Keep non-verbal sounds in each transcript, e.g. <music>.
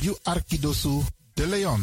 You Arkidosu de Leon.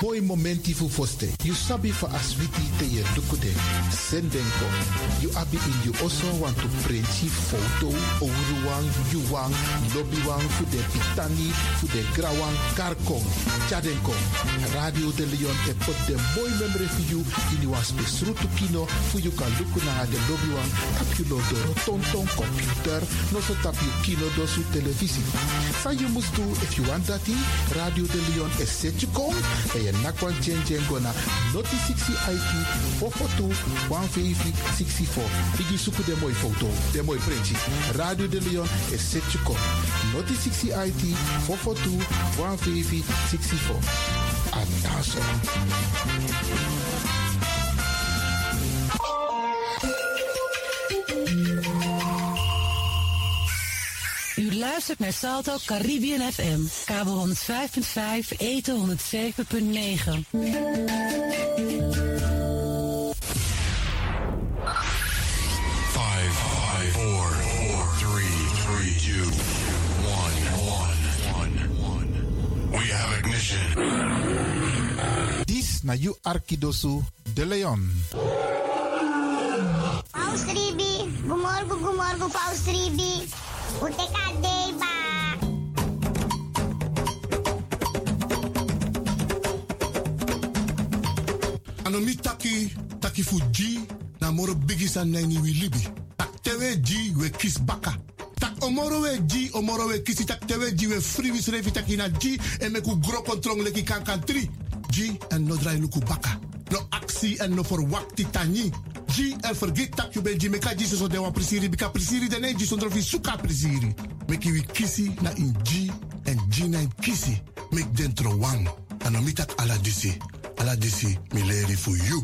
Boy momenti fu foste. You sabi for aswiti te ye dukude. Sendenko. You abi in you also want to print photo. Ouruwang, yuwang, lobbywang, fu de pitani, fu de grawang, karkong. Chadenko. Radio de Leon e pot de boy memory for you. In you was besrutu kino. Fu you kan luku na de lobbywang. Tap you lo tonton computer. No so tap you kino do su televisie. Sa you must do if you want that. Radio de Leon is set you kom. En je nakwan chen chen gona. Noti 60 IT 442 150 64. Igi suku de foto. De mooi printje. Radio de Leon is set you kom. Noti 60 IT 442 150 U luistert naar Salto Caribbean FM, kabel 105.5, eten 107.9. Five, five, four, four, three, three, two, one, one, one, one. We have ignition. Dis na you Arkidosu de Leon. Paus Ribi, gumorgo gumorgo Paus Ribi. Uteka deba. Anomi taki, taki fuji, na moro bigi san nani wi libi. Tak tewe ji we kis baka. Tak omoro we ji, omoro we kisi tak tewe ji we free wis revi taki na ji en meku gro kontrong leki kankan tri. Ji en no drai luku baka. No aksi en no for wakti tani. Ji en forget tak you ben ji meka ji so de wan prisiri bika prisiri de ne ji sondro fi suka prisiri. Meki wi kisi na in ji en ji na in kisi. Mek dentro wan. Anomi tak ala disi. Ala disi mi leri for you.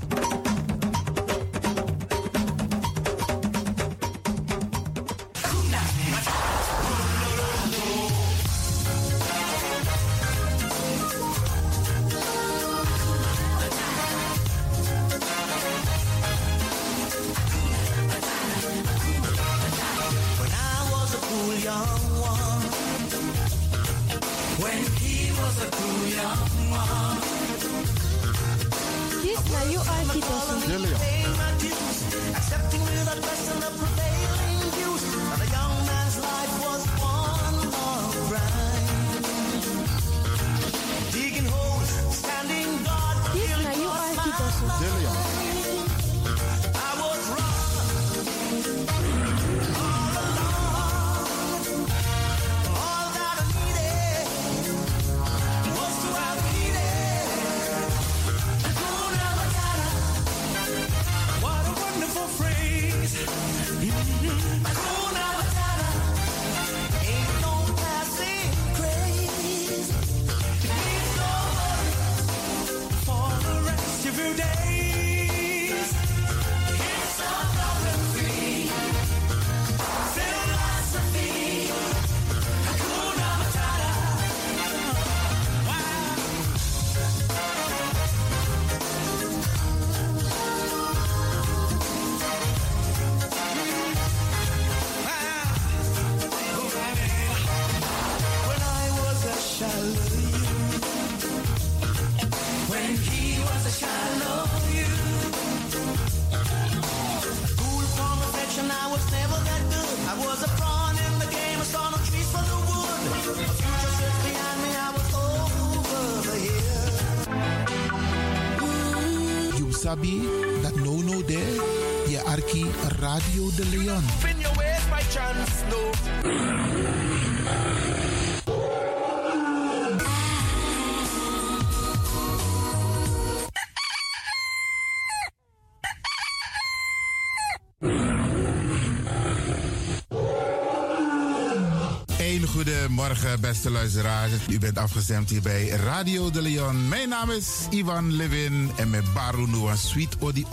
Beste luisteraars. U bent afgestemd hier bij Radio de Leon. Mijn naam is Ivan Levin en met Baru Noah Sweet Odi.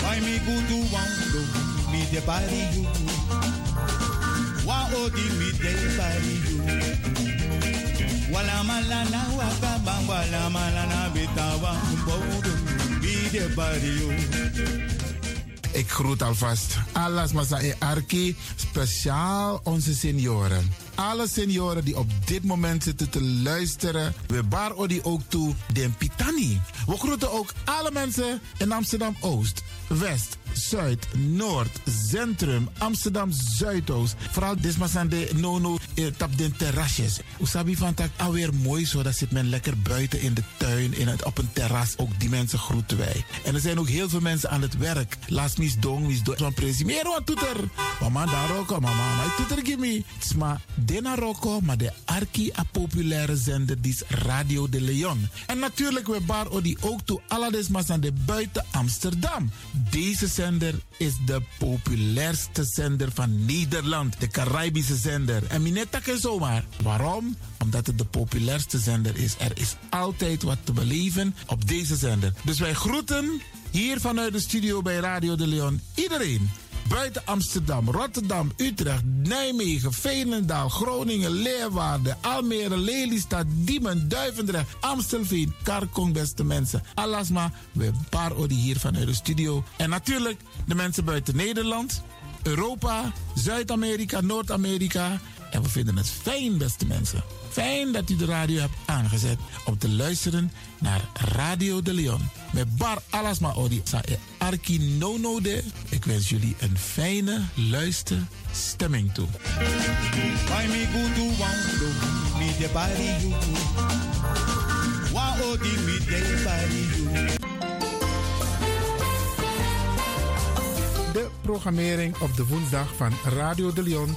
Wa de you. Ik groet alvast alles Masa e Arki, speciaal onze senioren. Alle senioren die op dit moment zitten te luisteren, we bar odi ook toe den Pitani. We groeten ook alle mensen in Amsterdam Oost, West, Zuid, Noord, Centrum, Amsterdam Zuidoost. Vooral desmasande nono eh, tap den terrasjes. Usabi van tak alweer mooi zo, dat zit men lekker buiten in de tuin, in het, op een terras. Ook die mensen groeten wij. En er zijn ook heel veel mensen aan het werk. Laat mis dong, mis dong. Van presi, meer wat toeter. Mama daar roko, mama, maar toeter gimme. Tsma, dena roko, maar de arki a populaire zender, die is Radio de Leon. En natuurlijk we bar odi ook toe alle desmasande buiten Amsterdam. Deze zender is de populairste zender van Nederland. De Caribische zender. En minetta en zomaar. Waarom? Omdat het de populairste zender is. Er is altijd wat te beleven op deze zender. Dus wij groeten hier vanuit de studio bij Radio de Leon iedereen. Buiten Amsterdam, Rotterdam, Utrecht, Nijmegen, Veenendaal, Groningen, Leeuwarden, Almere, Lelystad, Diemen, Duivendrecht, Amstelveen, Karkong, beste mensen. Alasma, we paar odi hier vanuit de studio. En natuurlijk de mensen buiten Nederland, Europa, Zuid-Amerika, Noord-Amerika. En we vinden het fijn, beste mensen. Fijn dat u de radio hebt aangezet om te luisteren naar Radio de Leon. Met Bar Alasma Odi Sa e Arki Nono de. Ik wens jullie een fijne luisterstemming toe. De programmering op de woensdag van Radio de Leon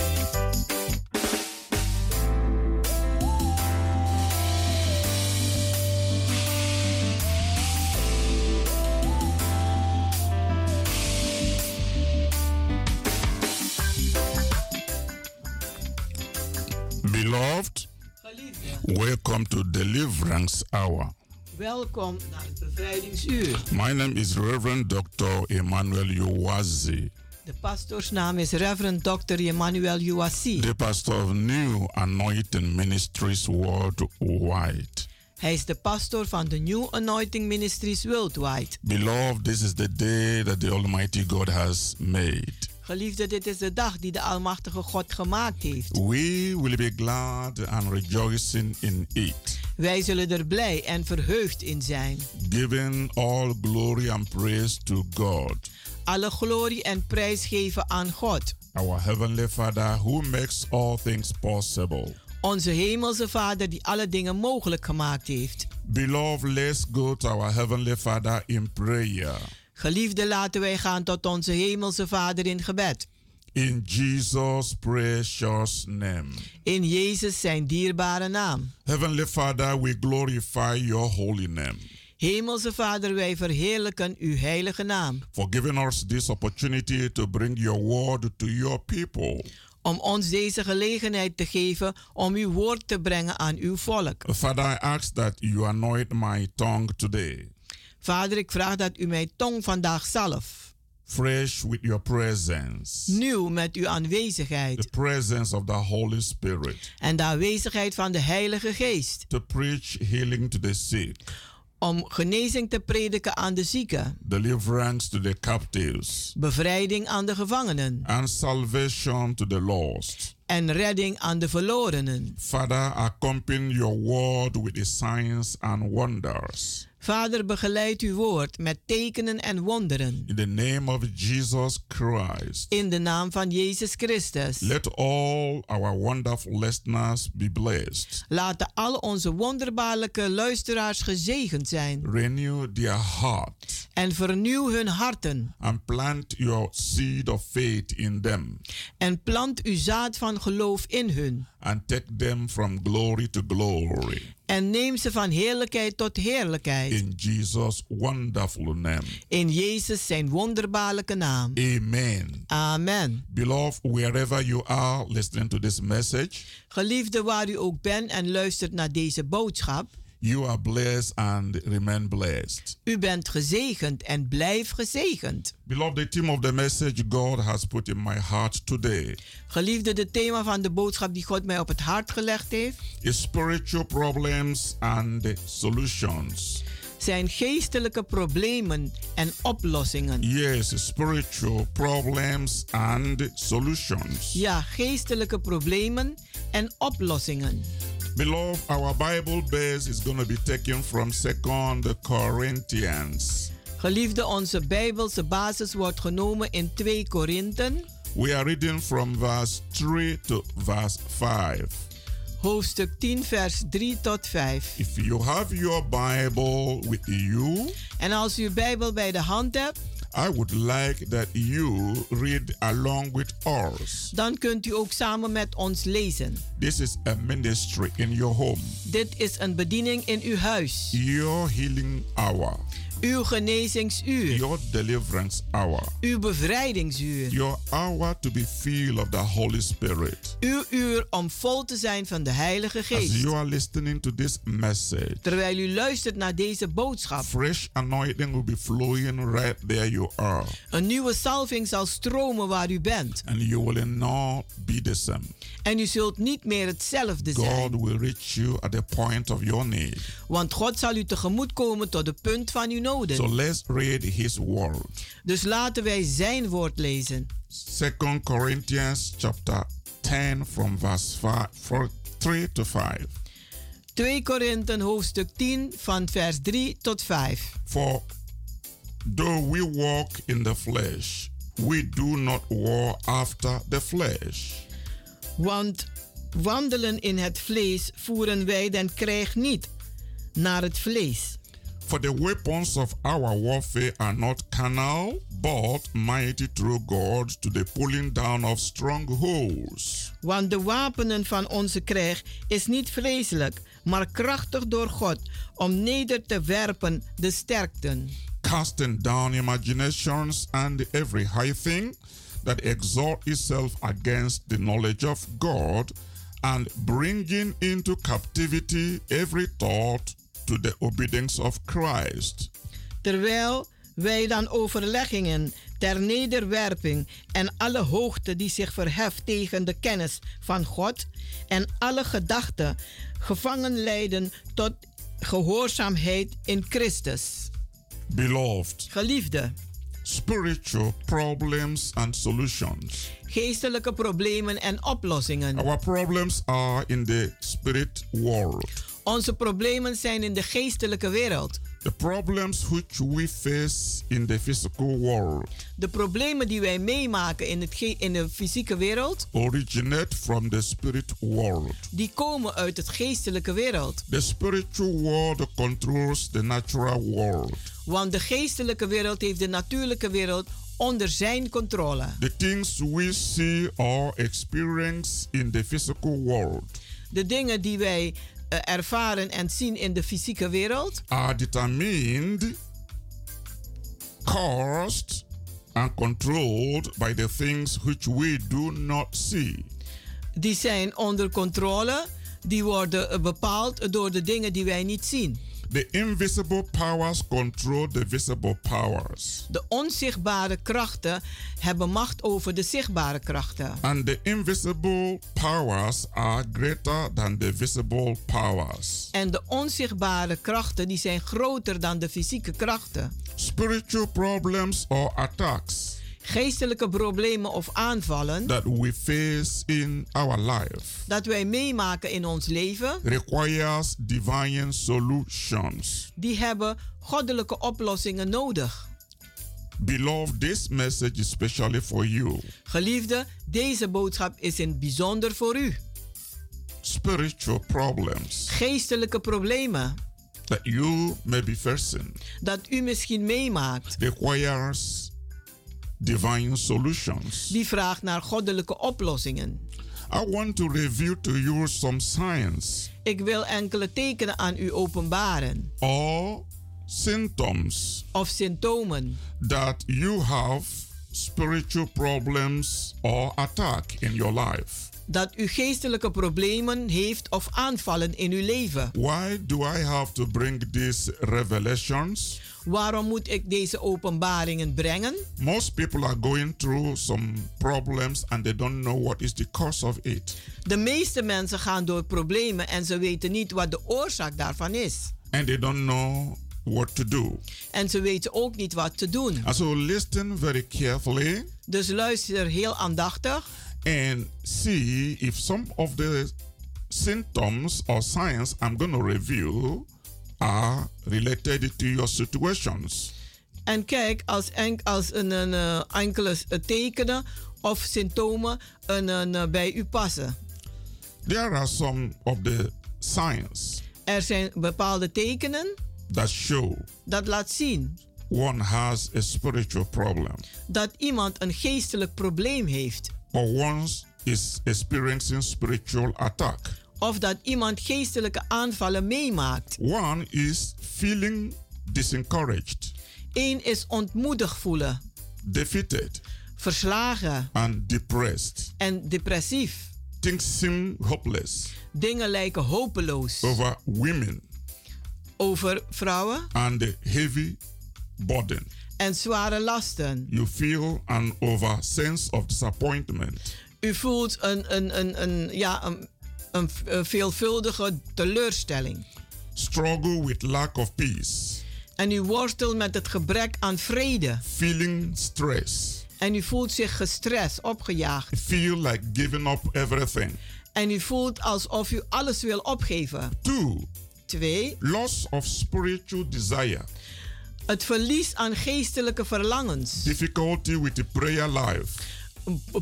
Beloved, welcome to Deliverance Hour. Welkom naar het bevrijdingsuur. My name is Reverend Dr. Emmanuel Uwazi, De pastoorsnaam is Reverend Dr. Emmanuel Uwasi. the pastor of New Anointing Ministries Worldwide. Hij is de pastor van de New Anointing Ministries Worldwide. Beloved, this is the day that the Almighty God has made. Geliefde, dit is de dag die de Almachtige God gemaakt heeft. We will be glad and rejoicing in it, Wij zullen er blij en verheugd in zijn. giving all glory and praise to God, Alle glorie en prijs geven aan God. our Heavenly Father, who makes all things possible. Onze hemelse Vader die alle dingen mogelijk gemaakt heeft. Beloved, let's go to our Heavenly Father in prayer. Geliefde, laten wij gaan tot onze hemelse Vader in gebed. In Jesus' precious name. In Jezus zijn dierbare naam. Heavenly Father, we glorify your holy name Hemelse Vader, wij verheerlijken uw heilige naam. for giving us this opportunity to bring your word to your people. Om ons deze gelegenheid te geven om uw woord te brengen aan uw volk. Father, I ask that you anoint my tongue today. Vader, ik vraag dat u mijn tong vandaag zalf. fresh with your presence. Nieuw met uw aanwezigheid. The presence of the Holy Spirit. En de aanwezigheid van de Heilige Geest. To preach healing to the sick. Om genezing te prediken aan de zieken. Deliverance to the captives. Bevrijding aan de gevangenen. And salvation to the lost. En redding aan de verlorenen. Father, accompany your word with the signs and wonders. Vader, begeleid uw woord met tekenen en wonderen. In the name of Jesus Christ. In de naam van Jezus Christus. Let all our wonderful listeners be blessed. Laten alle onze wonderbaarlijke luisteraars gezegend zijn. Renew their heart. En vernieuw hun harten. And plant your seed of faith in them. En plant uw zaad van geloof in hun. And take them from glory to glory. En neem ze van heerlijkheid tot heerlijkheid. In Jesus wonderful name. In Jezus zijn wonderbaarlijke naam. Amen. Amen. Beloved, wherever you are listening to this message. Geliefde waar u ook bent en luistert naar deze boodschap. You are blessed and remain blessed. U bent gezegend en blijf gezegend. Beloved, the theme of the message God has put in my heart today. Geliefde, de thema van de boodschap die God mij op het hart gelegd heeft. Is spiritual problems and solutions. Zijn geestelijke problemen en oplossingen. Yes, spiritual problems and solutions. Ja, geestelijke problemen en oplossingen. Beloved, our Bible base is going to be taken from 2 Corinthians. Geliefde, onze Bijbelse basis wordt genomen in 2 Korinthen. We are reading from verse 3 to verse 5. Hoofdstuk 10, vers 3 tot 5. If you have your Bible with you, en als u uw Bijbel bij de hand hebt, I would like that you read along with us. Dan kunt u ook samen met ons lezen. This is a ministry in your home. Dit is een bediening in uw huis. Your healing hour. Uw genezingsuur. Your deliverance hour. Uw bevrijdingsuur. Your hour to be filled of the Holy Spirit. Uw uur om vol te zijn van de Heilige Geest. As you are listening to this message. Terwijl u luistert naar deze boodschap. Fresh anointing will be flowing right there you are. Een nieuwe salving zal stromen waar u bent. And you will not be the same. En u zult niet meer hetzelfde zijn. God will reach you at the point of your need. Want God zal u tegemoet komen tot de punt van uw noden. So let's read his word. Dus laten wij zijn woord lezen. 2 Corinthians chapter 10 from verse 5, 3 to 5. 2 Korinthen hoofdstuk 10 van vers 3 tot 5. For though we walk in the flesh, we do not war after the flesh. Want wandelen in het vlees voeren wij den krijg niet naar het vlees. For the weapons of our warfare are not carnal, but mighty through God to the pulling down of strongholds. Want de wapenen van onze krijg is niet vreselijk, maar krachtig door God om neder te werpen de sterkten. Casting down imaginations and every high thing that exalt itself against the knowledge of God, and bringing into captivity every thought to the obedience of Christ. Terwijl wij dan overleggingen ter nederwerping en alle hoogte die zich verheft tegen de kennis van God en alle gedachten gevangen leiden tot gehoorzaamheid in Christus. Beloved. Geliefde. Spiritual problems and solutions. Geestelijke problemen en oplossingen. Our problems are in the spirit world. Onze problemen zijn in de geestelijke wereld. The problems which we face in the physical world. De problemen die wij meemaken in, het in de fysieke wereld. Originate from the spirit world. Die komen uit het geestelijke wereld. The spiritual world controls the natural world. Want de geestelijke wereld heeft de natuurlijke wereld onder zijn controle. The things we see or experience in the physical world. De dingen die wij ervaren en zien in de fysieke wereld. Are determined, caused and controlled by the things which we do not see. Die zijn onder controle. Die worden bepaald door de dingen die wij niet zien. The invisible powers control the visible powers. De onzichtbare krachten hebben macht over de zichtbare krachten. And the invisible powers are greater than the visible powers. En de onzichtbare krachten die zijn groter dan de fysieke krachten. Spiritual problems or attacks Geestelijke problemen of aanvallen that we face in our life dat wij meemaken in ons leven, requires divine solutions. die hebben goddelijke oplossingen nodig. Beloved, this message is specially for you. Geliefde, deze boodschap is in het bijzonder voor u. Spiritual problems Geestelijke problemen that you may be facing dat u misschien meemaakt, requires divine solutions. die vraagt naar goddelijke oplossingen. I want to review to you some signs Ik wil enkele tekenen aan u openbaren or symptoms of symptomen that you have spiritual problems or attack in your life. dat u geestelijke problemen heeft of aanvallen in uw leven. Why do I have to bring these revelations? Waarom moet ik deze openbaringen brengen? Most people are going through some problems and they don't know what is the cause of it. De meeste mensen gaan door problemen en ze weten niet wat de oorzaak daarvan is. And they don't know what to do. En ze weten ook niet wat te doen. And so listen very carefully Dus luister heel aandachtig and see if some of the symptoms or signs I'm going to review are related to your situations. en kijk als, enk, als een, een, eh, enkele tekenen of symptomen een, een, eh, bij u passen. There are some of the signs Er zijn bepaalde tekenen that show dat laat zien one has a spiritual problem dat iemand een geestelijk probleem heeft. or one is experiencing spiritual attack. Of dat iemand geestelijke aanvallen meemaakt. One is feeling disencouraged, Eén is ontmoedigd voelen, defeated, verslagen and depressed. en depressief. Things seem hopeless Dingen lijken hopeloos over women over vrouwen and the heavy burden. en zware lasten. You feel an over sense of disappointment. U voelt een, een, een, een, ja, een, een, een veelvuldige teleurstelling. Struggle with lack of peace. En u worstelt met het gebrek aan vrede. Feeling stress. En u voelt zich gestrest, opgejaagd. Feel like giving up everything. En u voelt alsof u alles wil opgeven. Two, Twee, loss of spiritual desire. het verlies aan geestelijke verlangens. Difficulty with the prayer life.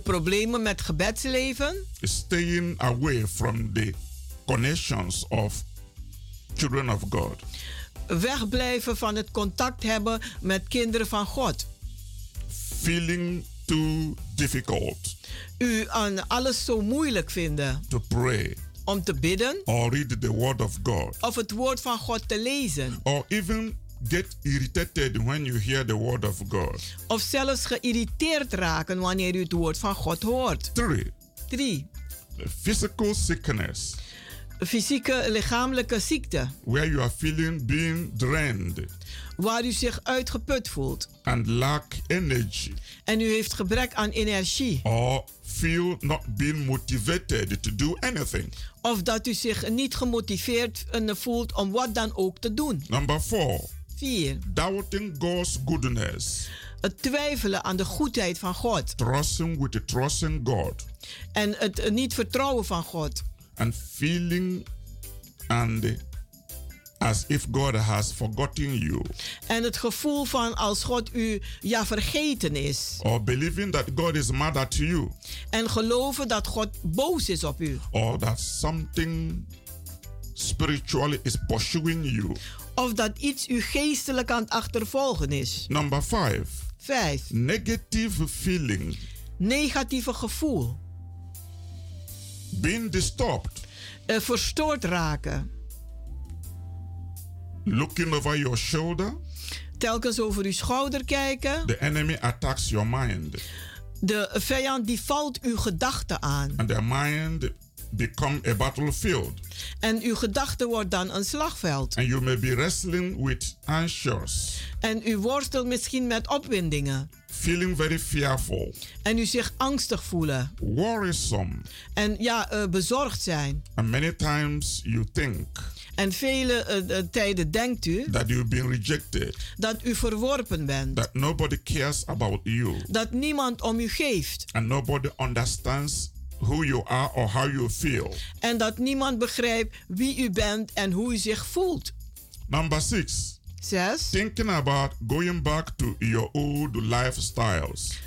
Problemen met gebedsleven. Staying away from the connections of children of God. Wegblijven van het contact hebben met kinderen van God. Feeling too difficult U aan alles zo moeilijk vinden to pray om te bidden or read the word of God. of het woord van God te lezen. Or even get irritated when you hear the word of God. Of zelfs geïrriteerd raken wanneer u het woord van God hoort. Three, 3. physical sickness, Fysieke lichamelijke ziekte. where you are feeling being drained Waar u zich uitgeput voelt. and lack energy, En u heeft gebrek aan energie. or feel not being motivated to do anything. Of dat u zich niet gemotiveerd eh, voelt om wat dan ook te doen. Number four, 4. doubting God's goodness, Het twijfelen aan de goedheid van God. trusting with the trusting God, En het eh, niet vertrouwen van God. And feeling and as if God has forgotten you, En het gevoel van als God u ja vergeten is. or believing that God is mad at you, En geloven dat God boos is op u. or that something spiritually is pursuing you. Of dat iets u geestelijk aan het achtervolgen is. Number five, 5. negative feeling, Negatieve gevoel. Being disturbed, Eh, verstoord raken. looking over your shoulder. Telkens over uw schouder kijken. The enemy attacks your mind, De vijand die valt uw gedachten aan. and the mind become a battlefield. En uw gedachte wordt dan een slagveld. And you may be wrestling with anxious, En u worstelt misschien met opwindingen. Feeling very fearful, En u zich angstig voelen. worrisome. En ja, eh, bezorgd zijn. And many times you think En vele eh, tijden denkt u that you've been rejected, dat u verworpen bent. that nobody cares about you, Dat niemand om u geeft. and nobody understands who you are or how you feel. En dat niemand begrijpt wie u bent en hoe u zich voelt. Number six, Zes. thinking about going back to your old lifestyles.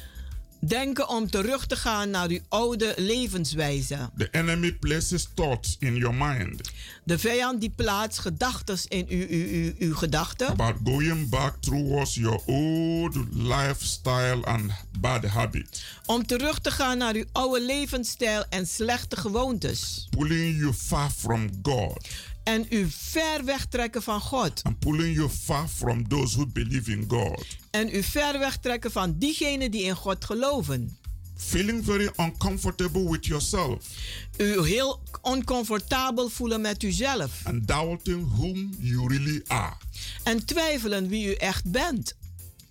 Denken om terug te gaan naar uw oude levenswijze. The enemy places thoughts in your mind De vijand die plaatst gedachten in uw, uw, uw, uw gedachten. about going back towards your old lifestyle and bad habits, Om terug te gaan naar uw oude levensstijl en slechte gewoontes. pulling you far from God En u ver wegtrekken van God. and pulling you far from those who believe in God. En u ver wegtrekken van diegenen die in God geloven. Feeling very uncomfortable with yourself U heel oncomfortabel voelen met uzelf. and doubting whom you really are. En twijfelen wie u echt bent.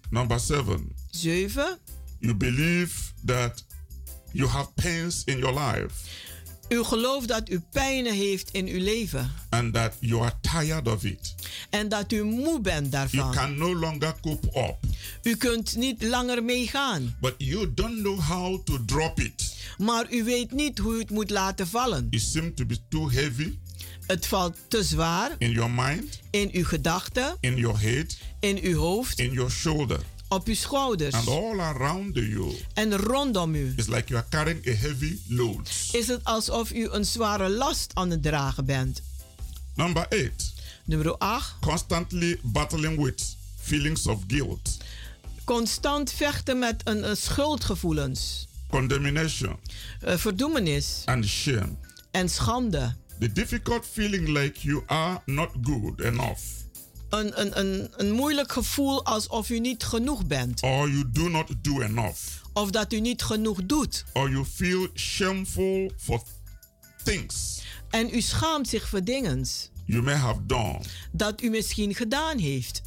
Number seven, 7. you believe that you have pains in your life U gelooft dat u pijnen heeft in uw leven. and that you are tired of it. En dat u moe bent You daarvan. can no longer cope up, U kunt niet langer meegaan. but you don't know how to drop it. Maar u weet niet hoe u het moet laten vallen. It seems to be too heavy Het valt te zwaar in your mind, in uw gedachten, in your head, in uw hoofd, in your shoulder, op uw schouders and all around you. en rondom u. It's like you are carrying a heavy load. Is het alsof u een zware last aan het dragen bent. Number eight, Nummer 8. constantly battling with feelings of guilt, Constant vechten met een, een schuldgevoelens, condemnation, eh, verdoemenis and shame. en schande. The difficult feeling like you are not good enough Een, een, een, een moeilijk gevoel alsof u niet genoeg bent. or you do not do enough Of dat u niet genoeg doet. or you feel shameful for things En u schaamt zich voor dingen you may have done. dat u misschien gedaan heeft.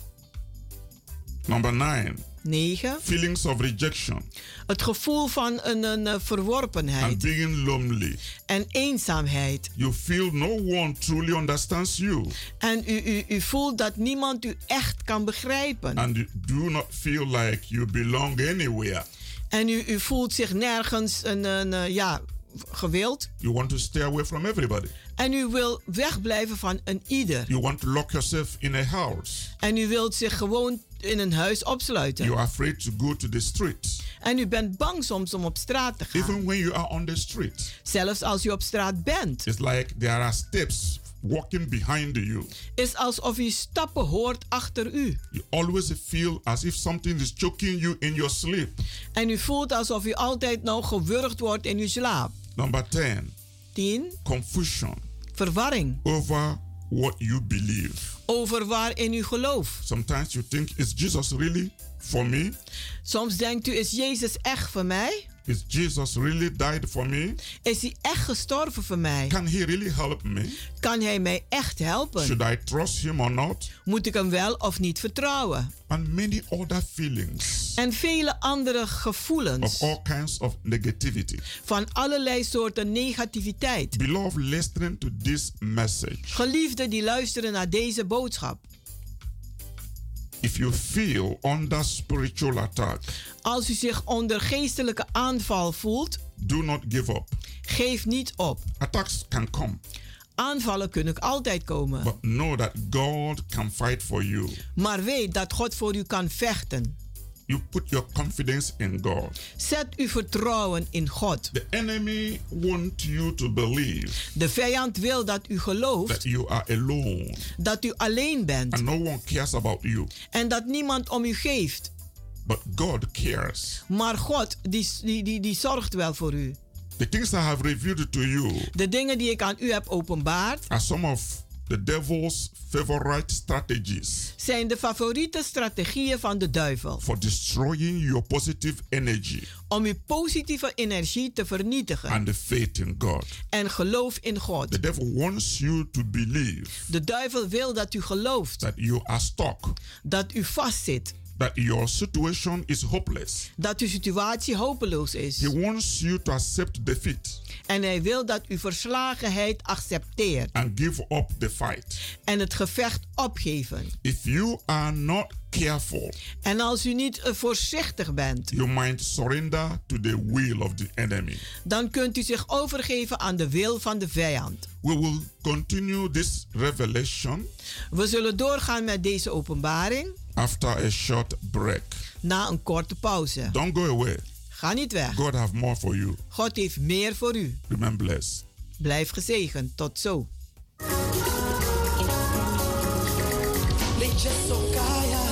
Number nine, 9. feelings of rejection Het gevoel van een, een eh, and verworpenheid being lonely. en eenzaamheid. You feel no one truly understands you En u, u, u voelt dat niemand u echt kan begrijpen. and you do not feel like you belong anywhere. En u, u voelt zich nergens een, een, ja, gewild. You want to stay away from everybody. En u wil wegblijven van een ieder. You want to lock yourself in a house. En u wilt zich gewoon in een huis opsluiten. You are afraid to go to the street. En u bent bang soms om op straat te gaan. Even when you are on the street, Zelfs als u op straat bent. it's like there are steps walking behind you. Is alsof u stappen hoort achter u. You always feel as if something is choking you in your sleep. En u voelt alsof u altijd nou gewurgd wordt in uw slaap. Number 10, 10. confusion Verwarring over what you believe. over waarin u gelooft. Sometimes you think, is Jesus really for me? Soms denkt u, is Jezus echt voor mij? Is Jesus really died for me? Is hij echt gestorven voor mij? Can he really help me? Kan hij mij echt helpen? Should I trust him or not? Moet ik hem wel of niet vertrouwen? And many other feelings En vele andere of gevoelens all kinds of negativity. van allerlei soorten negativiteit. Beloved, listening to this message. Geliefden die luisteren naar deze boodschap. If you feel under spiritual attack, Als u zich onder geestelijke aanval voelt, do not give up. geef niet op. Attacks can come, Aanvallen kunnen altijd komen. but know that God can fight for you. Maar weet dat God voor u kan vechten. You put your confidence in God. Zet uw vertrouwen in God. The enemy want you to believe De vijand wil dat u that gelooft you are alone dat u alleen bent and no one cares about you. en dat niemand om u geeft. But God cares. Maar God, die, die, die, die zorgt wel voor u. The things I have revealed to you De dingen die ik aan u heb openbaard, are some of the devil's favorite strategies zijn de favoriete strategieën van de duivel. for destroying your positive energy om uw positieve energie te vernietigen. and the faith in God. en geloof in God. The devil wants you to believe De duivel wil dat u gelooft. that you are stuck, dat u vastzit, that your situation is hopeless. dat uw situatie hopeloos is. He wants you to accept defeat En hij wil dat u verslagenheid accepteert and give up the fight. en het gevecht opgeven. If you are not careful, En als u niet eh, voorzichtig bent, you might surrender to the will of the enemy. dan kunt u zich overgeven aan de wil van de vijand. We will continue this revelation We zullen doorgaan met deze openbaring after a short break. na een korte pauze. Don't go away. Ga niet weg. God have more for you. God heeft meer voor u. Remain blessed. Blijf gezegend. Tot zo. Leche sokaya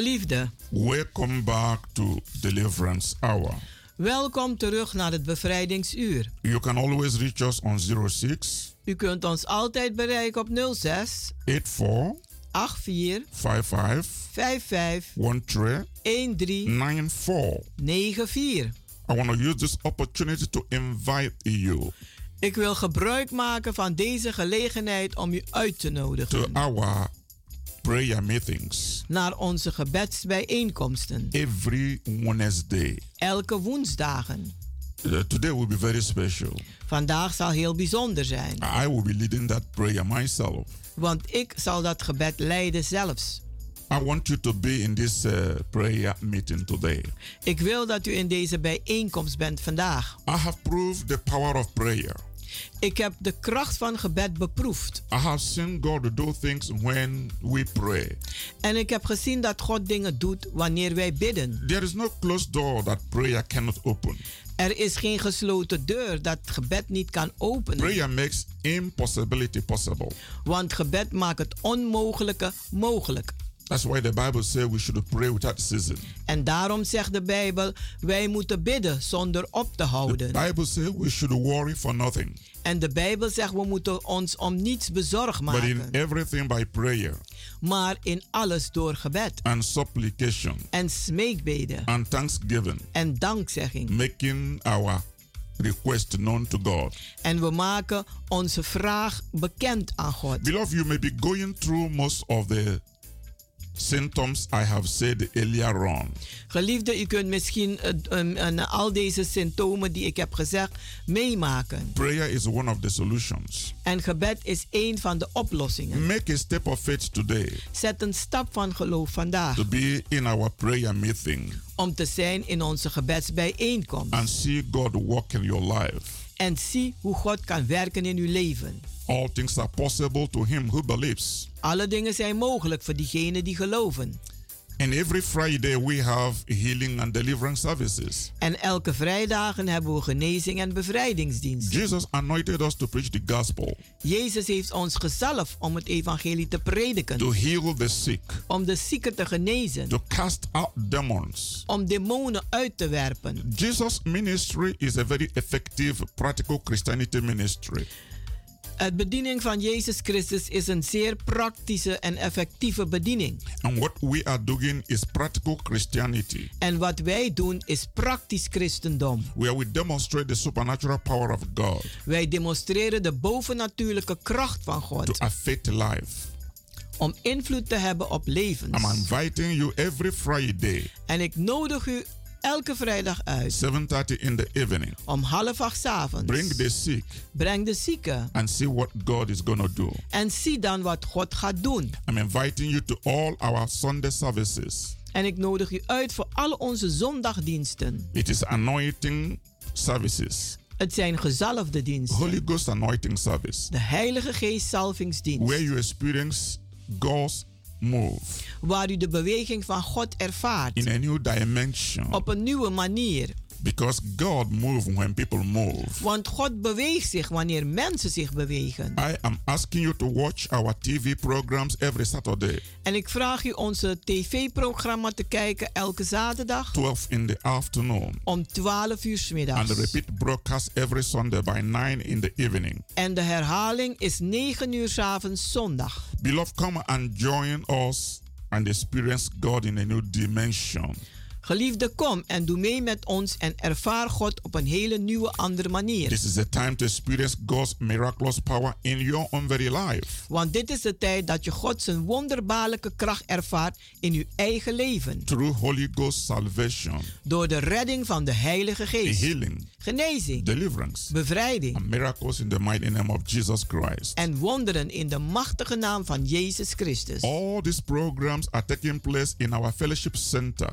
Geliefde, welcome back to Deliverance Hour. welkom terug naar het bevrijdingsuur. You can always reach us on 06 U kunt ons altijd bereiken op 06 84 84 55 55 13 13 94. 94. I want to use this opportunity to invite you Ik wil gebruik maken van deze gelegenheid om u uit te to nodigen our prayer meetings naar onze gebedsbijeenkomsten. every Wednesday. Elke woensdagen. Uh, today will be very special. Vandaag zal heel bijzonder zijn, I will be leading that prayer myself. want ik zal dat gebed leiden zelfs. I want you to be in this uh, prayer meeting today. Ik wil dat u in deze bijeenkomst bent vandaag. I have proved the power of prayer. Ik heb de kracht van gebed beproefd. I have seen God do things when we pray. En ik heb gezien dat God dingen doet wanneer wij bidden. There is no closed door that prayer cannot open. Er is geen gesloten deur dat gebed niet kan openen. Prayer makes impossibility possible. Want gebed maakt het onmogelijke mogelijk. That's why the Bible says we should pray without ceasing. En daarom zegt de Bijbel, wij moeten bidden zonder op te The houden. Bible says we should worry for nothing, En de Bijbel zegt, we moeten ons om niets bezorgd but in maken. everything by prayer Maar in alles door gebed and supplication en smeekbeden and thanksgiving, en dankzegging. making our request known to God. En we maken onze vraag bekend aan God. Beloved, you may be going through most of the symptoms I have said earlier on. Geliefde, u kunt misschien eh, um, uh, al deze symptomen die ik heb gezegd meemaken. Prayer is one of the solutions. En gebed is een van de oplossingen. Make a step of faith today Zet een stap van geloof vandaag to be in our prayer meeting om te zijn in onze gebedsbijeenkomst. and see God work in your life. En zie hoe God kan werken in uw leven. All things are possible to him who believes. Alle dingen zijn mogelijk voor diegenen die geloven. And every Friday we have healing and deliverance services. En elke vrijdagen hebben we genezing en bevrijdingsdiensten. Jesus anointed us to preach the gospel, Jezus heeft ons gezalfd om het evangelie te prediken. to heal the sick, Om de zieken te genezen. to cast out demons. Om demonen uit te werpen. Jesus' ministry is a very effective, practical Christianity ministry. Het bediening van Jezus Christus is een zeer praktische en effectieve bediening. And what we are doing is practical Christianity, En wat wij doen is praktisch christendom. where we demonstrate the supernatural power of God Wij demonstreren de bovennatuurlijke kracht van to God affect life. om invloed te hebben op levens. I'm inviting you every Friday, En ik nodig u elke vrijdag uit 7:30 in the evening. om half acht 's avonds. Bring the sick Breng de zieken and see what God is going to do. en zie dan wat God gaat doen. I'm inviting you to all our Sunday services. En ik nodig u uit voor al onze zondagdiensten. It is anointing services, Het zijn gezalfde diensten. Holy Ghost anointing service, De Heilige Geest salvingsdienst. where you experience God's move Waar u de beweging van God ervaart. in a new dimension. Op een nieuwe manier. Because God moves when people move. Want God beweegt zich wanneer mensen zich bewegen. I am asking you to watch our TV programs every Saturday, En ik vraag u onze tv-programma te kijken elke zaterdag 12 in the afternoon, om 12 uur 's and the middags. repeat broadcast every Sunday by 9 in the evening. En de herhaling is 9 uur 's avonds zondag. Beloved, come and join us and experience God in a new dimension. Geliefde, kom en doe mee met ons en ervaar God op een hele nieuwe, andere manier. This is the time to experience God's miraculous power in your own very life. Want dit is de tijd dat je God zijn wonderbaarlijke kracht ervaart in uw eigen leven. Through Holy Ghost salvation, Door de redding van de Heilige Geest. healing, Genezing, deliverance, bevrijding and miracles in the mighty name of Jesus Christ. en wonderen in de machtige naam van Jezus Christus. All these programs are taking place in our fellowship center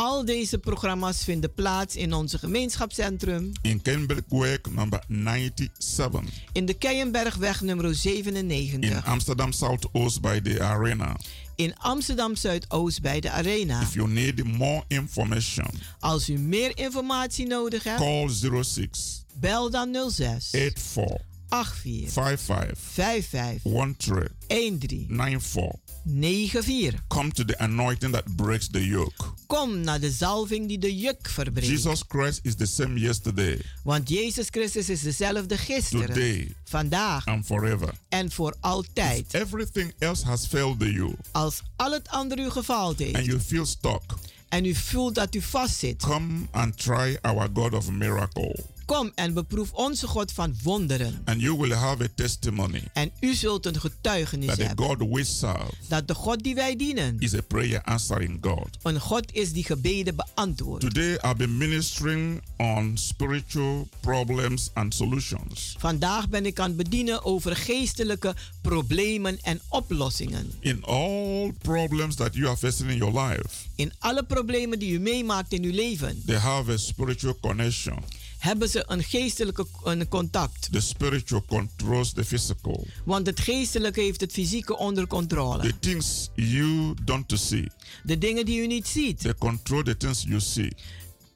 Al deze programma's vinden plaats in onze gemeenschapscentrum in Kenbergweg number 97 in de Keienbergweg nummer 97 in Amsterdam Southoost by the arena. in Amsterdam Zuidoost bij de Arena. If you need more information, Als u meer informatie nodig hebt, call 06 bel dan 06 84 84 55 55 13 13 94. 94. Come to the anointing that breaks the yoke. Kom naar de zalving die de juk verbreekt. Jesus Christ is the same yesterday, Want Jezus Christus is dezelfde gisteren, today, vandaag and forever. en voor altijd. Everything else has failed you, Als al het andere u gefaald and heeft you feel stuck. en u voelt dat u vastzit, Come and try our God of miracle, kom en beproef onze God van wonderen. and you will have a testimony En u zult een getuigenis that the hebben God we serve dat de God die wij dienen is a prayer answering God. een God is die gebeden beantwoordt. Today I've been ministering on spiritual problems and solutions. Vandaag ben ik aan het bedienen over geestelijke problemen en oplossingen. In all problems that you are facing in your life, In alle problemen die u meemaakt in uw leven, they have a spiritual connection. Hebben ze een geestelijke een contact. The spiritual controls the physical. Want het geestelijke heeft het fysieke onder controle. The things you don't see, De dingen die u niet ziet, they control the things you see.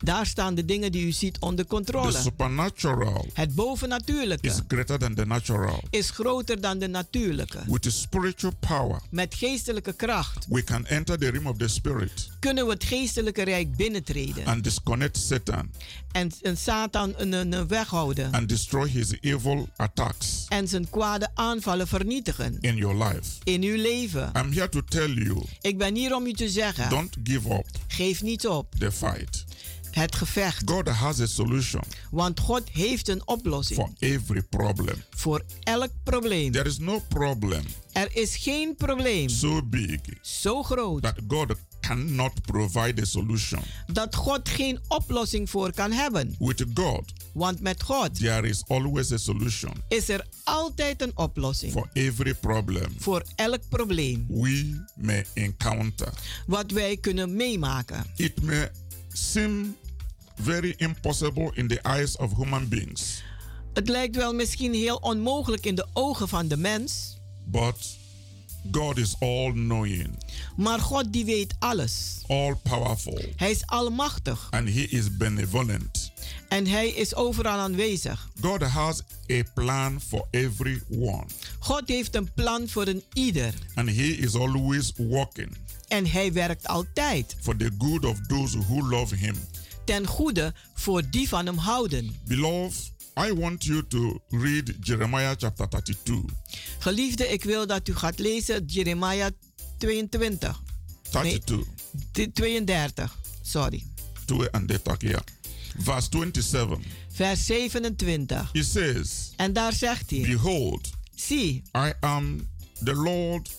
Daar staan de dingen die u ziet onder The controle. supernatural Het is bovennatuurlijke greater than the natural. is groter dan de natuurlijke. With the spiritual power, Met geestelijke kracht we can enter the realm of the spirit kunnen we het geestelijke rijk binnentreden and disconnect Satan en, en Satan een, een, een weghouden and destroy his evil attacks en zijn kwade aanvallen vernietigen in your life. in uw leven. I'm here to tell you Ik ben hier om u te zeggen: don't give up geef niet op. the fight. Het gevecht. God has a solution Want God heeft een oplossing for every problem. voor elk probleem. There is no problem Er is geen probleem so big zo groot that God cannot provide a solution. dat God geen oplossing voor kan hebben. With God, Want met God there is always a solution is er altijd een oplossing for every problem voor elk probleem we may encounter. wat wij kunnen meemaken. It may seem very impossible in the eyes of human beings, Het lijkt wel misschien heel onmogelijk in de ogen van de mens, but God is all knowing, maar God die weet alles. all powerful, Hij is almachtig and He is benevolent. en hij is overal aanwezig. God has a plan for everyone, God heeft een plan voor een ieder and He is always working en hij werkt altijd for the good of those who love Him. Ten goede voor die van hem houden. Beloved, I want you to read Jeremiah chapter 32. Geliefde, ik wil dat u gaat lezen Jeremia 22. 32. Nee, 32, sorry. 32, yeah. Verse 27. Vers 27. It says, En daar zegt hij: Behold, Zie, I am the Lord,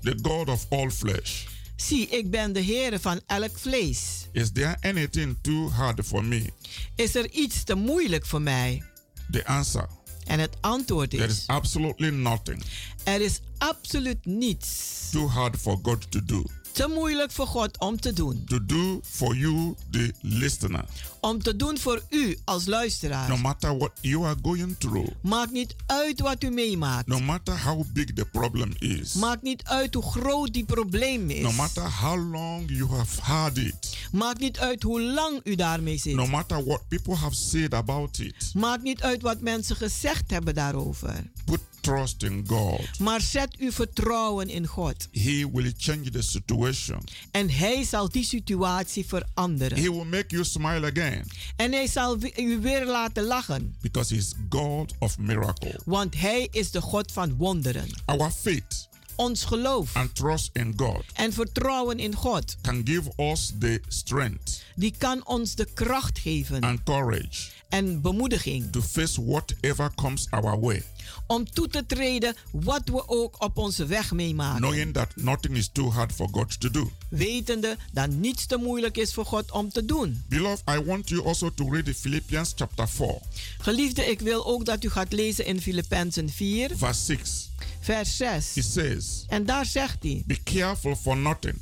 the God of all flesh. zie, ik ben de Heere van elk vlees. Is there anything too hard for me? Is er iets te moeilijk voor mij? The answer En het antwoord there is is: absolutely nothing Er is absoluut niets too hard for God to do. te moeilijk voor God om te doen. To do for you, the listener. Om te doen voor u als No luisteraar. matter what you are going through, Maakt niet uit wat u meemaakt. no matter how big the problem is, Maakt niet uit hoe groot die probleem is. no matter how long you have had it, Maakt niet uit hoe lang u daarmee zit. no matter what people have said about it, Maakt niet uit wat mensen gezegd hebben daarover. put trust in God. Maar zet uw vertrouwen in God. He will change the situation. En Hij zal die situatie veranderen. He will make you smile again En Hij zal u weer laten lachen. because He's God of miracle. Want Hij is de God van wonderen. Our faith Ons geloof and trust in God en vertrouwen in God, can give us the strength die kan ons de kracht geven and courage en bemoediging to face whatever comes our way, om toe te treden wat we ook op onze weg meemaken. knowing that nothing is too hard for God to do. Wetende dat niets te moeilijk is voor God om te doen. Beloved, I want you also to read Philippians chapter 4, Geliefde, ik wil ook dat u gaat lezen in Filippenzen 4, verse 6. vers 6. It says, En daar zegt hij: Be careful for nothing,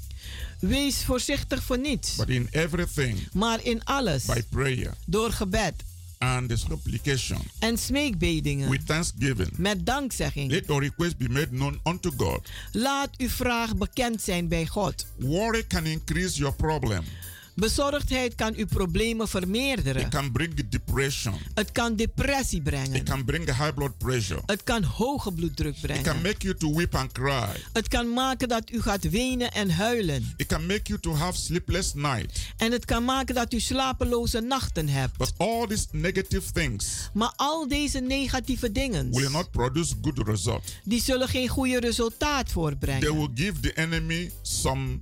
Wees voorzichtig voor niets, but in everything, maar in alles, by prayer door gebed and the supplication, en smeekbedingen, with thanksgiving, met dankzegging. let your request be made known unto God. Laat uw vraag bekend zijn bij God. Worry can increase your problem. Bezorgdheid kan uw problemen vermeerderen. It can bring depression. Het kan depressie It brengen. can bring high blood pressure. Het kan hoge bloeddruk It can brengen. make you to weep and cry. Het kan maken dat u gaat wenen en huilen. It can make you to have sleepless nights. En het kan maken dat u slapeloze nachten hebt. But all these negative things Maar al deze negatieve dingen, will not produce good result. die zullen geen goede resultaat They voortbrengen. will give the enemy some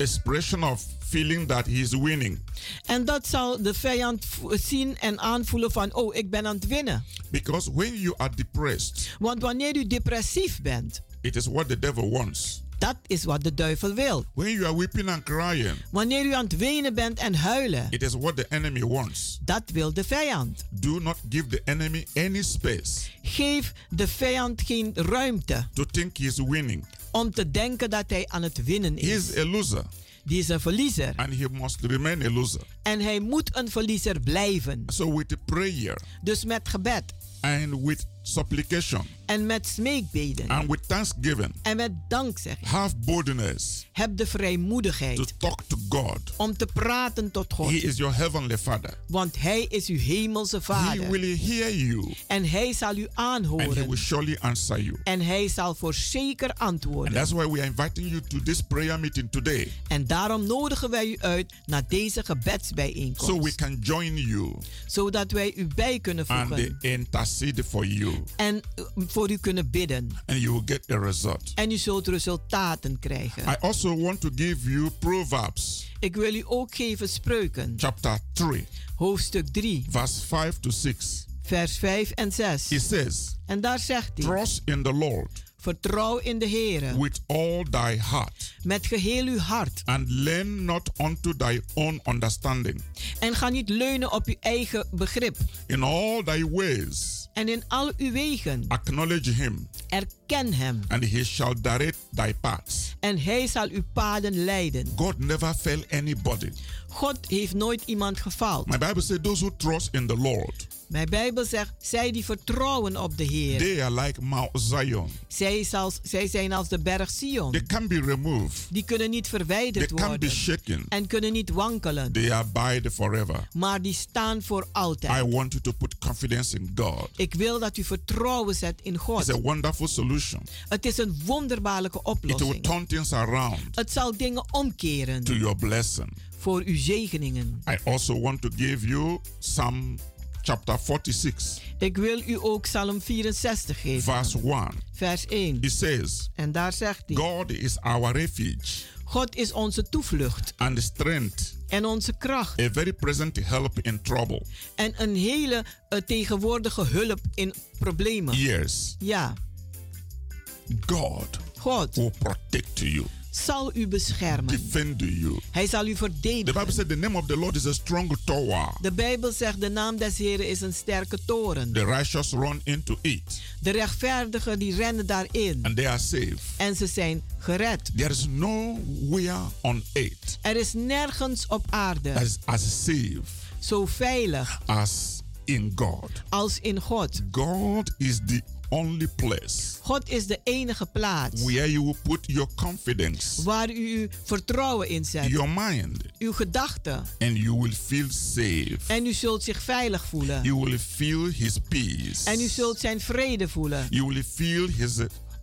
expression of feeling that he is winning. En dat zal de vijand zien en aanvoelen van, oh, ik ben aan het winnen. Because when you are depressed, Want wanneer u depressief bent, it is what the devil wants. dat is wat de duivel wil. When you are weeping and crying, Wanneer u aan het wenen bent en huilen, it is what the enemy wants. dat wil de vijand. Do not give the enemy any space Geef de vijand geen ruimte to think he is winning. Om te denken dat hij aan het winnen He is. is a loser Die is een verliezer. and he must remain a loser. En hij moet een verliezer blijven. So with prayer Dus met gebed and with supplication en met smeekbeden and with thanksgiving, en met dankzegging have boldness heb de to vrijmoedigheid talk to God. om te praten tot God. He is your heavenly Father. Want hij is uw hemelse He vader. will hear you En hij zal u and he will aanhoren. surely answer you. En hij zal voor zeker And antwoorden. that's why we are inviting you to this prayer meeting today En daarom nodigen wij u uit naar deze so we gebedsbijeenkomst. can join you Zodat wij u bij kunnen and voegen. intercede for you En eh, voor u kunnen bidden. and you will get a result. En u zult resultaten krijgen. I also want to give you Proverbs Ik wil u ook geven spreuken. chapter 3, Hoofdstuk 3, verse 5 to 6. vers 5 en 6. It says, En daar zegt hij: Trust in the Lord Vertrouw in de Heer with all thy heart, met geheel uw hart. and lean not unto thy own understanding. En ga niet leunen op uw eigen begrip. In all thy ways En in al uw wegen acknowledge him, erken hem. and he shall direct thy paths. En hij zal uw paden leiden. God never fail anybody. God heeft nooit iemand gefaald. My Bible says, Those who trust in the Lord, Mijn Bijbel zegt, zij die vertrouwen op de Heer. they are like Mount Zion. Zij, zal, zij zijn als de berg Sion. They can be removed, Die kunnen niet they verwijderd can be worden. shaken, En kunnen niet wankelen. they abide forever. Maar die staan voor I altijd. want you to put confidence in God. Ik wil dat u vertrouwen zet in It's God. a wonderful solution. Het is een wonderbaarlijke It will oplossing. turn things around Het zal dingen to omkeren your blessing. voor uw zegeningen. I also want to give you Psalm chapter 46, Ik wil u ook Psalm 64 geven. verse 1. Vers 1. It says, En daar zegt hij: God is our refuge God is onze toevlucht and strength, en onze kracht. a very present help in trouble. En een hele eh, tegenwoordige hulp in problemen. Yes, Ja, God God will protect you, zal u beschermen. Hij zal u The Bible verdedigen. said the name of the Lord is a strong tower. De Bijbel zegt: de naam des Heren is een sterke toren. The righteous run into it De rechtvaardigen die rennen daarin. and they are saved. En ze zijn gered. There is nowhere on earth Er is nergens op aarde is as safe zo veilig as in God. als in God. God is the only place God is de enige plaats where you will put your confidence, waar u uw vertrouwen in zet. your mind, Uw gedachten. and you will feel safe. En u zult zich veilig voelen. You will feel His peace. En u zult zijn vrede voelen. You will feel His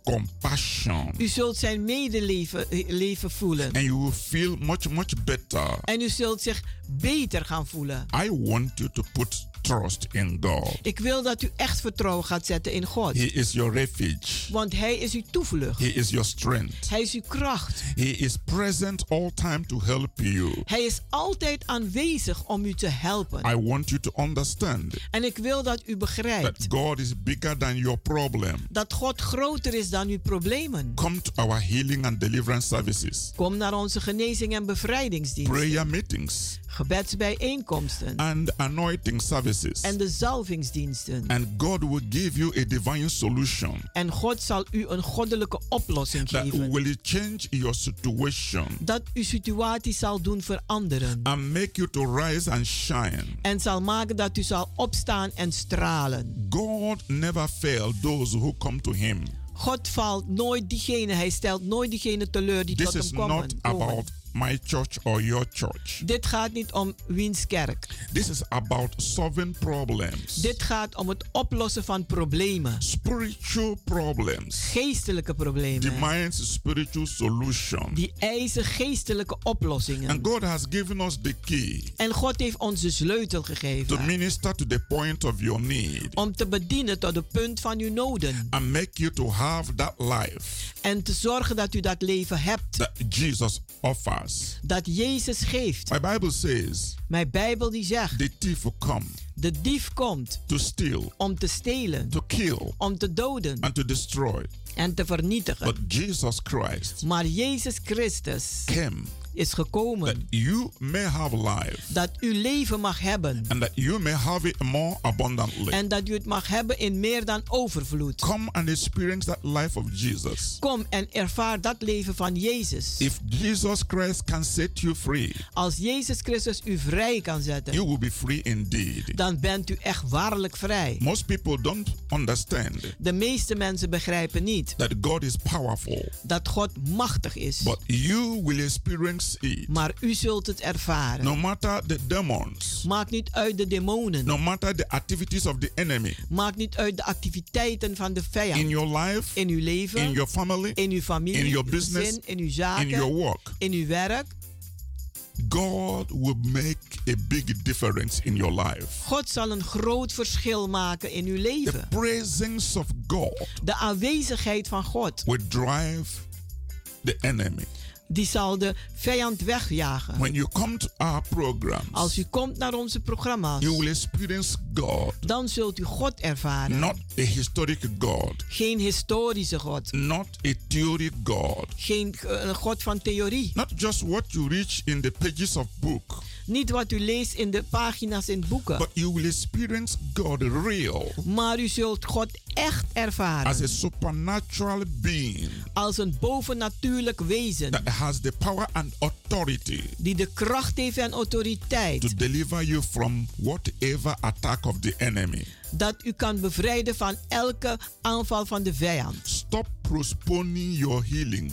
compassion. U zult zijn medeleven eh, leven voelen. And you will feel much, much better. En u zult zich beter gaan voelen. I want you to put trust in God. Ik wil dat u echt vertrouwen gaat zetten in God. He is your refuge. Want Hij is uw toevlucht. He is your strength. Hij is uw kracht. He is present all time to help you. Hij is altijd aanwezig om u te helpen. I want you to understand En ik wil dat u that begrijpt God is bigger than your problem. dat God groter is dan uw problemen. Come to our healing and deliverance services, Kom naar onze genezing en bevrijdingsdienst, prayer meetings, gebedsbijeenkomsten and anointing services. En de zalvingsdiensten. And God will give you a divine solution En God zal u een goddelijke oplossing that geven. will change your situation Dat uw situatie zal doen veranderen. and make you to rise and shine. En zal maken dat u zal opstaan en stralen. God never fail those who come to him. God valt nooit diegene, hij stelt nooit diegene teleur die This tot is hem komen. not komen. about my church or your church. Dit gaat niet om wiens kerk. This is about solving problems, Dit gaat om het oplossen van problemen. spiritual problems. Geestelijke problemen. Demands spiritual solution. Die eisen geestelijke oplossingen. And God has given us the key En God heeft ons de sleutel to gegeven. minister to the point of your need Om te bedienen tot de punt van uw noden. and make you to have that life En te zorgen dat u dat leven hebt. that Jesus offers. Dat Jezus geeft. My Bible says Mijn Bijbel die zegt. the thief will come De dief komt to steal, om te stelen. to kill, Om te doden. and to destroy. En te vernietigen. But Jesus Christ Maar Jezus Christus came is gekomen. that you may have life Dat u leven mag hebben. and that you may have it more abundantly. En dat u het mag hebben in meer dan overvloed. Come and experience that life of Jesus. Kom en ervaar dat leven van Jezus. If Jesus Christ can set you free, Als Jezus Christus u vrij kan zetten, you will be free indeed. dan bent u echt waarlijk vrij. Most people don't understand De meeste mensen begrijpen niet that God is powerful, dat God machtig is. but you will experience it. Maar u zult het ervaren. No matter the demons, Maakt niet uit de demonen. no matter the activities of the enemy Maakt niet uit de activiteiten van de in vijand. your life, In uw leven, in your family, in uw familie, in your uw business, gezin, in uw in zaken, your work, in uw werk. God will make a big difference in your life. God zal een groot verschil maken in uw The leven. presence of God De aanwezigheid van God will drive the enemy die zal de vijand wegjagen. When you come to our programs, Als u komt naar onze programma's, you will experience God, dan zult u God ervaren. not a historic God, Geen historische God. not a theory God, Geen een God van theorie. not just what you reach in the pages of book, Niet wat u leest in de pagina's in boeken. but you will experience God real Maar u zult God echt ervaren. as a supernatural being Als een bovennatuurlijk wezen. that has the power and authority Die de kracht heeft en to autoriteit. deliver you from whatever attack of the enemy. Dat u kan bevrijden van elke aanval van de vijand. Stop postponing your healing.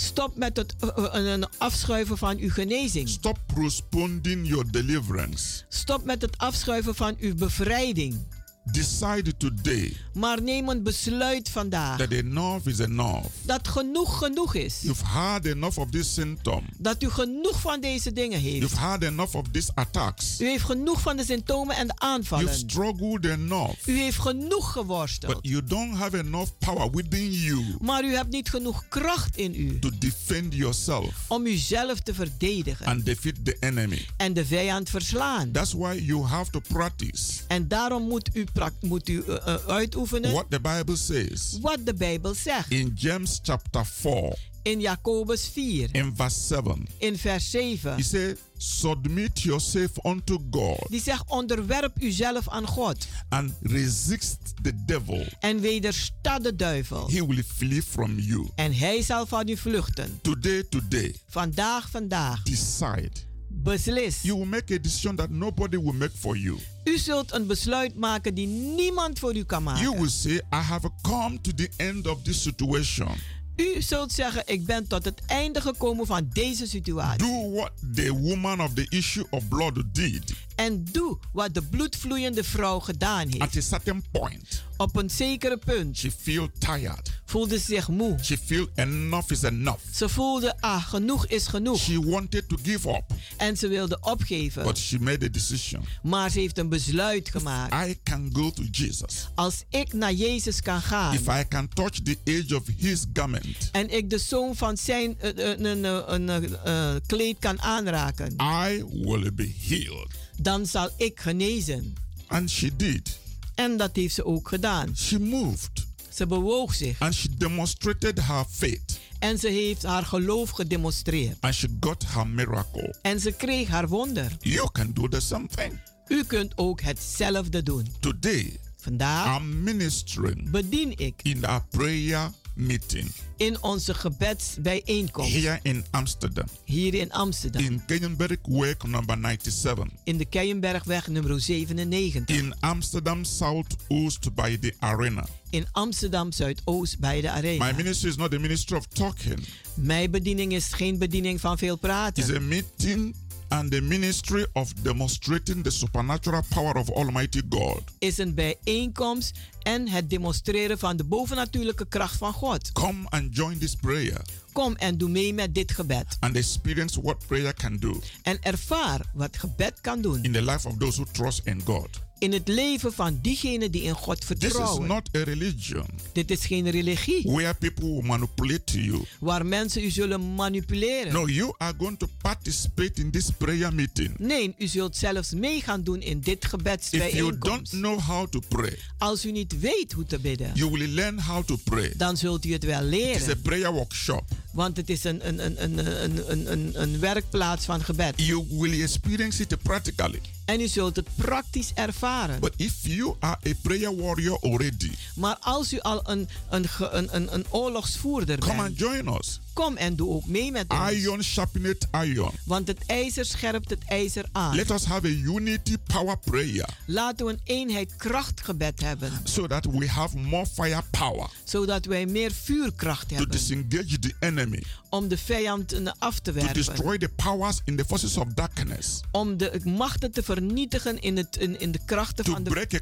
Stop met het eh, eh, afschuiven van uw genezing. Stop postponing your deliverance. Stop met het afschuiven van uw bevrijding. Decide today Maar neem een besluit vandaag. that enough is enough. Dat genoeg genoeg is. You've had enough of this symptom. Dat u genoeg van deze dingen heeft. You've had enough of these attacks. U heeft genoeg van de symptomen en de You've aanvallen. struggled enough. U heeft genoeg But geworsteld. you don't have enough power within you Maar u hebt niet genoeg kracht in u to defend yourself om uzelf te verdedigen and defeat the enemy. en de vijand verslaan. That's why you have to practice En daarom moet u, moet u eh, uitoefenen what the Bible says wat de Bijbel zegt. in James chapter 4 In Jacobus 4, in verse 7. in vers 7. He said, Submit yourself unto God Die zegt: onderwerp uzelf aan God and resist the devil. en wedersta de duivel. He will flee from you. En hij zal van u vluchten. Today, today, Vandaag, vandaag. decide. Beslis. You will make a decision that nobody will make for you. U zult een besluit maken die niemand voor u kan You will maken. say, I have come to the end of this situation. U zult zeggen: Ik ben tot het einde gekomen van deze situatie. Do what the woman of the issue of blood did. En doe wat de bloedvloeiende vrouw gedaan At heeft. a certain point, Op een zekere punt she feel tired. voelde ze zich moe. She feel enough is enough. Ze voelde: Ah, genoeg is genoeg. She wanted to give up, En ze wilde opgeven. but she made a decision. Maar ze heeft een besluit gemaakt. I can go to Jesus. Als ik naar Jezus kan gaan. If I can touch the edge of his garment, En ik de zoom van zijn eh, eh, een, een, een, een, eh, kleed kan aanraken. I will be healed. Dan zal ik genezen. And she did. En dat heeft ze ook gedaan. She moved Ze bewoog zich. and she demonstrated her faith En ze heeft haar geloof gedemonstreerd. and she got her miracle. En ze kreeg haar wonder. You can do the same thing. U kunt ook hetzelfde doen. Today, Vandaag I'm ministering bedien ik in our prayer meeting in onze gebedsbijeenkomst here in Amsterdam, hier in Amsterdam. in Kenyenberg Work number 97, In de Keienbergweg nummer 97. in Amsterdam Southoost by the arena. In Amsterdam Zuidoost bij de My Arena. ministry is not a ministry of talking, Mijn bediening is geen bediening van veel praten. a meeting and the ministry of demonstrating the supernatural power of Almighty God. Is een bijeenkomst en het demonstreren van de bovennatuurlijke kracht van God. Come and join this prayer Kom en doe mee met dit gebed. and experience what prayer can do En ervaar wat gebed kan doen in the life of those who trust in God. In het leven van diegenen die in God This is vertrouwen. not a religion Dit is geen religie where people will manipulate you. waar mensen u zullen manipuleren. No, you are going to participate in this prayer meeting. Nee, u zult zelfs mee gaan doen in dit If you don't gebedsbijeenkomst. know how to pray, Als u niet weet hoe te bidden, you will learn how to pray. dan zult u het wel It's a leren. prayer workshop. Want het is een, een, een, een, een, een, een, een werkplaats van gebed. You will experience it practically. En u zult het praktisch ervaren. But if you are a prayer warrior already, Maar als u al een, een, een, een, een oorlogsvoerder come bent, and join us. Kom en doe ook mee met ons. Iron sharpened iron. Want het ijzer scherpt het ijzer aan. Let us have a unity power prayer Laten we een eenheid krachtgebed hebben. so that we have more firepower Zodat wij meer vuurkracht to hebben. disengage the enemy, Om de vijand eh, af te to werpen. destroy the powers in the forces of darkness, Om de machten te vernietigen in, het, in, in de krachten to van de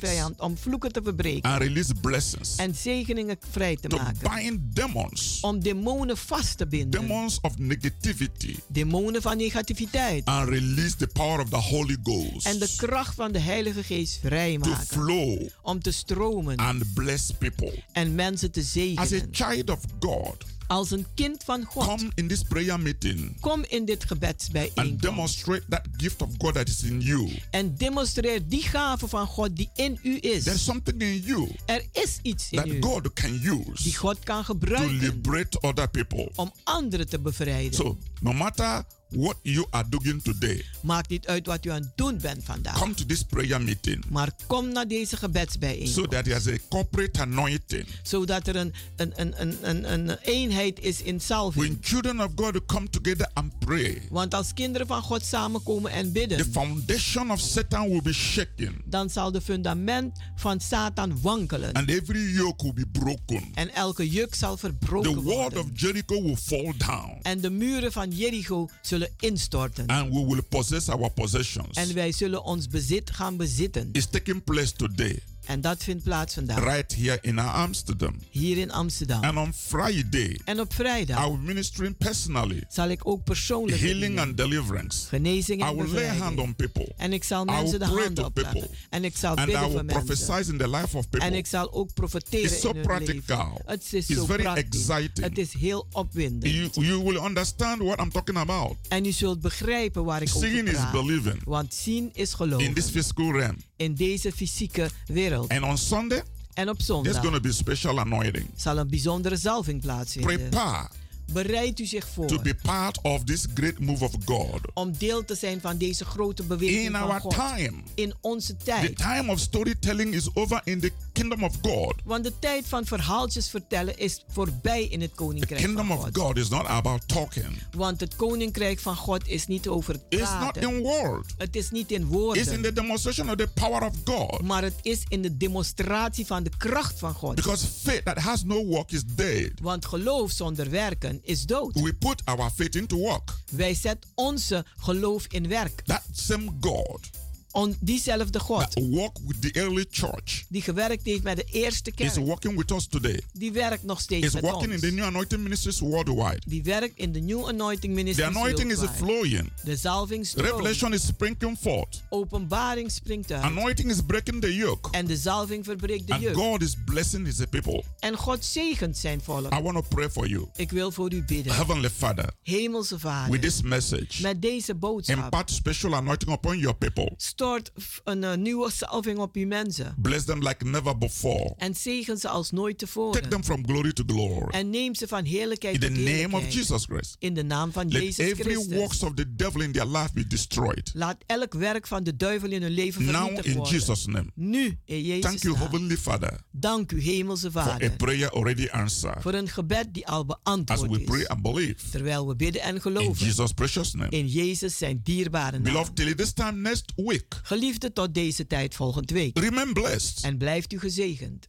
vijand. Om vloeken te verbreken. and release blessings, En zegeningen vrij te to maken. bind demons, Om demonen vast te binden. demons of negativity, Demonen van negativiteit. and release the power of the Holy Ghost En de kracht van de Heilige Geest to vrijmaken. flow Om te stromen and bless people. en mensen te As a zegenen. child of God, Als een kind van God. Come in this prayer meeting Kom in dit and gebedsbijeenkomst. demonstrate that gift of God that is in you. En demonstreer die gave van God die in u is. There's something in you Er is iets in that u God can die use God kan to gebruiken liberate other people. om anderen te bevrijden. So, no matter what you are doing today, Maakt niet uit wat u aan het doen bent vandaag. come to this prayer meeting Maar kom naar deze so gebedsbijeenkomst. that there's a corporate anointing. Zodat er een, een, een, een, een, een eenheid is in salving. When children of God come together and pray, Want als kinderen van God samenkomen en the bidden, foundation of Satan will be shaken dan zal de fundament van Satan wankelen. and every yoke will be broken. En elke juk zal The verbroken wall worden. of Jericho will fall down En de muren van Jericho zullen instorten. and we will possess our possessions. En wij zullen ons bezit gaan bezitten. It's taking place today, En dat vindt plaats vandaag. right here in Amsterdam. Hier in Amsterdam. And on Friday, En op I vrijdag will ministering personally zal ik ook persoonlijk healing and deliverance. genezing I en will lay hand bevrijding. on people. En ik zal I will mensen de handen opleggen. En ik zal And I bidden will voor mensen. prophesy in the life of En people. ik zal ook profeteren It's so in hun practical. leven. Het is It's zo very praktisch. exciting. Het is heel opwindend. You, you will understand what I'm talking about. En u zult begrijpen waar ik Seeing over is praat. believing Want zien is in geloven. this physical realm. in deze fysieke wereld. And on Sunday, En op there's zondag going to be special anointing. zal een bijzondere zalving plaatsvinden. Prepare Bereid u zich to voor be part of this great move of God. om deel te zijn van deze grote beweging In van our God. time, In onze the tijd. time of storytelling is over in the kingdom of God. Want de tijd van verhaaltjes vertellen is voorbij in het The koninkrijk kingdom van of God. God is not about talking. Want het koninkrijk van God is niet over het It's not praten. in word. Het is niet in It's woorden. in the demonstration of the power of God. Maar het is in de demonstratie van de kracht van God. Because faith that has no work is dead. Want geloof zonder werken is dood. We put our faith into work. Wij zetten onze geloof in werk. That same God On diezelfde God that walked with the early church die gewerkt heeft met de eerste is kerk, working with us today. die werkt nog steeds Is met working in ons. the new anointing ministries worldwide. Die werkt in de New Anointing The Ministries anointing is worldwide. flowing. De zalving stroomt. Revelation is springing forth. Openbaring springt uit. Anointing is breaking the yoke. En de zalving verbreekt de And juk. God is blessing his people. En God zegent zijn volk. I want to pray for you. Ik wil voor u bidden. Heavenly Father, Hemelse Vader. with this message, Met deze boodschap. impart special anointing upon your people. Stort een eh, nieuwe salving op uw mensen. Bless them like never before. En zegen ze als nooit Take tevoren. them from glory to glory. En neem ze van heerlijkheid In the tot name of heerlijkheid. Jesus Christ. In de naam van Let Jezus every Christus. works of the devil in their life be destroyed. Laat elk werk van de duivel in hun leven Now vernietigd in worden. Jesus' name. Nu in Jezus Thank you. Heavenly Father, Dank u, Hemelse for a Vader. prayer already answered. Voor een gebed die al As beantwoord we pray is. and believe. Terwijl we bidden en In geloven. Jesus' precious name. In Jezus zijn dierbare naam. Beloved, till this time next week, Geliefde tot deze tijd volgende week. remain blessed. En blijft u gezegend.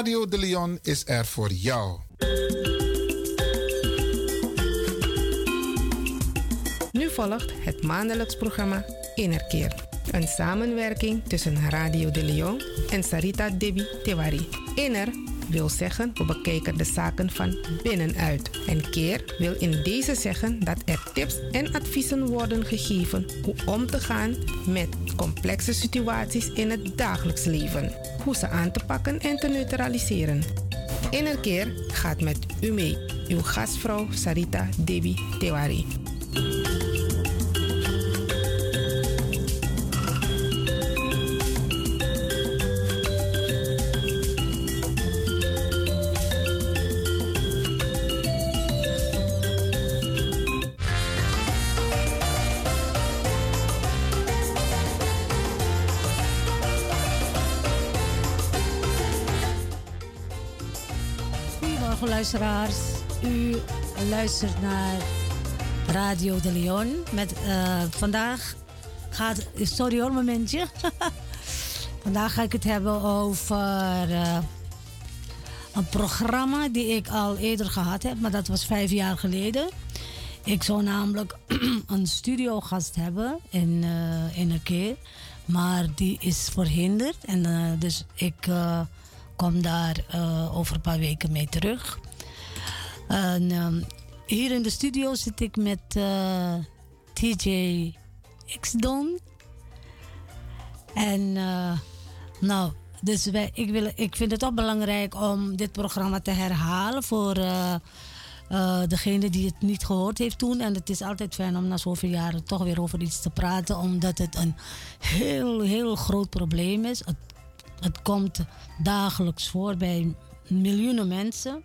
Radio de Leon is er voor jou. Nu volgt het maandelijks programma Innerkeer. Een samenwerking tussen Radio de Leon en Sarita Debi Tewari. Inner wil zeggen we bekijken de zaken van binnenuit. En keer wil in deze zeggen dat er tips en adviezen worden gegeven hoe om te gaan met complexe situaties in het dagelijks leven. Hoe ze aan te pakken en te neutraliseren. Innerkeer gaat met u mee. Uw gastvrouw Sarita Debi Tewari. Luistert naar Radio de Leon. Met eh, vandaag gaat... Sorry hoor, momentje. <laughs> vandaag ga ik het hebben over eh, een programma die ik al eerder gehad heb. Maar dat was vijf jaar geleden. Ik zou namelijk <clears throat> een studiogast hebben in, eh, in een keer. Maar die is verhinderd. En dus ik kom daar over een paar weken mee terug. En, ehm, hier in de studio zit ik met eh, TJ X-Don. En eh, nou, dus wij, ik, wil, ik vind het ook belangrijk om dit programma te herhalen voor eh, degene die het niet gehoord heeft toen. En het is altijd fijn om na zoveel jaren toch weer over iets te praten, omdat het een heel, heel groot probleem is. Het, het komt dagelijks voor bij miljoenen mensen.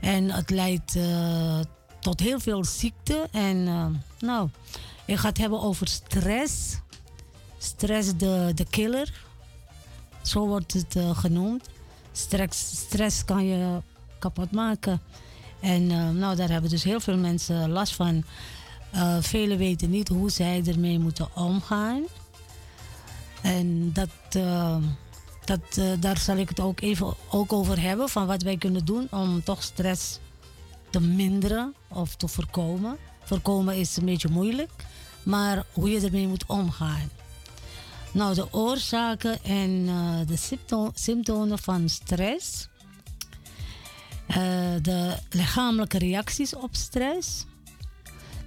En het leidt eh, tot heel veel ziekte. En eh, nou, ik ga het hebben over stress. Stress de, de killer. Zo wordt het eh, genoemd. Stress, stress kan je kapot maken. En nou, daar hebben dus heel veel mensen last van. Velen weten niet hoe zij ermee moeten omgaan. En dat, dat, eh, daar zal ik het ook even ook over hebben. Van wat wij kunnen doen om toch stress te minderen of te voorkomen. Voorkomen is een beetje moeilijk. Maar hoe je ermee moet omgaan. Nou, de oorzaken en eh, de sympto- symptomen van stress. Eh, de lichamelijke reacties op stress.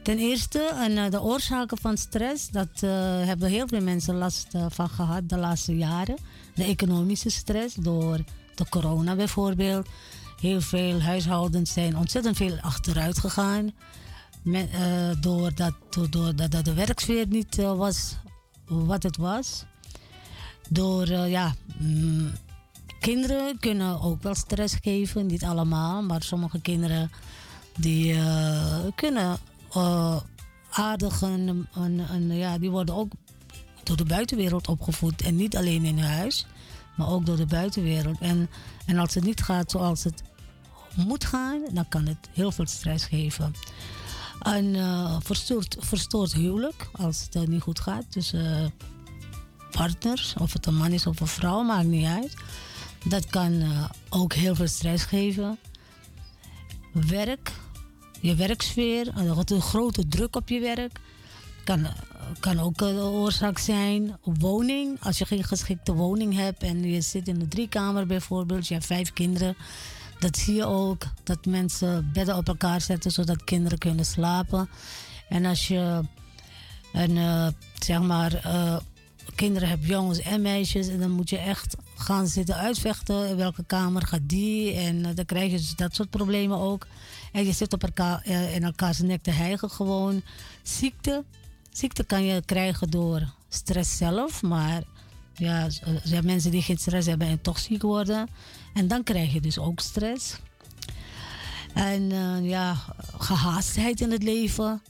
Ten eerste, en, de oorzaken van stress, dat hebben heel veel mensen last van gehad de laatste jaren. De economische stress door de corona bijvoorbeeld. Heel veel huishoudens zijn ontzettend veel achteruit gegaan. Met, eh, doordat, doordat dat de werksfeer niet eh, was wat het was. Door, eh, ja, mm, kinderen kunnen ook wel stress geven. Niet allemaal, maar sommige kinderen die kunnen aardig en, en, en, ja, die worden ook door de buitenwereld opgevoed. En niet alleen in huis, maar ook door de buitenwereld. En, en als het niet gaat zoals het moet gaan, dan kan het heel veel stress geven. Een eh, verstoord, verstoord huwelijk, als het eh, niet goed gaat tussen partners, of het een man is of een vrouw, maakt niet uit. Dat kan eh, ook heel veel stress geven. Werk, je werksfeer, eh, een grote druk op je werk. Kan, kan ook een oorzaak zijn. Woning, als je geen geschikte woning hebt en je zit in de driekamer bijvoorbeeld, je hebt vijf kinderen. Dat zie je ook, dat mensen bedden op elkaar zetten zodat kinderen kunnen slapen. En als je een, eh, zeg maar, eh, kinderen hebt, jongens en meisjes, en dan moet je echt gaan zitten uitvechten. In welke kamer gaat die? En eh, dan krijg je dus dat soort problemen ook. En je zit op elkaar, in elkaars nek te hijgen gewoon. Ziekte. Ziekte kan je krijgen door stress zelf, maar ja, er zijn mensen die geen stress hebben en toch ziek worden. En dan krijg je dus ook stress. En eh, ja, gehaastheid in het leven.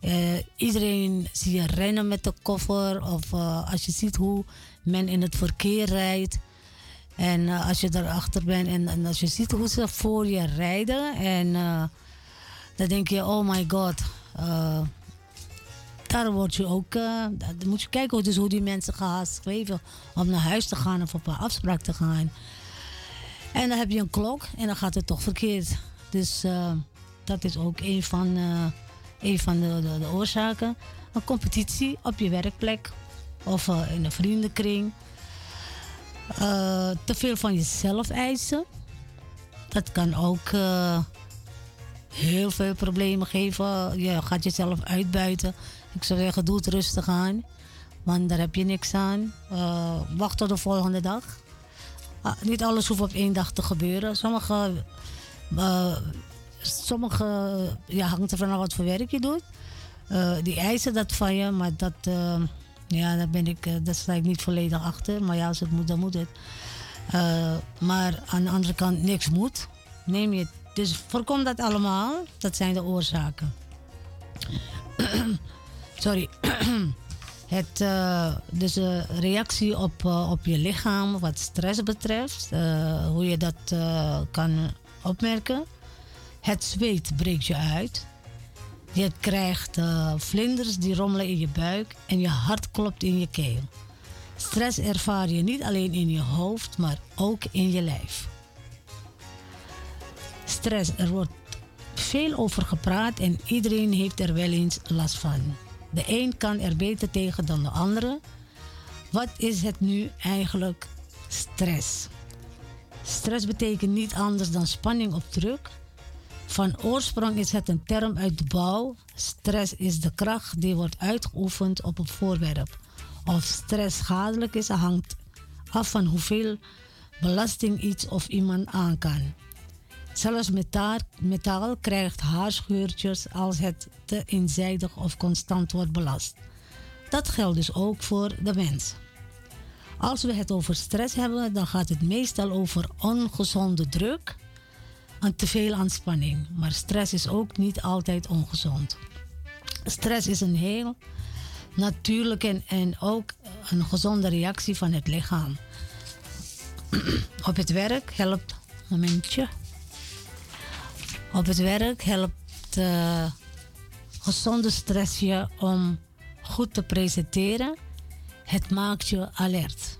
Eh, iedereen zie je rennen met de koffer. Of eh, als je ziet hoe men in het verkeer rijdt. En als je daarachter bent en, en als je ziet hoe ze voor je rijden. En dan denk je, oh my god. Daar word je ook, eh, dan moet je kijken dus hoe die mensen gehaast leven om naar huis te gaan of op een afspraak te gaan. En dan heb je een klok en dan gaat het toch verkeerd. Dus eh, dat is ook een van, eh, een van de, de, de oorzaken. Een competitie op je werkplek of in een vriendenkring. Te veel van jezelf eisen. Dat kan ook heel veel problemen geven. Je gaat jezelf uitbuiten. Ik zou zeggen, doe het rustig aan. Want daar heb je niks aan. Eh, wacht tot de volgende dag. Ah, niet alles hoeft op één dag te gebeuren. Sommige, eh, sommige ja, hangt er vanaf wat voor werk je doet. Eh, die eisen dat van je, maar dat, ja, daar, ben ik, daar sta ik niet volledig achter. Maar ja, als het moet, dan moet het. Maar aan de andere kant, niks moet. Neem je. Dus voorkom dat allemaal. Dat zijn de oorzaken. Sorry. <clears throat> Het, eh, dus de reactie op, eh, op je lichaam wat stress betreft, eh, hoe je dat eh, kan opmerken. Het zweet breekt je uit. Je krijgt eh, vlinders die rommelen in je buik en je hart klopt in je keel. Stress ervaar je niet alleen in je hoofd, maar ook in je lijf. Stress, er wordt veel over gepraat en iedereen heeft er wel eens last van. De een kan er beter tegen dan de andere. Wat is het nu eigenlijk stress? Stress betekent niet anders dan spanning of druk. Van oorsprong is het een term uit de bouw. Stress is de kracht die wordt uitgeoefend op een voorwerp. Of stress schadelijk is, hangt af van hoeveel belasting iets of iemand aan kan. Zelfs metaal, metaal krijgt haarscheurtjes als het te eenzijdig of constant wordt belast. Dat geldt dus ook voor de mens. Als we het over stress hebben, dan gaat het meestal over ongezonde druk en te veel aanspanning. Maar stress is ook niet altijd ongezond. Stress is een heel natuurlijke en, en ook een gezonde reactie van het lichaam. <clears throat> Op het werk helpt, momentje. Op het werk helpt eh, gezonde stress je om goed te presenteren. Het maakt je alert.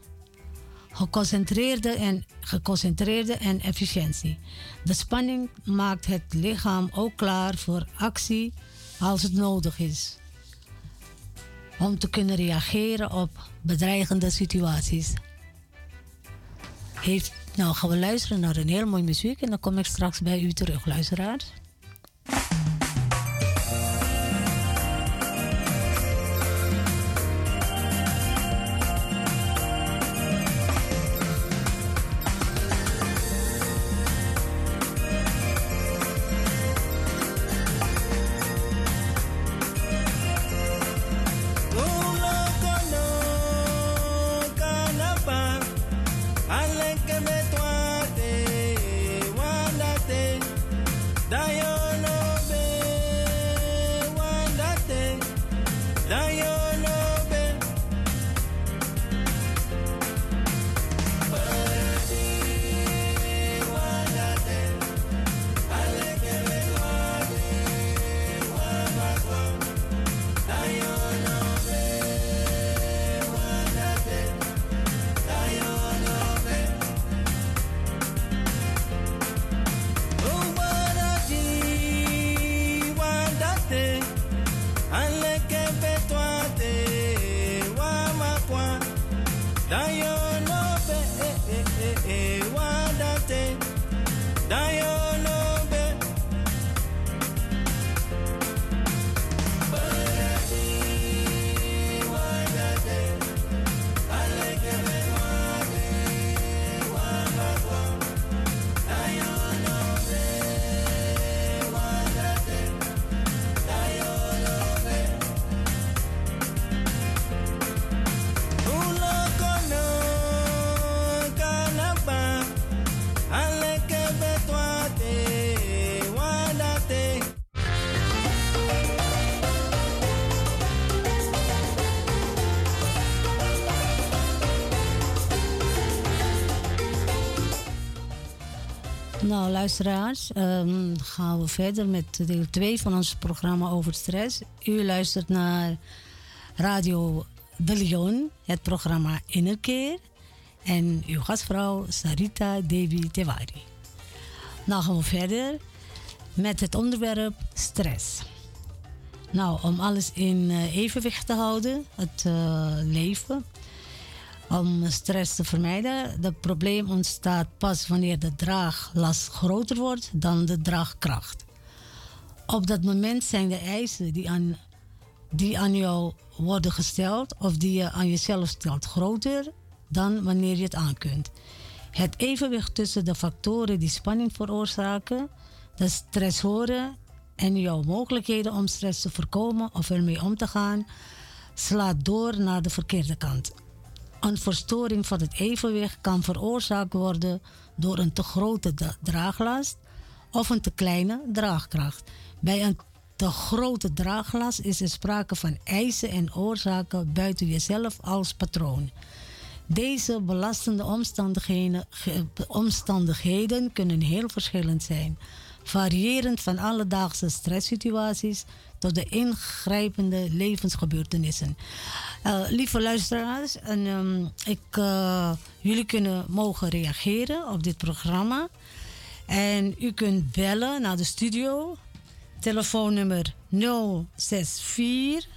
Geconcentreerde en, geconcentreerde en efficiëntie. De spanning maakt het lichaam ook klaar voor actie als het nodig is. Om te kunnen reageren op bedreigende situaties. Heeft, nou gaan we luisteren naar een heel mooi muziek en dan kom ik straks bij u terug, luisteraars. Nou, luisteraars, ehm, gaan we verder met deel 2 van ons programma over stress. U luistert naar Radio De Leon, het programma Innerkeer. en uw gastvrouw Sarita Devi Tewari. Nou gaan we verder met het onderwerp stress. Nou, om alles in eh, evenwicht te houden, het eh, leven, om stress te vermijden. Het probleem ontstaat pas wanneer de draaglast groter wordt dan de draagkracht. Op dat moment zijn de eisen die aan, die aan jou worden gesteld of die je aan jezelf stelt groter dan wanneer je het aan kunt. Het evenwicht tussen de factoren die spanning veroorzaken, de stressoren en jouw mogelijkheden om stress te voorkomen of ermee om te gaan, slaat door naar de verkeerde kant. Een verstoring van het evenwicht kan veroorzaakt worden door een te grote dra- draaglast of een te kleine draagkracht. Bij een te grote draaglast is er sprake van eisen en oorzaken buiten jezelf als patroon. Deze belastende omstandigheden, omstandigheden kunnen heel verschillend zijn, variërend van alledaagse stresssituaties tot de ingrijpende levensgebeurtenissen. Eh, lieve luisteraars, en, ehm, ik, eh, jullie kunnen mogen reageren op dit programma. En u kunt bellen naar de studio. Telefoonnummer 064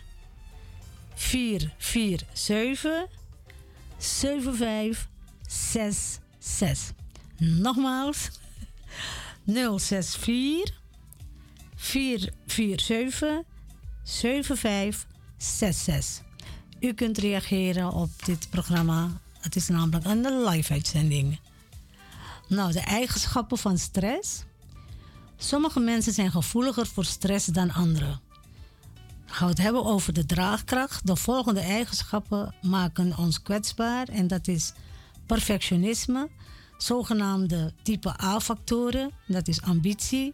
447 7566. Nogmaals 064 447 7566. U kunt reageren op dit programma. Het is namelijk een live uitzending. Nou, de eigenschappen van stress. Sommige mensen zijn gevoeliger voor stress dan anderen. Gaan we het hebben over de draagkracht. De volgende eigenschappen maken ons kwetsbaar en dat is perfectionisme, zogenaamde type A-factoren, dat is ambitie,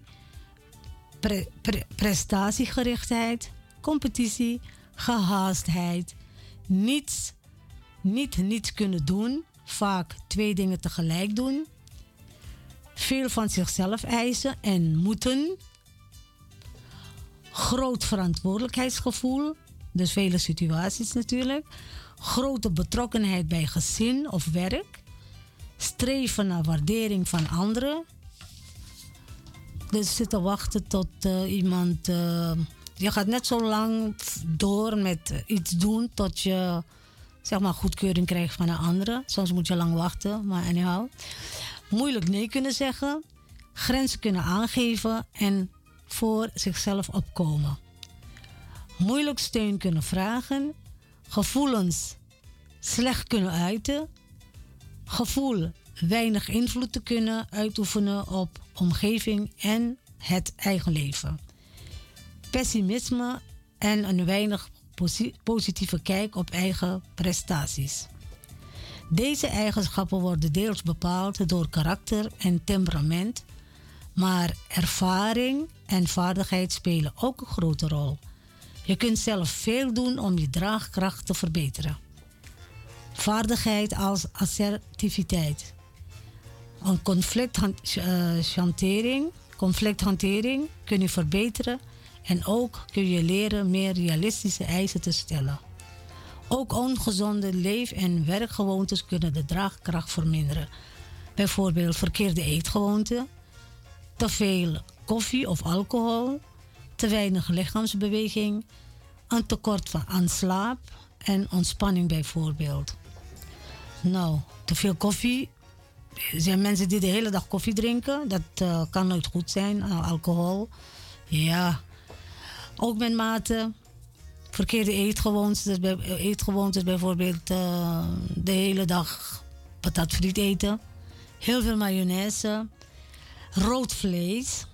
pre- pre- prestatiegerichtheid, competitie, gehaastheid, niets, niet niets kunnen doen, vaak twee dingen tegelijk doen, veel van zichzelf eisen en moeten, groot verantwoordelijkheidsgevoel, dus vele situaties natuurlijk, grote betrokkenheid bij gezin of werk, streven naar waardering van anderen. Dus zitten wachten tot eh, iemand. eh, je gaat net zo lang door met eh, iets doen tot je zeg maar goedkeuring krijgt van een andere. Soms moet je lang wachten, maar anyhow. Moeilijk nee kunnen zeggen, grenzen kunnen aangeven en voor zichzelf opkomen. Moeilijk steun kunnen vragen, gevoelens slecht kunnen uiten, gevoel weinig invloed te kunnen uitoefenen op omgeving en het eigen leven. Pessimisme en een weinig posi- positieve kijk op eigen prestaties. Deze eigenschappen worden deels bepaald door karakter en temperament, maar ervaring en vaardigheid spelen ook een grote rol. Je kunt zelf veel doen om je draagkracht te verbeteren. Vaardigheid als assertiviteit. Conflicthantering, conflicthantering kun je verbeteren en ook kun je leren meer realistische eisen te stellen. Ook ongezonde leef- en werkgewoontes kunnen de draagkracht verminderen. Bijvoorbeeld verkeerde eetgewoonten, te veel koffie of alcohol, te weinig lichaamsbeweging, een tekort aan slaap en ontspanning bijvoorbeeld. Nou, te veel koffie. Er zijn mensen die de hele dag koffie drinken. Dat eh, kan nooit goed zijn. Uh, alcohol. Ja. Ook met mate. Verkeerde eetgewoontes. Eetgewoontes bijvoorbeeld eh, de hele dag patatfriet eten. Heel veel mayonaise. Rood vlees.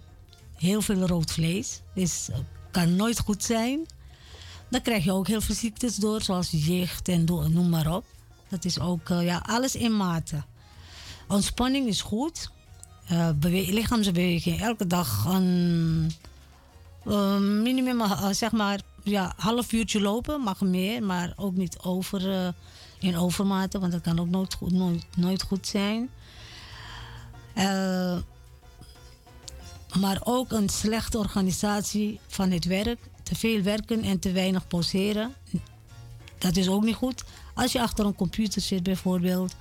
Heel veel rood vlees. Dus eh, kan nooit goed zijn. Dan krijg je ook heel veel ziektes door, zoals jicht en noem maar op. Dat is ook eh, ja, alles in mate. Ontspanning is goed. Bewe- lichaamsbeweging, elke dag een eh, minimum, eh, zeg maar, ja, half uurtje lopen, mag meer, maar ook niet over, in overmate, want dat kan ook nooit goed, nooit, nooit goed zijn. Maar ook een slechte organisatie van het werk. Te veel werken en te weinig poseren. Dat is ook niet goed. Als je achter een computer zit bijvoorbeeld.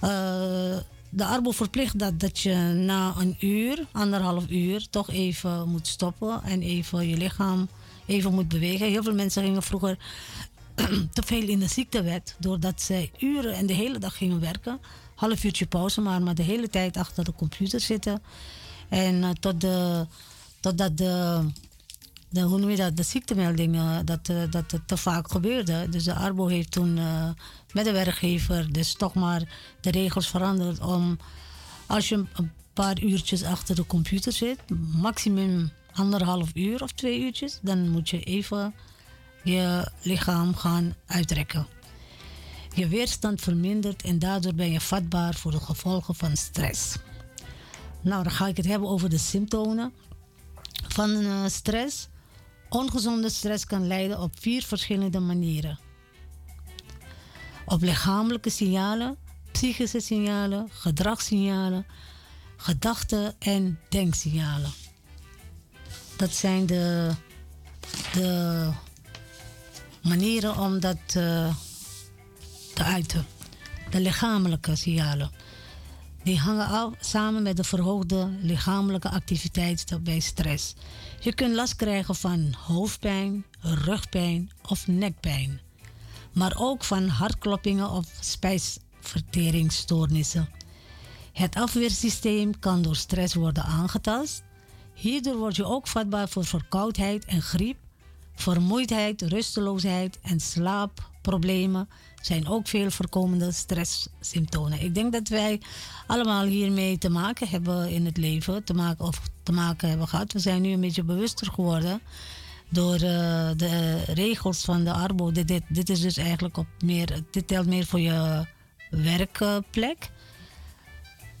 Eh, de arbo verplicht dat, dat je na een uur, anderhalf uur, toch even moet stoppen en even je lichaam even moet bewegen. Heel veel mensen gingen vroeger <clears throat> te veel in de ziektewet, doordat zij uren en de hele dag gingen werken. Half uurtje pauze, maar, maar de hele tijd achter de computer zitten. En eh, tot de, totdat de, de, hoe noem je dat, de ziektemeldingen, dat, eh, dat het te vaak gebeurde. Dus de Arbo heeft toen eh, met de werkgever dus toch maar de regels veranderd om als je een paar uurtjes achter de computer zit, maximum anderhalf uur of twee uurtjes, dan moet je even je lichaam gaan uitrekken. Je weerstand vermindert en daardoor ben je vatbaar voor de gevolgen van stress. Nou, dan ga ik het hebben over de symptomen van eh, stress. Ongezonde stress kan leiden op vier verschillende manieren. Op lichamelijke signalen, psychische signalen, gedragssignalen, gedachten en denksignalen. Dat zijn de, de manieren om dat eh, te uiten. De lichamelijke signalen. Die hangen samen met de verhoogde lichamelijke activiteit bij stress. Je kunt last krijgen van hoofdpijn, rugpijn of nekpijn. Maar ook van hartkloppingen of spijsverteringsstoornissen. Het afweersysteem kan door stress worden aangetast. Hierdoor word je ook vatbaar voor verkoudheid en griep. Vermoeidheid, rusteloosheid en slaapproblemen zijn ook veel voorkomende stresssymptomen. Ik denk dat wij allemaal hiermee te maken hebben in het leven, te maken, of te maken hebben gehad. We zijn nu een beetje bewuster geworden door eh, de regels van de arbo. Dit, dit, is dus eigenlijk op meer, dit telt meer voor je werkplek.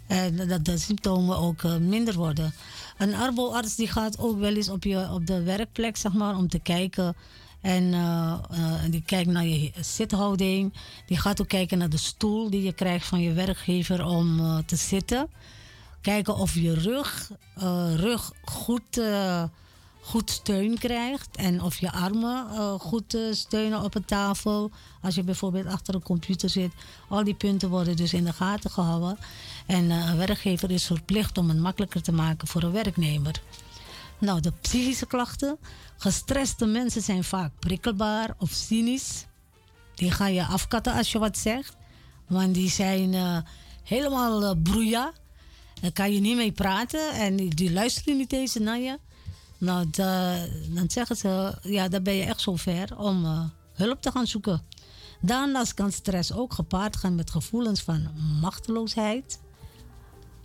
En dat de symptomen ook eh, minder worden. Een arboarts die gaat ook wel eens op, je, op de werkplek, zeg maar, om te kijken. En eh, eh, die kijkt naar je zithouding. Die gaat ook kijken naar de stoel die je krijgt van je werkgever om eh, te zitten. Kijken of je rug, rug goed, goed steun krijgt. En of je armen goed steunen op een tafel. Als je bijvoorbeeld achter een computer zit. Al die punten worden dus in de gaten gehouden. En een werkgever is verplicht om het makkelijker te maken voor een werknemer. Nou, de psychische klachten. Gestreste mensen zijn vaak prikkelbaar of cynisch. Die gaan je afkatten als je wat zegt. Want die zijn uh, helemaal uh, broeia. Daar kan je niet mee praten en die, luisteren niet eens naar je. Nou, dan zeggen ze, ja, dan ben je echt zo ver om uh, hulp te gaan zoeken. Daarnaast kan stress ook gepaard gaan met gevoelens van machteloosheid,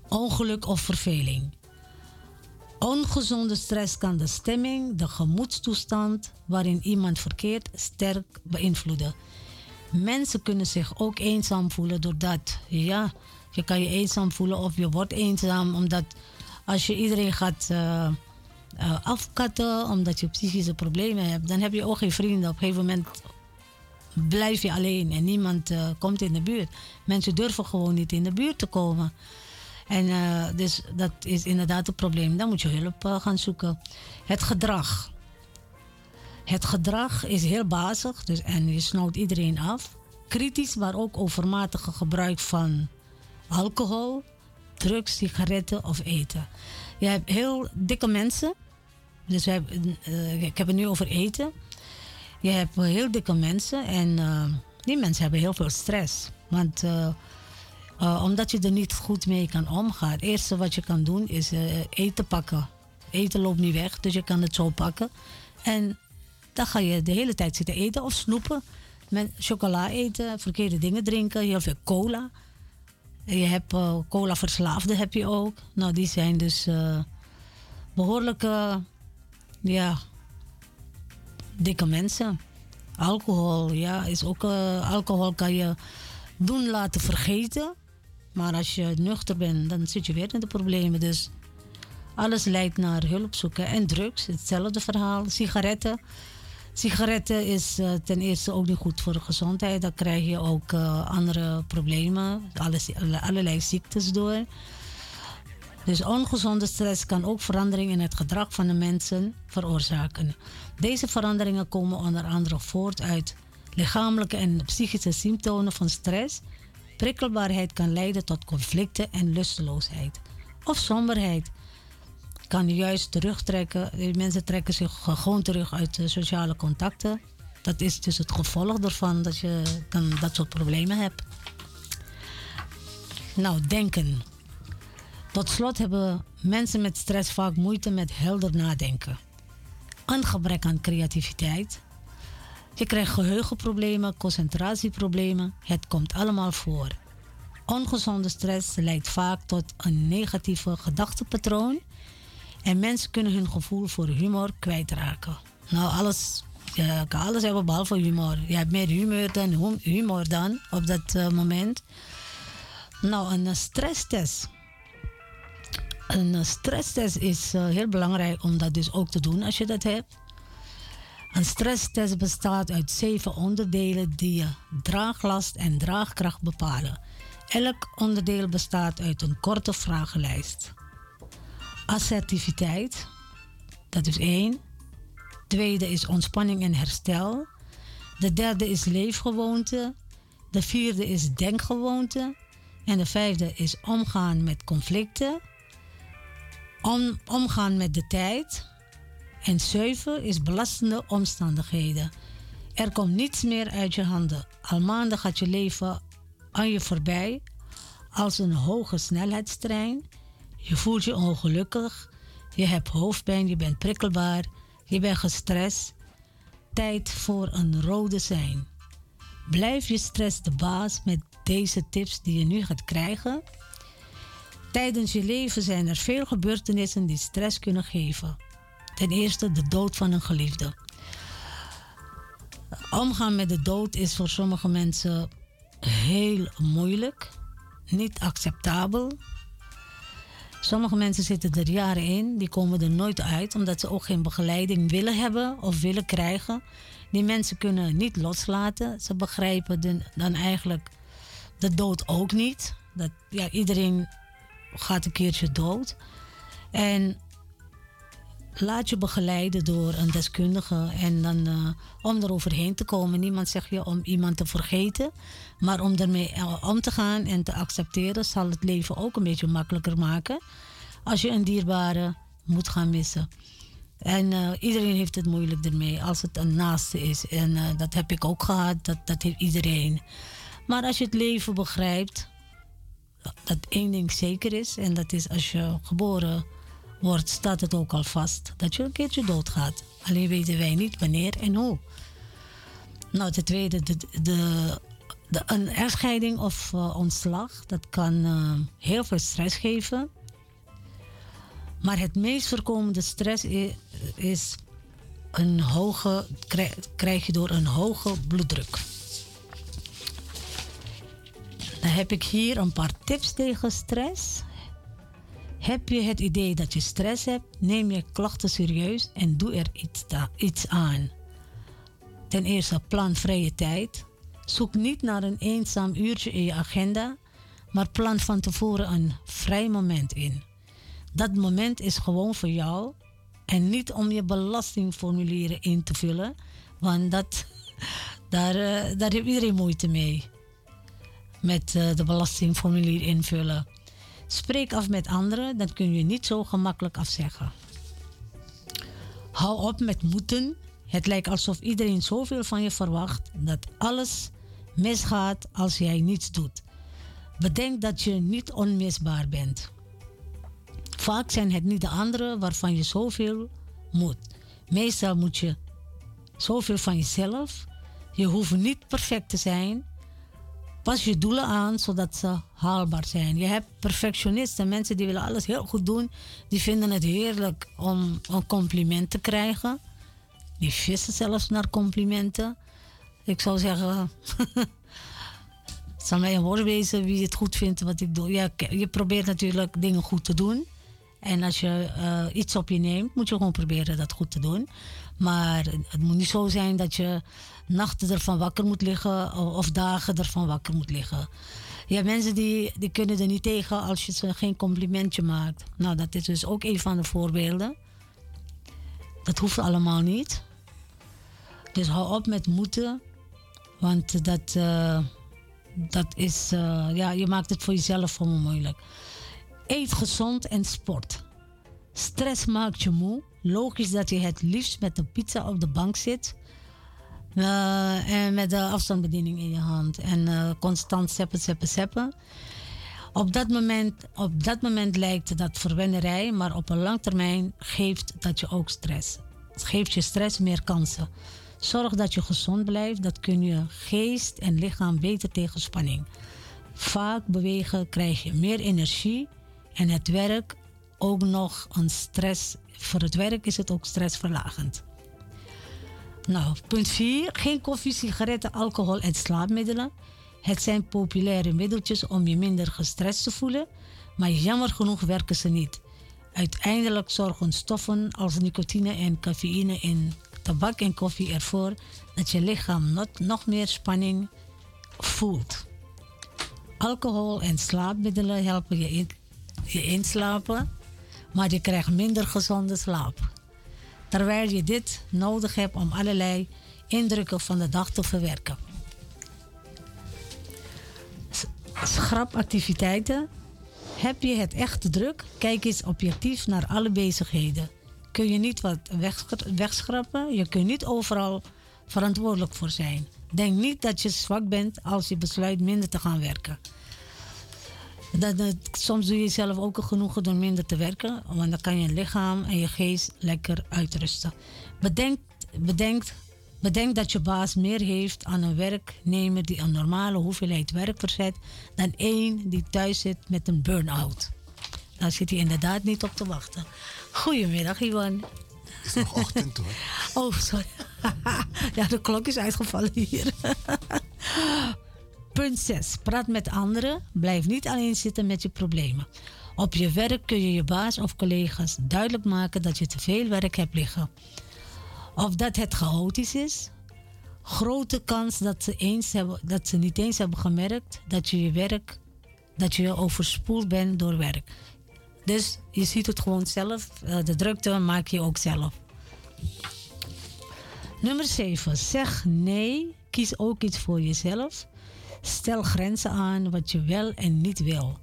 ongeluk of verveling. Ongezonde stress kan de stemming, de gemoedstoestand waarin iemand verkeert sterk beïnvloeden. Mensen kunnen zich ook eenzaam voelen doordat, ja, je kan je eenzaam voelen of je wordt eenzaam omdat als je iedereen gaat uh, uh, afkatten omdat je psychische problemen hebt, dan heb je ook geen vrienden. Op een gegeven moment blijf je alleen en niemand uh, komt in de buurt. Mensen durven gewoon niet in de buurt te komen. En uh, dus dat is inderdaad een probleem. Dan moet je hulp uh, gaan zoeken. Het gedrag. Het gedrag is heel bazig dus, en je snauwt iedereen af. Kritisch, maar ook overmatige gebruik van alcohol, drugs, sigaretten of eten. Je hebt heel dikke mensen. Dus we hebben, uh, ik heb het nu over eten. Je hebt heel dikke mensen en die mensen hebben heel veel stress. Want uh, omdat je er niet goed mee kan omgaan. Het eerste wat je kan doen is uh, eten pakken. Eten loopt niet weg, dus je kan het zo pakken. En dan ga je de hele tijd zitten eten of snoepen. Met chocola eten, verkeerde dingen drinken, heel veel cola. Je hebt uh, cola verslaafden heb je ook. Nou, die zijn dus behoorlijk, ja, dikke mensen. Alcohol, ja, is ook, alcohol kan je doen laten vergeten. Maar als je nuchter bent, dan zit je weer in de problemen. Dus alles leidt naar hulp zoeken. En drugs, hetzelfde verhaal. Sigaretten. Sigaretten is uh, ten eerste ook niet goed voor de gezondheid. Dan krijg je ook uh, andere problemen, alles, allerlei ziektes door. Dus ongezonde stress kan ook verandering in het gedrag van de mensen veroorzaken. Deze veranderingen komen onder andere voort uit lichamelijke en psychische symptomen van stress Prikkelbaarheid kan leiden tot conflicten en lusteloosheid. Of somberheid kan juist terugtrekken. Mensen trekken zich gewoon terug uit sociale contacten. Dat is dus het gevolg ervan dat je dat soort problemen hebt. Nou, denken. Tot slot hebben mensen met stress vaak moeite met helder nadenken. Een gebrek aan creativiteit. Je krijgt geheugenproblemen, concentratieproblemen. Het komt allemaal voor. Ongezonde stress leidt vaak tot een negatieve gedachtepatroon. En mensen kunnen hun gevoel voor humor kwijtraken. Nou, alles, je kan alles hebben behalve humor. Je hebt meer humor dan, hum- humor dan op dat eh, moment. Nou, een stresstest. Een stresstest is eh, heel belangrijk om dat dus ook te doen als je dat hebt. Een stresstest bestaat uit zeven onderdelen die je draaglast en draagkracht bepalen. Elk onderdeel bestaat uit een korte vragenlijst. Assertiviteit, dat is één. Tweede is ontspanning en herstel. De derde is leefgewoonte. De vierde is denkgewoonte. En de vijfde is omgaan met conflicten. Om, omgaan met de tijd. En zeven is belastende omstandigheden. Er komt niets meer uit je handen. Al maanden gaat je leven aan je voorbij als een hoge snelheidstrein. Je voelt je ongelukkig. Je hebt hoofdpijn, je bent prikkelbaar. Je bent gestrest. Tijd voor een rode zijn. Blijf je stress de baas met deze tips die je nu gaat krijgen. Tijdens je leven zijn er veel gebeurtenissen die stress kunnen geven. Ten eerste de dood van een geliefde. Omgaan met de dood is voor sommige mensen heel moeilijk, niet acceptabel. Sommige mensen zitten er jaren in, die komen er nooit uit omdat ze ook geen begeleiding willen hebben of willen krijgen. Die mensen kunnen niet loslaten. Ze begrijpen dan eigenlijk de dood ook niet. Dat, ja, iedereen gaat een keertje dood. En laat je begeleiden door een deskundige. En dan eh, om er overheen te komen. Niemand zegt je om iemand te vergeten. Maar om ermee eh, om te gaan en te accepteren, zal het leven ook een beetje makkelijker maken. Als je een dierbare moet gaan missen. En eh, iedereen heeft het moeilijk ermee als het een naaste is. En dat heb ik ook gehad, dat, dat heeft iedereen. Maar als je het leven begrijpt, dat één ding zeker is. En dat is als je geboren wordt, staat het ook al vast dat je een keertje doodgaat. Alleen weten wij niet wanneer en hoe. Nou, ten tweede, de, de, de, een echtscheiding of eh, ontslag, dat kan eh, heel veel stress geven. Maar het meest voorkomende stress is een hoge, krij- krijg je door een hoge bloeddruk. Dan heb ik hier een paar tips tegen stress. Heb je het idee dat je stress hebt, neem je klachten serieus en doe er iets, iets aan. Ten eerste plan vrije tijd. Zoek niet naar een eenzaam uurtje in je agenda, maar plan van tevoren een vrij moment in. Dat moment is gewoon voor jou en niet om je belastingformulieren in te vullen, want dat, <laughs> daar, eh, daar heeft iedereen moeite mee. Met eh, de belastingformulier invullen. Spreek af met anderen, dat kun je niet zo gemakkelijk afzeggen. Hou op met moeten. Het lijkt alsof iedereen zoveel van je verwacht dat alles misgaat als jij niets doet. Bedenk dat je niet onmisbaar bent. Vaak zijn het niet de anderen waarvan je zoveel moet. Meestal moet je zoveel van jezelf. Je hoeft niet perfect te zijn. Pas je doelen aan zodat ze haalbaar zijn. Je hebt perfectionisten, mensen die willen alles heel goed doen. Die vinden het heerlijk om een compliment te krijgen. Die vissen zelfs naar complimenten. Ik zou zeggen, <laughs> het zal mij een woord wezen wie het goed vindt wat ik doe. Ja, je probeert natuurlijk dingen goed te doen. En als je eh, iets op je neemt, moet je gewoon proberen dat goed te doen. Maar het moet niet zo zijn dat je nachten ervan wakker moet liggen of dagen ervan wakker moet liggen. Ja, mensen die, die kunnen er niet tegen als je ze geen complimentje maakt. Nou, dat is dus ook een van de voorbeelden. Dat hoeft allemaal niet. Dus hou op met moeten. Want dat, eh, dat is, eh, ja, je maakt het voor jezelf me moeilijk. Eet gezond en sport. Stress maakt je moe. Logisch dat je het liefst met een pizza op de bank zit. Eh, en met de afstandsbediening in je hand. En eh, constant zeppen, zeppen, zeppen. Op dat, moment, op dat moment lijkt dat verwennerij, maar op een lang termijn geeft dat je ook stress. Het geeft je stress meer kansen. Zorg dat je gezond blijft, dat kun je geest en lichaam beter tegen spanning. Vaak bewegen krijg je meer energie en het werk ook nog een stress. Voor het werk is het ook stressverlagend. Nou, punt 4. Geen koffie, sigaretten, alcohol en slaapmiddelen. Het zijn populaire middeltjes om je minder gestrest te voelen, maar jammer genoeg werken ze niet. Uiteindelijk zorgen stoffen als nicotine en cafeïne in tabak en koffie ervoor dat je lichaam nog meer spanning voelt. Alcohol en slaapmiddelen helpen je, in, je inslapen, maar je krijgt minder gezonde slaap. Terwijl je dit nodig hebt om allerlei indrukken van de dag te verwerken. Schrapactiviteiten. Heb je het echt druk? Kijk eens objectief naar alle bezigheden. Kun je niet wat wegsch- wegschrappen? Je kunt niet overal verantwoordelijk voor zijn. Denk niet dat je zwak bent als je besluit minder te gaan werken. Dat, dat- soms doe je jezelf ook een genoegen door minder te werken, want dan kan je lichaam en je geest lekker uitrusten. Bedenk, bedenk, bedenk dat je baas meer heeft aan een werknemer die een normale hoeveelheid werk verzet dan één die thuis zit met een burn-out. Daar zit hij inderdaad niet op te wachten. Goedemiddag, Iwan. Het is nog ochtend hoor. <laughs> Oh, sorry. <laughs> ja, de klok is uitgevallen hier. <laughs> Punt 6. Praat met anderen. Blijf niet alleen zitten met je problemen. Op je werk kun je je baas of collega's duidelijk maken dat je te veel werk hebt liggen. Of dat het chaotisch is. Grote kans dat ze, eens hebben, dat ze niet eens hebben gemerkt dat je je werk, dat je overspoeld bent door werk. Dus je ziet het gewoon zelf. eh, De drukte maak je ook zelf. Nummer 7. Zeg nee. Kies ook iets voor jezelf. Stel grenzen aan wat je wel en niet wil.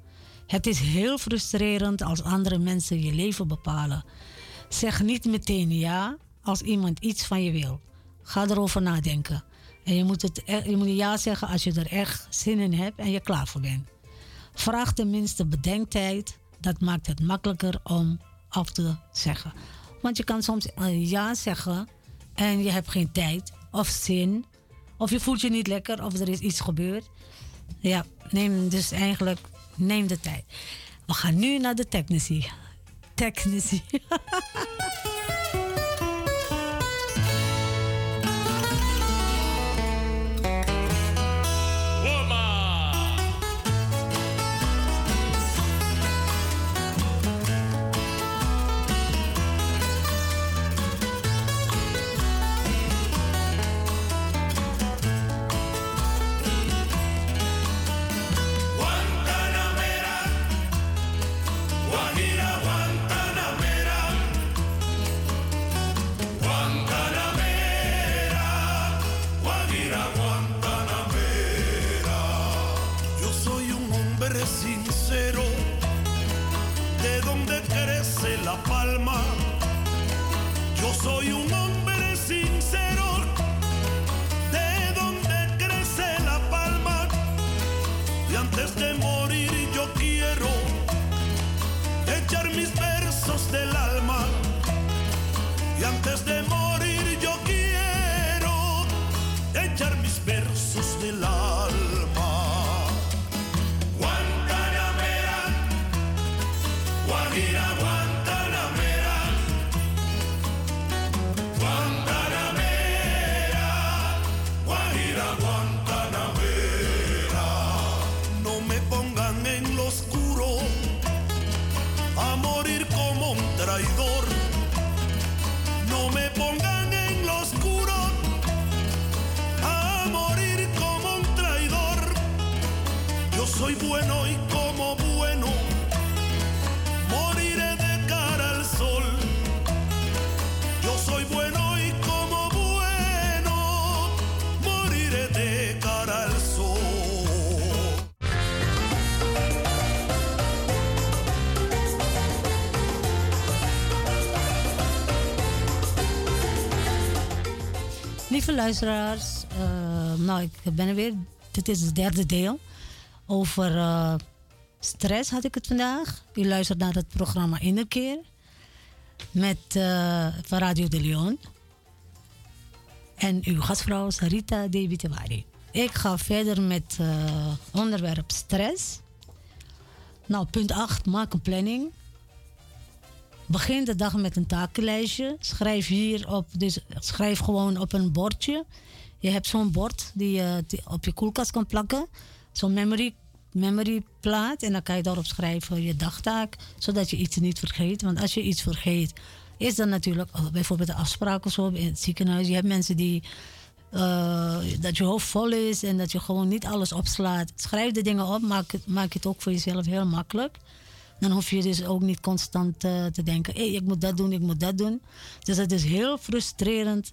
Het is heel frustrerend als andere mensen je leven bepalen. Zeg niet meteen ja als iemand iets van je wil. Ga erover nadenken. En je moet, het, e- je moet ja zeggen als je er echt zin in hebt en je klaar voor bent. Vraag tenminste bedenktijd. Dat maakt het makkelijker om af te zeggen. Want je kan soms eh, ja zeggen en je hebt geen tijd of zin. Of je voelt je niet lekker of er is iets gebeurd. Ja, neem dus eigenlijk neem de tijd. We gaan nu naar de technici. Technici. <laughs> del alma. Y antes de morir luisteraars, eh, nou ik ben er weer. Dit is het derde deel. Over eh, stress had ik het vandaag. U luistert naar het programma Innerkeer. Met eh, van Radio de Leon. En uw gastvrouw Sarita Devi Tewari. Ik ga verder met onderwerp stress. Nou, punt 8. Maak een planning. Begin de dag met een takenlijstje. Schrijf hier op, dus schrijf gewoon op een bordje. Je hebt zo'n bord die je op je koelkast kan plakken. Zo'n memory, memory plaat. En dan kan je daarop schrijven je dagtaak. Zodat je iets niet vergeet. Want als je iets vergeet, is dan natuurlijk oh, bijvoorbeeld de afspraak of zo in het ziekenhuis. Je hebt mensen die. eh, dat je hoofd vol is en dat je gewoon niet alles opslaat. Schrijf de dingen op, maak het, maak het ook voor jezelf heel makkelijk. Dan hoef je dus ook niet constant eh, te denken: hé, ik moet dat doen, ik moet dat doen. Dus het is heel frustrerend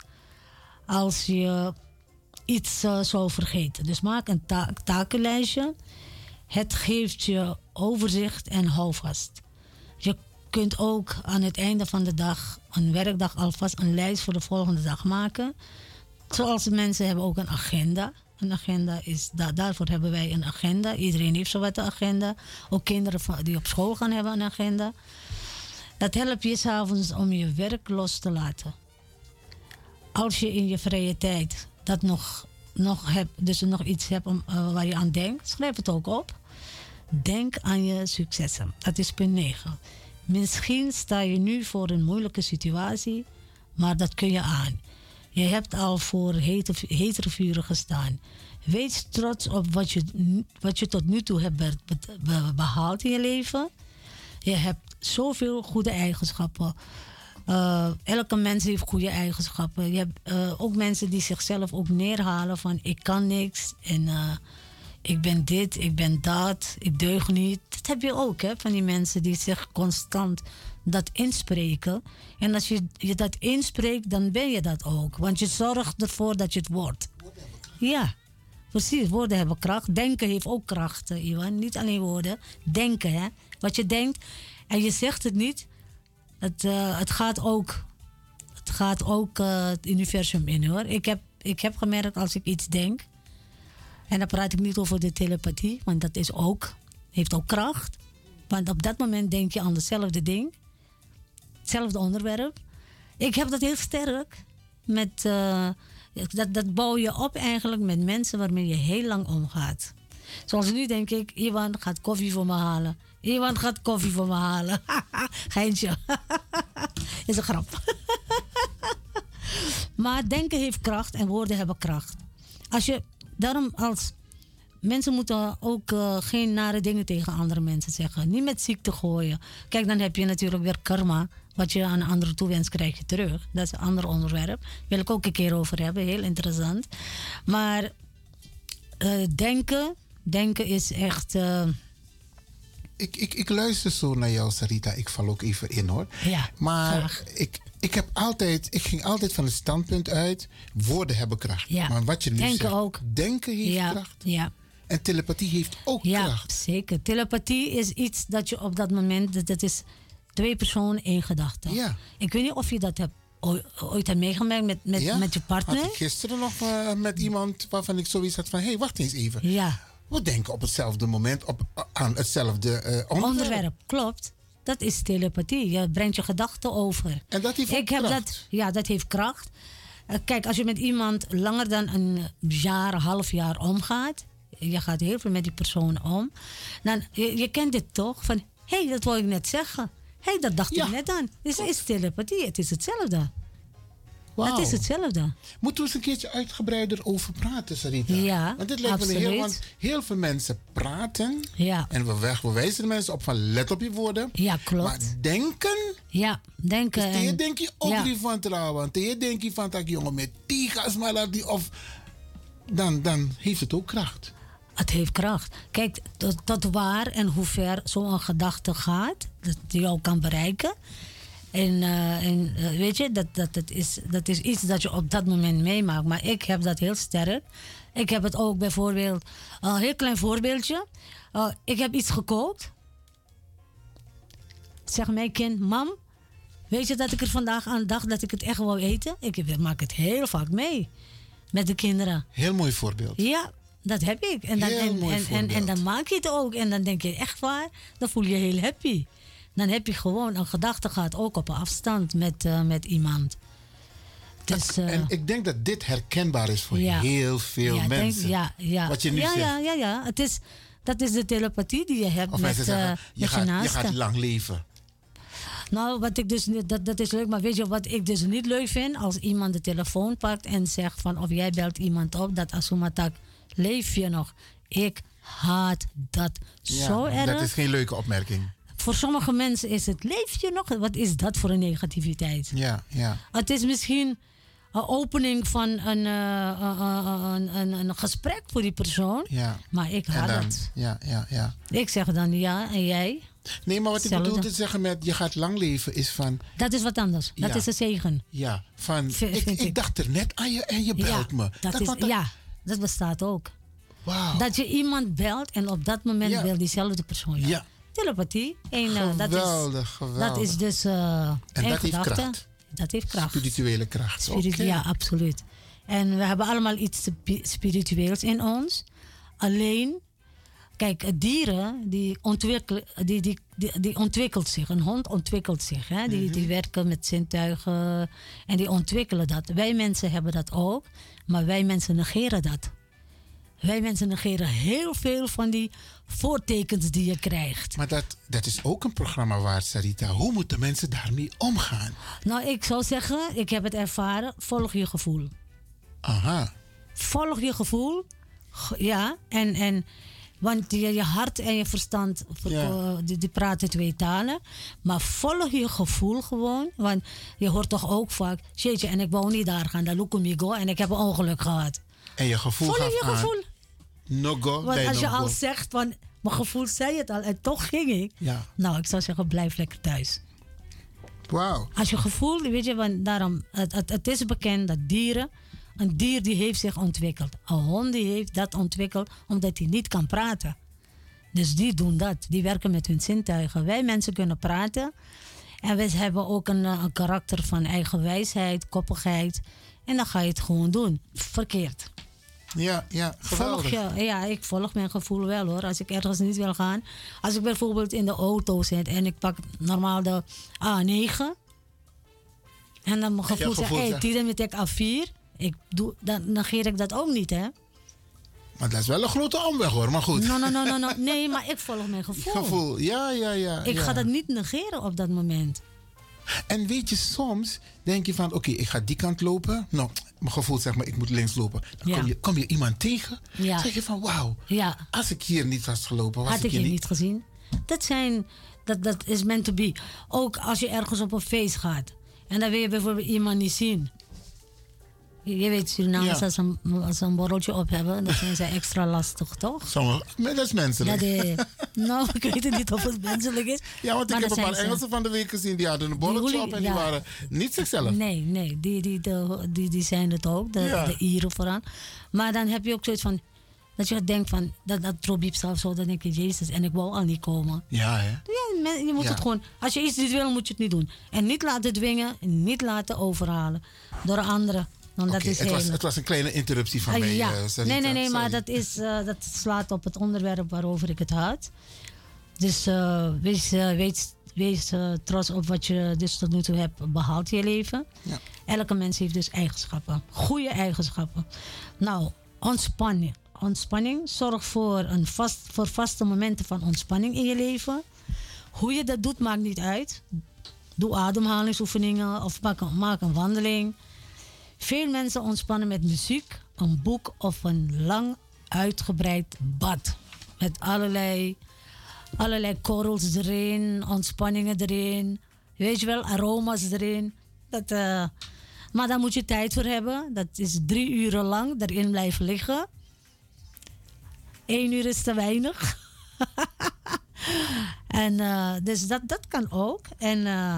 als je iets eh, zou vergeten. Dus maak een ta- takenlijstje. Het geeft je overzicht en houvast. Je kunt ook aan het einde van de dag, een werkdag, alvast een lijst voor de volgende dag maken. Zoals mensen hebben ook een agenda. Een agenda is, da- daarvoor hebben wij een agenda. Iedereen heeft zowat een agenda. Ook kinderen die op school gaan hebben een agenda. Dat helpt je s'avonds om je werk los te laten. Als je in je vrije tijd dat nog, nog hebt, dus nog iets hebt om, eh, waar je aan denkt, schrijf het ook op. Denk aan je successen. Dat is punt 9. Misschien sta je nu voor een moeilijke situatie, maar dat kun je aan. Je hebt al voor hete, hetere vuren gestaan. Wees trots op wat je, wat je tot nu toe hebt be- be- be- behaald in je leven. Je hebt zoveel goede eigenschappen. Eh, elke mens heeft goede eigenschappen. Je hebt eh, ook mensen die zichzelf ook neerhalen van ik kan niks en eh, ik ben dit, ik ben dat, ik deug niet. Dat heb je ook, hè, van die mensen die zich constant dat inspreken. En als je, je dat inspreekt, dan ben je dat ook. Want je zorgt ervoor dat je het wordt. Ja, precies. Woorden hebben kracht. Denken heeft ook kracht, Iwan. Niet alleen woorden. Denken, hè. Wat je denkt en je zegt het niet. Het, eh, het gaat ook, het, gaat ook eh, het universum in, hoor. Ik heb, ik heb gemerkt als ik iets denk... En dan praat ik niet over de telepathie, want dat is ook, heeft ook kracht. Want op dat moment denk je aan hetzelfde ding, hetzelfde onderwerp. Ik heb dat heel sterk. Met, eh, dat, dat bouw je op eigenlijk met mensen waarmee je heel lang omgaat. Zoals nu denk ik, Iwan gaat koffie voor me halen. Iwan gaat koffie voor me halen. <laughs> Geintje. <laughs> is een grap. <laughs> maar denken heeft kracht en woorden hebben kracht. Als je daarom als mensen moeten ook eh, geen nare dingen tegen andere mensen zeggen. Niet met ziekte gooien. Kijk, dan heb je natuurlijk weer karma. Wat je aan anderen toewenst, krijg je terug. Dat is een ander onderwerp. Wil ik ook een keer over hebben. Heel interessant. Maar eh, denken, denken is echt. eh, Ik, ik, ik luister zo naar jou, Sarita. Ik val ook even in hoor. Ja, maar ik, ik, heb altijd, ik ging altijd van het standpunt uit: woorden hebben kracht. Ja. Maar wat je nu Denken zegt, ook. denken heeft ja, kracht. Ja. En telepathie heeft ook ja, kracht. zeker. Telepathie is iets dat je op dat moment, dat, dat is twee personen, één gedachte. Ja. Ik weet niet of je dat hebt, ooit, hebt meegemaakt met, met, Ja, met je partner. Had ik gisteren nog eh, met iemand waarvan ik zoiets had van: hé, hey, wacht eens even. Ja. We denken op hetzelfde moment op, aan hetzelfde eh, onderwerp. onderwerp. Klopt. Dat is telepathie. Je brengt je gedachten over. En dat heeft Ik heb kracht. dat, ja, dat heeft kracht. Eh, kijk, als je met iemand langer dan een jaar, half jaar omgaat, je gaat heel veel met die persoon om, dan je, je kent dit toch? Van, hé, hey, dat wil ik net zeggen. Hé, hey, dat dacht ik net aan. Dus het is telepathie. Het is hetzelfde. Wauw. Het is hetzelfde. Moeten we eens een keertje uitgebreider over praten, Sarita? Ja, Want dit lijkt me heel, absoluut. want heel veel mensen praten. Ja. En we, weg- we wijzen de mensen op van let op je woorden. Ja, klopt. Maar denken. Ja, denken. Dus en- denk je ook ja. niet van trouwen. Tegen denk je van dat jongen met tigas maar die of. Dan, dan heeft het ook kracht. Het heeft kracht. Kijk, tot, tot waar en hoe ver zo'n gedachte gaat, dat die jou kan bereiken. En, eh, en eh, weet je, dat, dat, dat, is, dat is iets dat je op dat moment meemaakt. Maar ik heb dat heel sterk. Ik heb het ook bijvoorbeeld, een heel klein voorbeeldje. Eh, ik heb iets gekookt. Zeg mijn kind, mam, weet je dat ik er vandaag aan dacht dat ik het echt wou eten? Ik maak het heel vaak mee. met de kinderen. Heel mooi voorbeeld. Ja, dat heb ik. En dan, Heel en, mooi en, en, en dan maak je het ook. En dan denk je echt waar, dan voel je je heel happy. Dan heb je gewoon een gedachte gehad, ook op een afstand met, eh, met iemand. Dus, eh, en ik denk dat dit herkenbaar is voor Ja. heel veel ja, denk- mensen. ja, ja. Wat je nu ja, zegt. ja, ja, ja. Het is, dat is de telepathie die je hebt Of met, mensen eh, zeggen, je, met je gaat, je gaat lang leven. Nou, wat ik dus niet, dat, dat is leuk, maar weet je wat ik dus niet leuk vind? Als iemand de telefoon pakt en zegt van of jij belt iemand op dat Asumatak, leef je nog? Ik haat dat Ja, zo erg. Dat is geen leuke opmerking. Voor sommige mensen is het leef je nog? Wat is dat voor een negativiteit? Ja, ja. Het is misschien een opening van een, eh, eh, eh, een, een, een gesprek voor die persoon. ja. Maar ik dan- dat. Ja, ja, ja. Ik zeg dan ja en jij? Nee, maar wat ik bedoel te zeggen met je gaat lang leven is van... Dat is wat anders. Dat Ja. is een zegen. Ja, van V- ik, dacht er net aan je en je belt ja, me. Dat is, dat- ja, dat bestaat ook. Wauw. Dat je iemand belt en op dat moment Ja. wil diezelfde persoon. Ja. Telepathie. En, eh, dat, is, Geweldig, geweldig. dat is dus. eh En dat heeft kracht. Dat heeft kracht. Spirituele kracht. Ja, absoluut. En we hebben allemaal iets spi- spiritueels in ons. Alleen, kijk, dieren die ontwikkelen, die, die, die, die ontwikkelt zich. Een hond ontwikkelt zich. Hè? Die, die werken met zintuigen en die ontwikkelen dat. Wij mensen hebben dat ook, maar wij mensen negeren dat. Wij mensen negeren heel veel van die voortekens die je krijgt. Maar dat, dat is ook een programma waard, Sarita. Hoe moeten mensen daarmee omgaan? Nou, ik zou zeggen, ik heb het ervaren, volg je gevoel. Aha. volg je gevoel. Ge- Ja, en, en want je, je hart en je verstand Ja. eh, die, die praten twee talen. Maar volg je gevoel gewoon. Want je hoort toch ook vaak, jeetje, en ik wou niet daar gaan, daar look ik go en ik heb een ongeluk gehad. En je gevoel Volg je aan. gevoel. No go, Want als je al zegt van, mijn gevoel zei het al en toch ging ik. Ja. Nou, ik zou zeggen, blijf lekker thuis. Wauw. Als je gevoel, weet je, want daarom, het, het, het is bekend dat dieren, een dier die heeft zich ontwikkeld. Een hond die heeft dat ontwikkeld omdat hij niet kan praten. Dus die doen dat, die werken met hun zintuigen. Wij mensen kunnen praten en we hebben ook een, eh, een karakter van eigen wijsheid, koppigheid. En dan ga je het gewoon doen. Verkeerd. Ja, ja, Volg geweldig. je, ja, ik volg mijn gevoel wel hoor. Als ik ergens niet wil gaan. Als ik bijvoorbeeld in de auto zit en ik pak normaal de A9. En dan mijn gevoel zegt, hé, hey, met ik A4. Ik doe, dan negeer ik dat ook niet hè. Maar dat is wel een grote omweg hoor, maar goed. No, no, no, no, no. <laughs> Nee, maar ik volg mijn gevoel. Gevoel, ja, ja, ja. Ik ja. ga dat niet negeren op dat moment. En weet je, soms denk je van, oké, ik ga die kant lopen. Nou, mijn gevoel zegt maar, ik moet links lopen. Dan Ja. kom, je, kom je iemand tegen. Ja. zeg je van, wauw, Ja. als ik hier niet was gelopen, was Had ik hier je niet gezien. Dat zijn, dat, dat is meant to be. Ook als je ergens op een feest gaat. En dan wil je bijvoorbeeld iemand niet zien. Je, weet, Surinamers Ja. als, ze een, als ze een borreltje op hebben, dan zijn ze extra lastig, toch? Sommige, maar dat is menselijk. Dat, eh, nou, ik weet niet of het menselijk is. ja, want ik heb een paar. Engelsen van de week gezien, die hadden een borreltje op en die ja. waren niet zichzelf. Nee, nee, die, die, de, die, die zijn het ook, de, Ja. de Ieren vooraan. Maar dan heb je ook zoiets van, dat je denkt van, dat, dat probiep of zo, dan denk je, Jezus, en ik wou al niet komen. Ja, hè? Ja, men- je moet Ja. het gewoon, als je iets niet wil, moet je het niet doen. En niet laten dwingen, en niet laten overhalen door anderen. Want dat Oké, is het, was, heel- het was een kleine interruptie van Ah, mij, ja. eh, nee, nee, nee, maar dat, is, eh, dat slaat op het onderwerp waarover ik het had. Dus eh, wees, wees, wees trots op wat je dus tot nu toe hebt behaald in je leven. Ja. Elke mens heeft dus eigenschappen, goede eigenschappen. Nou, ontspanning. Ontspanning zorgt voor, een vast, voor vaste momenten van ontspanning in je leven. Hoe je dat doet, maakt niet uit. Doe ademhalingsoefeningen of maak een, maak een wandeling. Veel mensen ontspannen met muziek, een boek of een lang uitgebreid bad. Met allerlei, allerlei korrels erin, ontspanningen erin. Weet je wel, aroma's erin. Dat, eh, maar daar moet je tijd voor hebben. Dat is drie uren lang erin blijven liggen. Eén uur is te weinig. <laughs> en eh, dus dat, dat kan ook. En eh,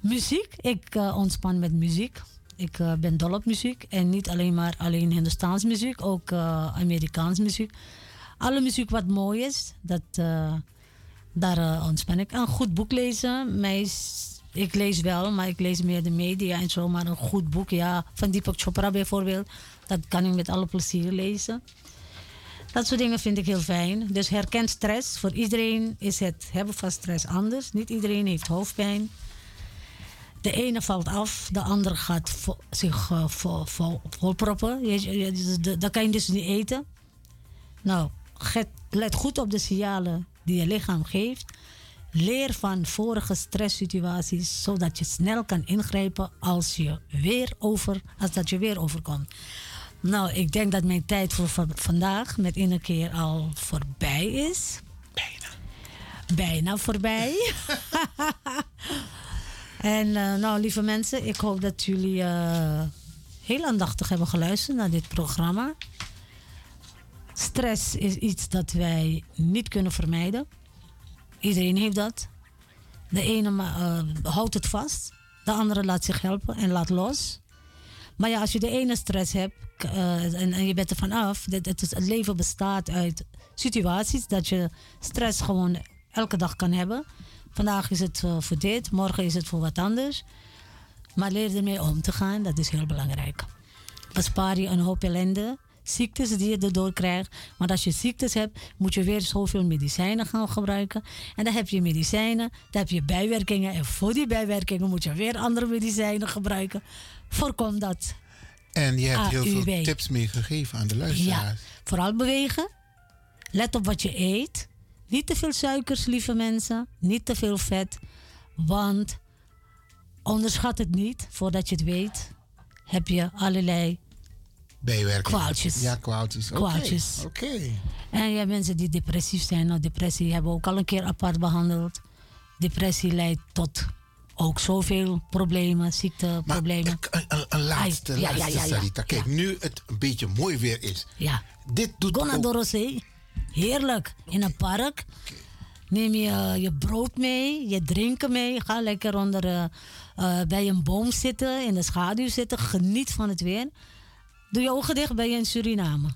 muziek, ik ontspan met muziek. Ik eh, ben dol op muziek. En niet alleen maar alleen Hindoestaans muziek, ook eh, Amerikaans muziek. Alle muziek wat mooi is, dat, eh, daar ontspan ik. Een goed boek lezen. Mij Ik lees wel, maar ik lees meer de media en zo. Maar een goed boek, ja, van Deepak Chopra bijvoorbeeld, dat kan ik met alle plezier lezen. Dat soort dingen vind ik heel fijn. Dus herken stress. Voor iedereen is het hebben van stress anders. Niet iedereen heeft hoofdpijn. De ene valt af, de andere gaat vo- zich vol, vol, volproppen. De- dat kan je dus niet eten. Nou, let goed op de signalen die je lichaam geeft. Leer van vorige stresssituaties, zodat je snel kan ingrijpen als, je weer over, als dat je weer overkomt. Nou, ik denk dat mijn tijd voor va- vandaag met een keer al voorbij is. Bijna. Bijna voorbij. <laughs> <laughs> en eh, nou, lieve mensen, ik hoop dat jullie eh, heel aandachtig hebben geluisterd naar dit programma. Stress is iets dat wij niet kunnen vermijden. Iedereen heeft dat. De ene eh, houdt het vast, de andere laat zich helpen en laat los. Maar ja, als je de ene stress hebt en, en je bent er dat het, het leven bestaat uit situaties dat je stress gewoon elke dag kan hebben. Vandaag is het eh, voor dit, morgen is het voor wat anders. Maar leer ermee om te gaan, dat is heel belangrijk. Bespaar je een hoop ellende, ziektes die je erdoor krijgt. Want als je ziektes hebt, moet je weer zoveel medicijnen gaan gebruiken. En dan heb je medicijnen, dan heb je bijwerkingen. En voor die bijwerkingen moet je weer andere medicijnen gebruiken. Voorkom dat. En je hebt heel veel tips meegegeven aan de luisteraars. Ja, vooral bewegen. Let op wat je eet. Niet te veel suikers, lieve mensen. Niet te veel vet. Want onderschat het niet. Voordat je het weet, heb je allerlei Bijwerkingen. Kwaaltjes. Ja, kwaaltjes. Oké, kwaaltjes. Oké. En je hebt mensen die depressief zijn. Nou, depressie hebben we ook al een keer apart behandeld. Depressie leidt tot ook zoveel problemen, ziekteproblemen. Een, een laatste, Ai, ja, ja, laatste ja, ja. Sarita. Kijk, nu het een beetje mooi weer is. Ja. Dit doet Go naar ook- Dorosee. Heerlijk. In een park. Neem je je brood mee, je drinken mee. Ga lekker onder, eh, eh, bij een boom zitten, in de schaduw zitten. Geniet van het weer. Doe je ogen dicht, ben je in Suriname.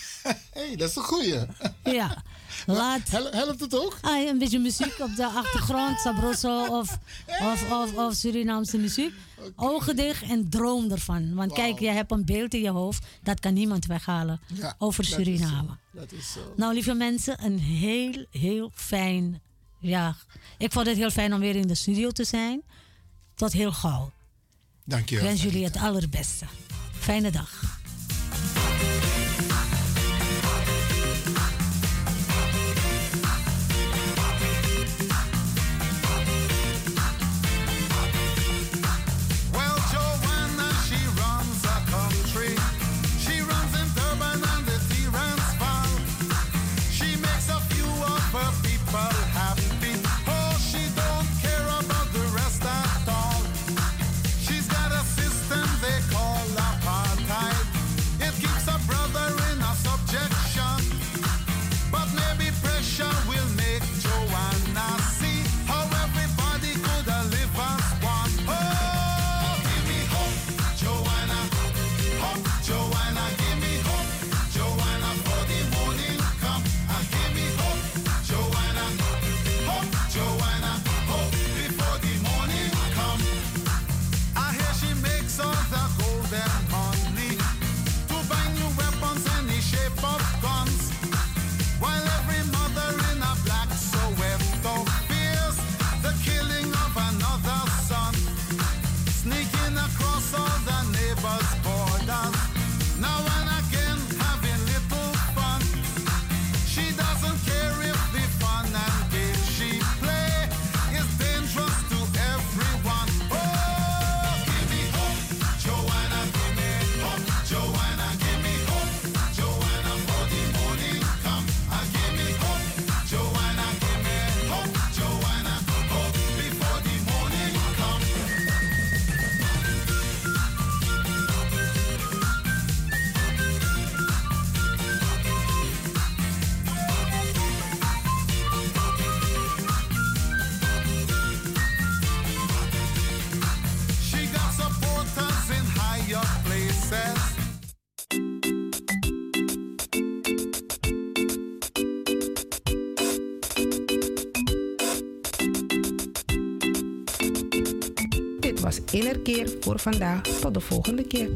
<laughs> hey, dat is een goeie. Ja. <laughs> Laat, helpt het ook? Ah, een beetje muziek op de achtergrond, Sabroso of, of, of, of Surinaamse muziek. Ogen dicht en droom ervan. Want kijk, je hebt een beeld in je hoofd, dat kan niemand weghalen Ja, over Suriname. Dat is zo. Nou, lieve mensen, een heel, heel fijn. Ja, ik vond het heel fijn om weer in de studio te zijn. Tot heel gauw. Dank je Ik wens jullie het allerbeste. Fijne dag. Voor vandaag. Tot de volgende keer.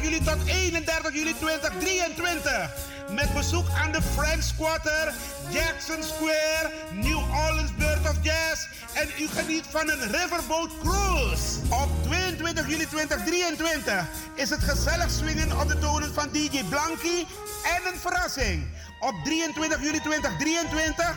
21 juli tot 31 juli 2023. Met bezoek aan de French Quarter, Jackson Square, New Orleans Bird of Jazz. En u geniet van een Riverboat Cruise. Op 22 juli 2023 is het gezellig swingen op de tonen van DJ Blanky en een verrassing. Op 23 juli 2023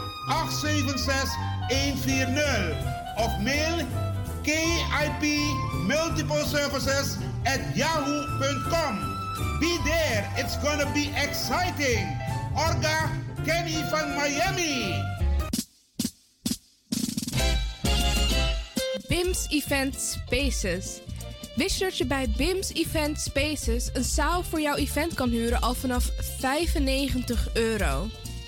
876 140 of mail KIP Multiple Services at yahoo.com. Be there, it's gonna be exciting. Orga Kenny van Miami. BIMS Event Spaces. Wist je dat je bij BIMS Event Spaces een zaal voor jouw event kan huren al vanaf 95 euro?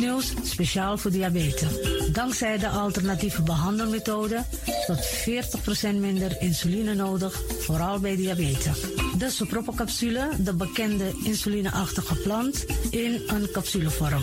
Nieuws, speciaal voor diabetes. Dankzij de alternatieve behandelmethode tot 40% minder insuline nodig, vooral bij diabetes. De soproppencapsule, de bekende insulineachtige plant, in een capsulevorm.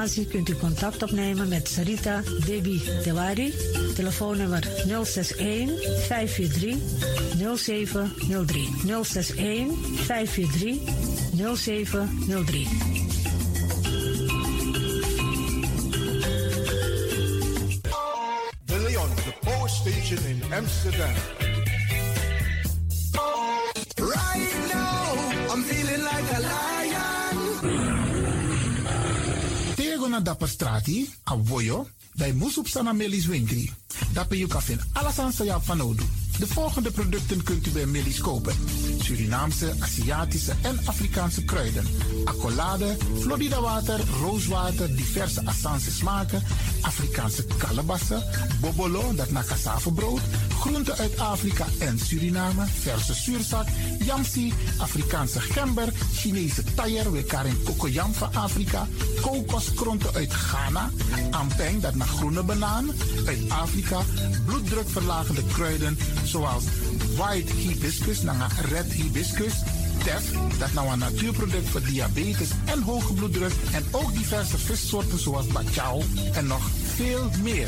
kunt u contact opnemen met Sarita Debi Dewari. Telefoonnummer 061 543 0703. 061 543 0703. De Leon, the power station in Amsterdam. Na dapper strati, a voyo, bij Moesop Sana Melis Winkri. Dapper you kan vinden alles aan sa van Odu. De volgende producten kunt u bij Melis kopen. Surinaamse, Aziatische en Afrikaanse kruiden. Accolade, Florida water, rooswater, diverse Assange smaken. Afrikaanse kalebassen, bobolo, dat na cassavebrood. Groenten uit Afrika en Suriname, verse zuurzak, yamsi, Afrikaanse gember, Chinese taier, we karin kokoyam van Afrika, kokoskronten uit Ghana, ampeng, dat naar groene banaan, uit Afrika, bloeddrukverlagende kruiden zoals white hibiscus, naar red hibiscus, tef, dat nou een natuurproduct voor diabetes en hoge bloeddruk en ook diverse vissoorten zoals bachao en nog veel meer.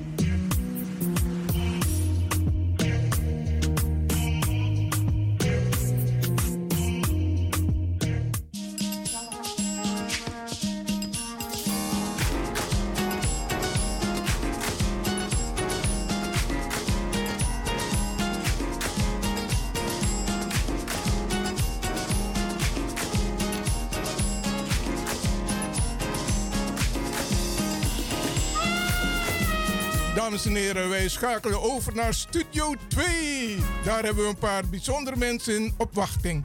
Dames en heren, wij schakelen over naar Studio 2. Daar hebben we een paar bijzondere mensen in op wachting.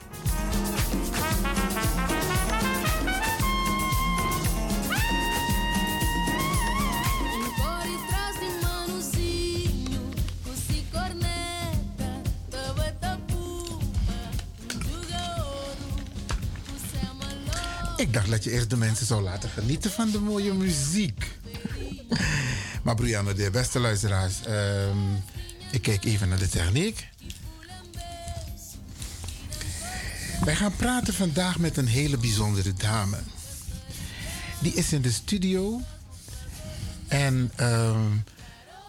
Corre traz de manuzinho, cusi corneta, tava tapupa, juga ouro, cusi amalô. Ik dacht dat je eerst de mensen zou laten genieten van de mooie muziek. Maar Brianna, de beste luisteraars, ehm, ik kijk even naar de techniek. Wij gaan praten vandaag met een hele bijzondere dame. Die is in de studio. En ehm,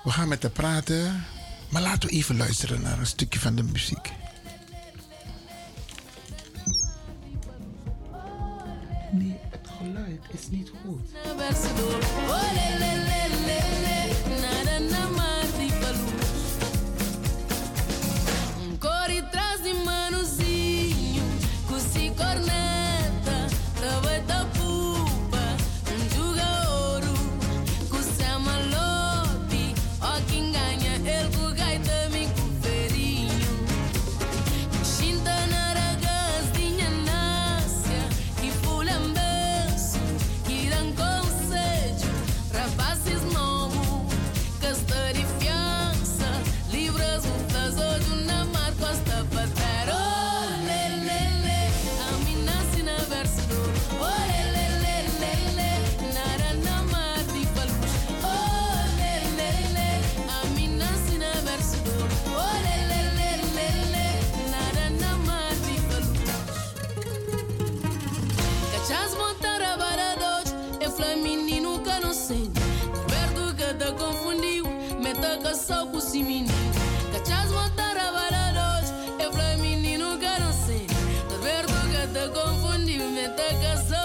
we gaan met haar praten. Maar laten we even luisteren naar een stukje van de muziek. Het geluid is niet si menino. Cachas montar a é flaminino que não sei. Roberto que te confundiu, meta que só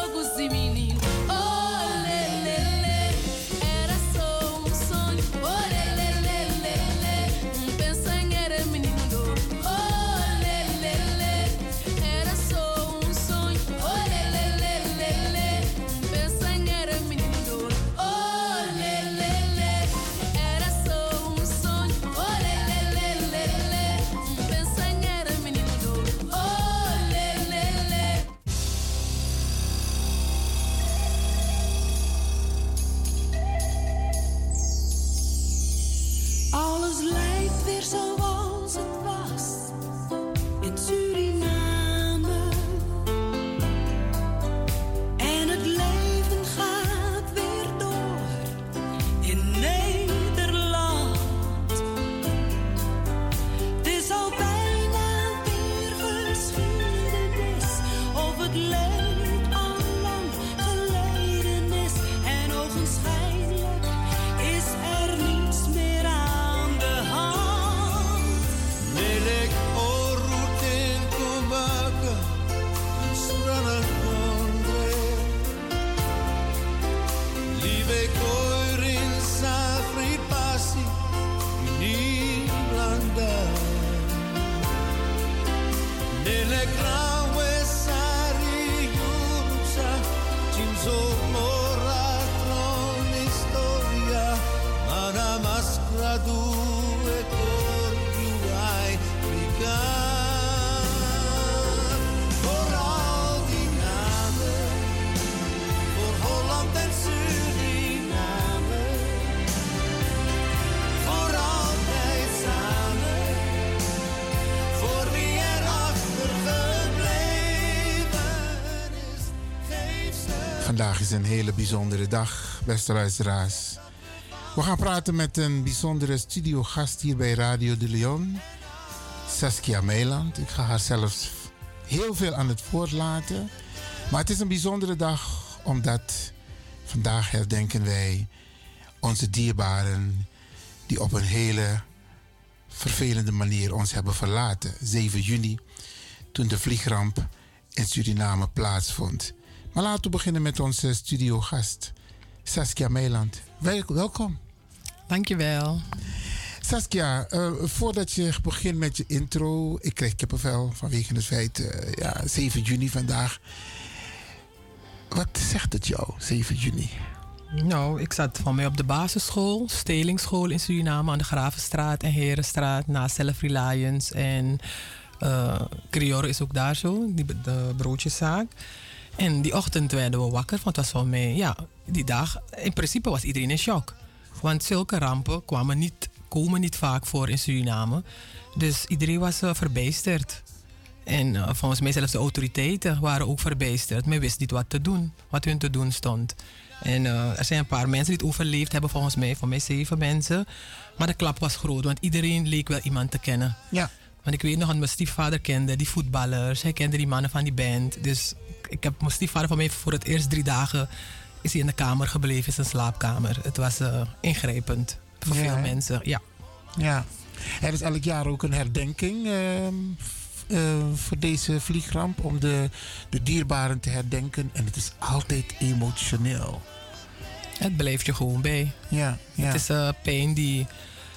een hele bijzondere dag, beste luisteraars. We gaan praten met een bijzondere studiogast hier bij Radio de Leon. Saskia Meiland. Ik ga haar zelfs heel veel aan het woord laten. Maar het is een bijzondere dag omdat vandaag herdenken wij onze dierbaren die op een hele vervelende manier ons hebben verlaten. 7 juni, toen de vliegramp in Suriname plaatsvond. Maar laten we beginnen met onze studiogast, Saskia Meiland. Wel- welkom. Dankjewel. Saskia, eh, voordat je begint met je intro, ik krijg kippenvel vanwege het feit, eh, ja, 7 juni vandaag. Wat zegt het jou, 7 juni? Nou, ik zat van mij op de basisschool, Stelingsschool in Suriname aan de Gravenstraat en Herenstraat naast Self Reliance. En eh Criore is ook daar zo, die, de broodjeszaak. En die ochtend werden we wakker, want het was van mij, ja, die dag, in principe was iedereen in shock. Want zulke rampen kwamen niet, komen niet vaak voor in Suriname. Dus iedereen was eh, verbijsterd. En eh, volgens mij zelfs de autoriteiten waren ook verbijsterd. Men wist niet wat te doen, wat hun te doen stond. En eh, er zijn een paar mensen die het overleefd hebben, volgens mij, voor mij zeven mensen. Maar de klap was groot, want iedereen leek wel iemand te kennen. Ja. Want ik weet nog dat mijn stiefvader kende die voetballers. Hij kende die mannen van die band. Dus ik heb mijn stiefvader van mij voor het eerst drie dagen is hij in de kamer gebleven, in zijn slaapkamer. Het was eh, ingrijpend voor Ja, veel hè? mensen. Ja. Ja. Er is elk jaar ook een herdenking ehm, eh, voor deze vliegramp. Om de, de dierbaren te herdenken. En het is altijd emotioneel. Het blijft je gewoon bij. Ja, ja. Het is eh, pijn die...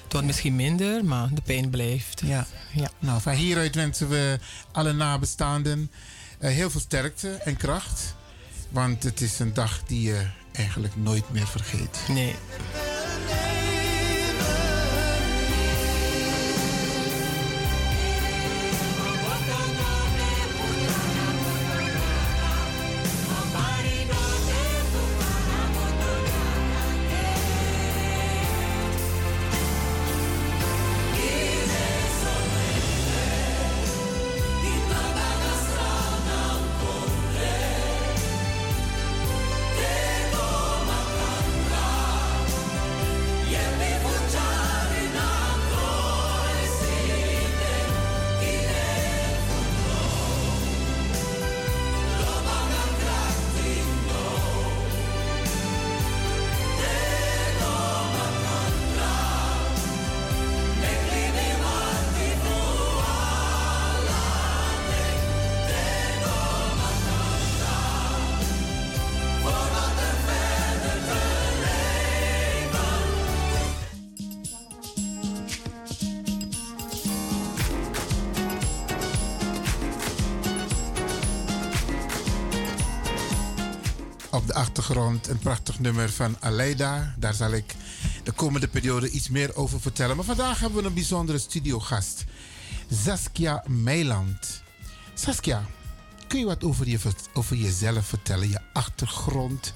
Het wordt misschien minder, maar de pijn blijft. Ja. ja. Nou, van hieruit wensen we alle nabestaanden heel veel sterkte en kracht. Want het is een dag die je eigenlijk nooit meer vergeet. Nee. Achtergrond een prachtig nummer van Aleida. Daar zal ik de komende periode iets meer over vertellen. Maar vandaag hebben we een bijzondere studiogast. Saskia Meiland. Saskia, kun je wat over, je, over jezelf vertellen? Je achtergrond?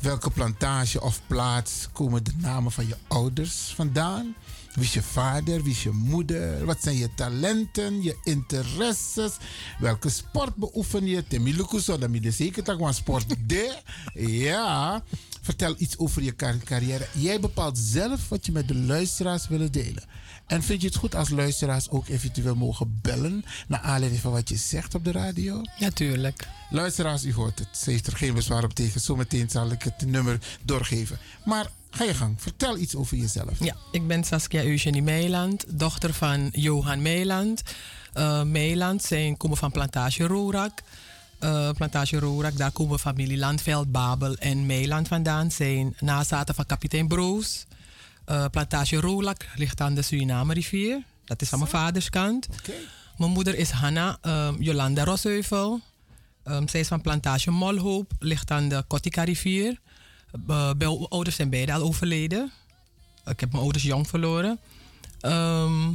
Welke plantage of plaats komen de namen van je ouders vandaan? Wie is je vader? Wie is je moeder? Wat zijn je talenten, je interesses? Welke sport beoefen je? Temiluku zo, dan moet je zeker dat een sport <laughs> de. Ja. Vertel iets over je car- carrière. Jij bepaalt zelf wat je met de luisteraars willen delen. En vind je het goed als luisteraars ook eventueel mogen bellen... naar aanleiding van wat je zegt op de radio? Natuurlijk. Luisteraars, u hoort het. Ze heeft er geen bezwaar op tegen. Zometeen zal ik het nummer doorgeven. Maar ga je gang. Vertel iets over jezelf. Ja, ik ben Saskia Eugenie Meiland, dochter van Johan Meiland. Eh Meiland zijn, komen van Plantage Roerak. Eh, plantage Roerak, daar komen familie Landveld, Babel en Meiland vandaan. Zijn nazaten van kapitein Broos. Eh, plantage Roerak ligt aan de Suriname rivier. Dat is van mijn vaders kant. Mijn moeder is Hanna ehm, Jolanda Rosheuvel. Ehm, zij is van plantage Molhoop, ligt aan de Kotika rivier. Eh, mijn ouders zijn beide al overleden. Ik heb mijn ouders jong verloren. Ehm,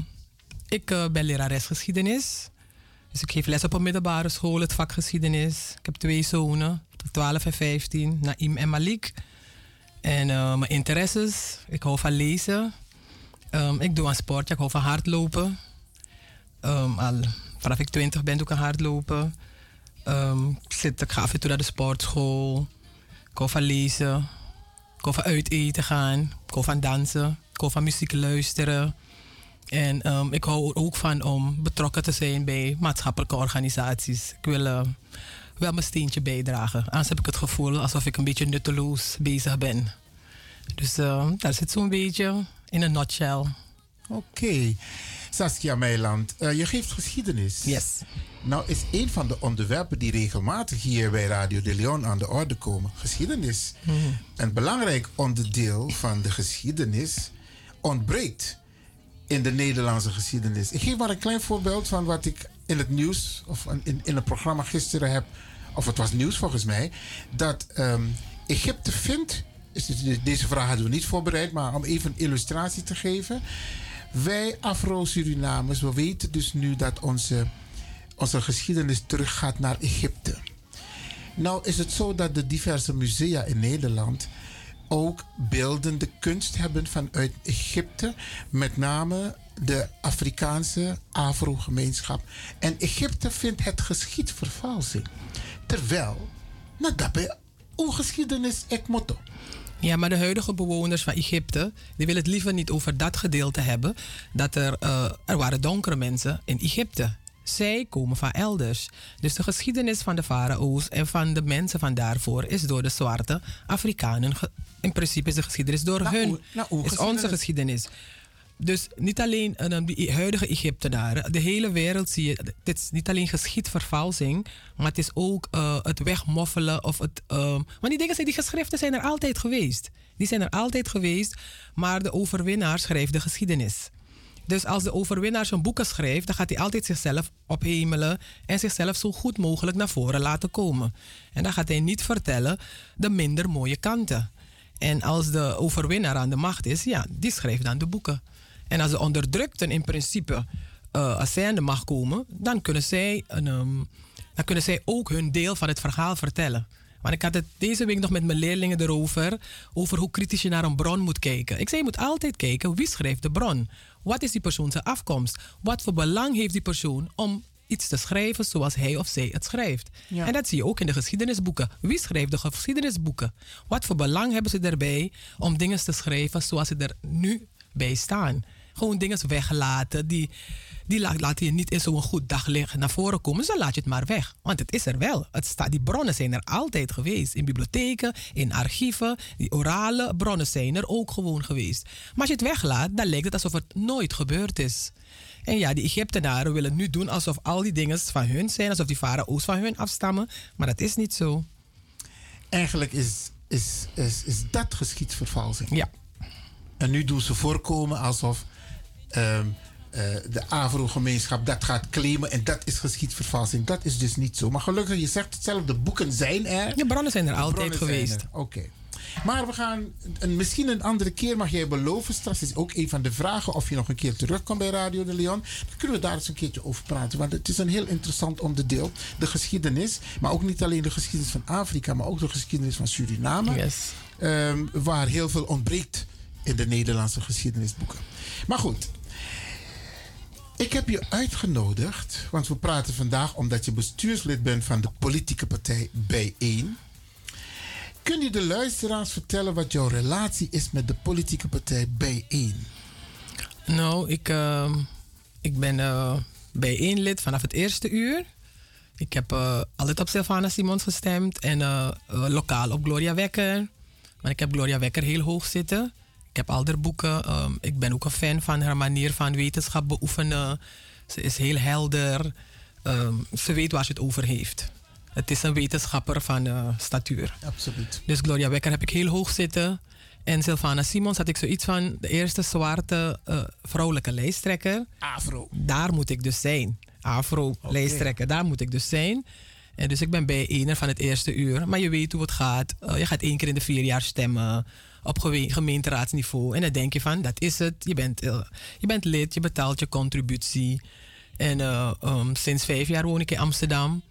ik eh, ben lerares geschiedenis. Dus ik geef les op een middelbare school, het vak geschiedenis. Ik heb twee zonen, 12 en 15, Naim en Malik. En eh, mijn interesses, ik hou van lezen. Ehm, ik doe aan sport, ik hou van hardlopen. Ehm, al vanaf ik 20 ben doe ik aan hardlopen. Ik, zit, ik ga af toe naar de sportschool. Ik hou van lezen. Ik hou van uit eten gaan. Ik hou van dansen. Ik hou van muziek luisteren. En ehm, ik hou er ook van om betrokken te zijn bij maatschappelijke organisaties. Ik wil eh, wel mijn steentje bijdragen. Anders heb ik het gevoel alsof ik een beetje nutteloos bezig ben. Dus eh, daar zit zo'n beetje in een nutshell. Oké. Saskia Meiland, eh, je geeft geschiedenis. Yes. Nou is een van de onderwerpen die regelmatig hier bij Radio de Leon aan de orde komen, geschiedenis. Een belangrijk onderdeel van de geschiedenis ontbreekt in de Nederlandse geschiedenis. Ik geef maar een klein voorbeeld van wat ik in het nieuws of in, in een programma gisteren heb, of het was nieuws volgens mij, dat ehm, Egypte vindt deze vraag hadden we niet voorbereid, maar om even een illustratie te geven. Wij Afro-Surinamers, we weten dus nu dat onze, onze geschiedenis teruggaat naar Egypte. Nou is het zo dat de diverse musea in Nederland ook beeldende kunst hebben vanuit Egypte. Met name de Afrikaanse Afro-gemeenschap. En Egypte vindt het geschiedvervalsing. Terwijl, nou dat bij geschiedenis ik motto. Ja, maar de huidige bewoners van Egypte, die willen het liever niet over dat gedeelte hebben. Dat er, eh, er waren donkere mensen in Egypte. Zij komen van elders. Dus de geschiedenis van de farao's en van de mensen van daarvoor is door de zwarte Afrikanen. In principe is de geschiedenis door Nou, hun. is onze geschiedenis? Dus niet alleen eh, die huidige Egyptenaren, de hele wereld zie je. Dit is niet alleen geschiedvervalsing, maar het is ook eh, het wegmoffelen. Of het, ehm, want die dingen zijn, die geschriften zijn er altijd geweest. Die zijn er altijd geweest, maar de overwinnaar schrijft de geschiedenis. Dus als de overwinnaar zijn boeken schrijft, dan gaat hij altijd zichzelf ophemelen en zichzelf zo goed mogelijk naar voren laten komen. En dan gaat hij niet vertellen de minder mooie kanten. En als de overwinnaar aan de macht is, ja, die schrijft dan de boeken. En als de onderdrukten in principe, eh, als zij aan de macht komen, dan kunnen, zij een, ehm, dan kunnen zij ook hun deel van het verhaal vertellen. Want ik had het deze week nog met mijn leerlingen erover, over hoe kritisch je naar een bron moet kijken. Ik zei, je moet altijd kijken, wie schrijft de bron? Wat is die persoon zijn afkomst? Wat voor belang heeft die persoon om iets te schrijven zoals hij of zij het schrijft? Ja. En dat zie je ook in de geschiedenisboeken. Wie schrijft de geschiedenisboeken? Wat voor belang hebben ze erbij om dingen te schrijven zoals ze er nu bij staan? Gewoon dingen weglaten die, die la- laten je niet in zo'n goed daglicht naar voren komen. Dus dan laat je het maar weg. Want het is er wel. Het staat, die bronnen zijn er altijd geweest. In bibliotheken, in archieven. Die orale bronnen zijn er ook gewoon geweest. Maar als je het weglaat, dan lijkt het alsof het nooit gebeurd is. En ja, die Egyptenaren willen nu doen alsof al die dingen van hun zijn. Alsof die farao's van hun afstammen. Maar dat is niet zo. Eigenlijk is, is, is, is dat geschiedvervalsing. Ja. En nu doen ze voorkomen alsof ehm, eh, de Afro-gemeenschap dat gaat claimen en dat is geschiedvervalsing. Dat is dus niet zo. Maar gelukkig, je zegt het zelf, de boeken zijn er. De bronnen zijn er altijd geweest. Oké. Maar we gaan, een, misschien een andere keer mag jij beloven. Straks is ook een van de vragen of je nog een keer terugkomt bij Radio de Leon. Dan kunnen we daar eens een keertje over praten. Want het is een heel interessant onderdeel. De geschiedenis. Maar ook niet alleen de geschiedenis van Afrika, maar ook de geschiedenis van Suriname. Yes. Ehm, waar heel veel ontbreekt in de Nederlandse geschiedenisboeken. Maar goed. Ik heb je uitgenodigd, want we praten vandaag omdat je bestuurslid bent van de politieke partij Bijeen. Kun je de luisteraars vertellen wat jouw relatie is met de politieke partij Bijeen? Nou, ik, ehm, ik ben eh bijeen lid vanaf het eerste uur. Ik heb eh, altijd op Sylvana Simons gestemd en eh, lokaal op Gloria Wekker. Maar ik heb Gloria Wekker heel hoog zitten. Ik heb al haar boeken. ehm, ik ben ook een fan van haar manier van wetenschap beoefenen. Ze is heel helder. Ehm, ze weet waar ze het over heeft. Het is een wetenschapper van eh, statuur. Absoluut. Dus Gloria Wekker heb ik heel hoog zitten. En Sylvana Simons had ik zoiets van de eerste zwarte eh, vrouwelijke lijsttrekker. Afro. Daar moet ik dus zijn. Afro-lijsttrekker, daar moet ik dus zijn. En dus ik ben bij ene van het eerste uur. Maar je weet hoe het gaat. Eh, je gaat één keer in de vier jaar stemmen op gemeenteraadsniveau. En dan denk je van, dat is het. Je bent, eh, je bent lid, je betaalt je contributie. En eh, ehm, sinds vijf jaar woon ik in Amsterdam.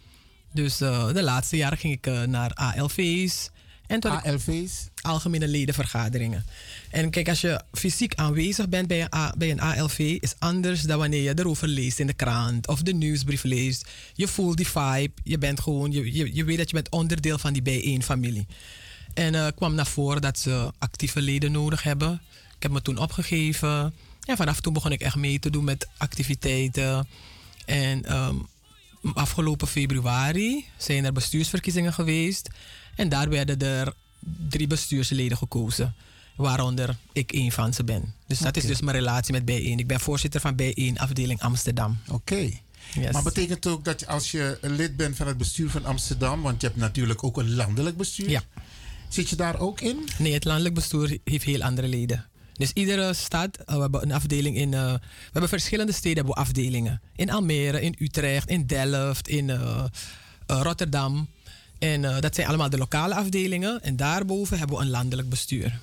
Dus eh, de laatste jaren ging ik eh, naar ALV's. En ik- ALV's? Algemene ledenvergaderingen. En kijk, als je fysiek aanwezig bent bij een, bij een ALV, is anders dan wanneer je erover leest in de krant of de nieuwsbrief leest. Je voelt die vibe, je bent gewoon, je, je, weet dat je bent onderdeel van die bijeenfamilie. En eh kwam naar voren dat ze actieve leden nodig hebben. Ik heb me toen opgegeven. En vanaf toen begon ik echt mee te doen met activiteiten. En ehm, afgelopen februari zijn er bestuursverkiezingen geweest. En daar werden er drie bestuursleden gekozen. Waaronder ik een van ze ben. Dus dat is dus mijn relatie met Bijeen. Ik ben voorzitter van Bijeen afdeling Amsterdam. Oké. Yes. Maar betekent ook dat je, als je lid bent van het bestuur van Amsterdam, want je hebt natuurlijk ook een landelijk bestuur. Ja. Zit je daar ook in? Nee, het landelijk bestuur heeft heel andere leden. Dus iedere stad, eh, we hebben een afdeling in. eh, we hebben verschillende steden hebben we afdelingen. In Almere, in Utrecht, in Delft, in eh, Rotterdam. En dat zijn allemaal de lokale afdelingen. En daarboven hebben we een landelijk bestuur.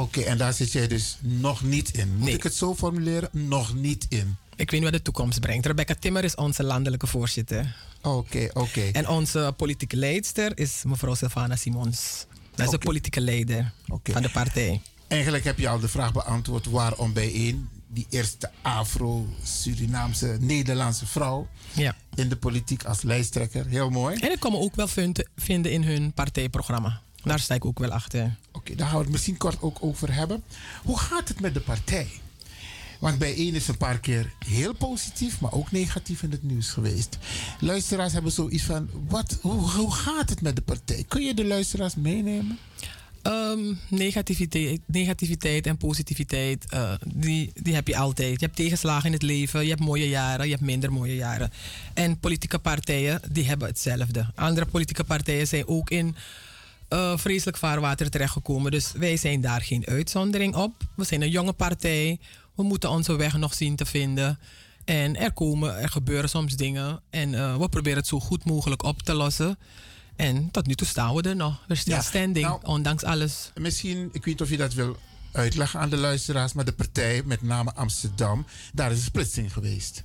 Oké, en daar zit jij dus nog niet in. Moet ik het zo formuleren? Nog niet in. Ik weet niet wat de toekomst brengt. Rebecca Timmer is onze landelijke voorzitter. Oké, oké. En onze politieke leidster is mevrouw Sylvana Simons. Dat is de politieke leider van de partij. Eigenlijk heb je al de vraag beantwoord waarom bijeen die eerste Afro-Surinaamse Nederlandse vrouw Ja. in de politiek als lijsttrekker. Heel mooi. En ik me ook wel vind- vinden in hun partijprogramma. Daar sta ik ook wel achter. Oké, daar gaan we het misschien kort ook over hebben. Hoe gaat het met de partij? Want bij één is een paar keer heel positief, maar ook negatief in het nieuws geweest. Luisteraars hebben zoiets van: wat, hoe, hoe gaat het met de partij? Kun je de luisteraars meenemen? Ehm, negativiteit, negativiteit en positiviteit, eh, die, die heb je altijd. Je hebt tegenslagen in het leven, je hebt mooie jaren, je hebt minder mooie jaren. En politieke partijen, die hebben hetzelfde. Andere politieke partijen zijn ook in eh, vreselijk vaarwater terechtgekomen. Dus wij zijn daar geen uitzondering op. We zijn een jonge partij. We moeten onze weg nog zien te vinden. En er komen, er gebeuren soms dingen. En eh, we proberen het zo goed mogelijk op te lossen. En tot nu toe staan we er nog. Still Ja, standing, nou, ondanks alles. Misschien, ik weet niet of je dat wil uitleggen aan de luisteraars, maar de partij, met name Amsterdam, daar is een splitsing geweest.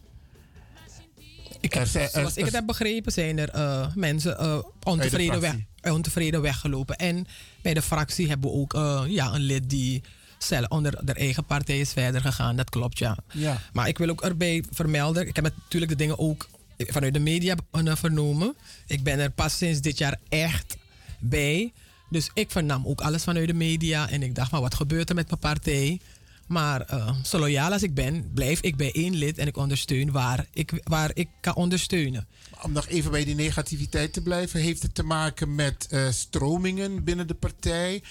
Ik heb, er- zoals ik het heb begrepen, zijn er eh, mensen eh, ontevreden, weg, ontevreden weggelopen. En bij de fractie hebben we ook eh, ja, een lid die zelf onder de eigen partij is verder gegaan. Dat klopt, ja. Ja. Maar ik wil ook erbij vermelden, ik heb natuurlijk de dingen ook vanuit de media vernomen. Ik ben er pas sinds dit jaar echt bij. Dus ik vernam ook alles vanuit de media. En ik dacht, maar wat gebeurt er met mijn partij? Maar eh, zo loyaal als ik ben, blijf ik bij één lid en ik ondersteun waar ik, waar ik kan ondersteunen. Om nog even bij die negativiteit te blijven, heeft het te maken met eh, stromingen binnen de partij?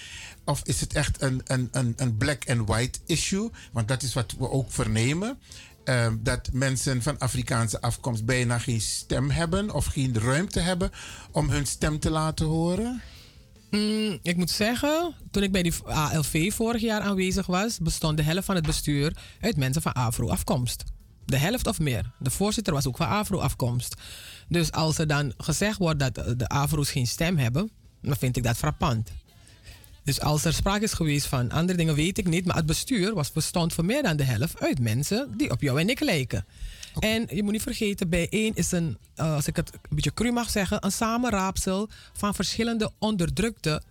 Of is het echt een, een, een, een black and white issue? Want dat is wat we ook vernemen. eh, dat mensen van Afrikaanse afkomst bijna geen stem hebben of geen ruimte hebben om hun stem te laten horen. Mm, ik moet zeggen, toen ik bij die ALV vorig jaar aanwezig was, bestond de helft van het bestuur uit mensen van Afro-afkomst. De helft of meer. De voorzitter was ook van Afro-afkomst. Dus als er dan gezegd wordt dat de Afro's geen stem hebben, dan vind ik dat frappant. Dus als er sprake is geweest van andere dingen, weet ik niet. Maar het bestuur was, bestond voor meer dan de helft uit mensen die op jou en ik lijken. En je moet niet vergeten, bijeen is een, eh, als ik het een beetje cru mag zeggen, een samenraapsel van verschillende onderdrukte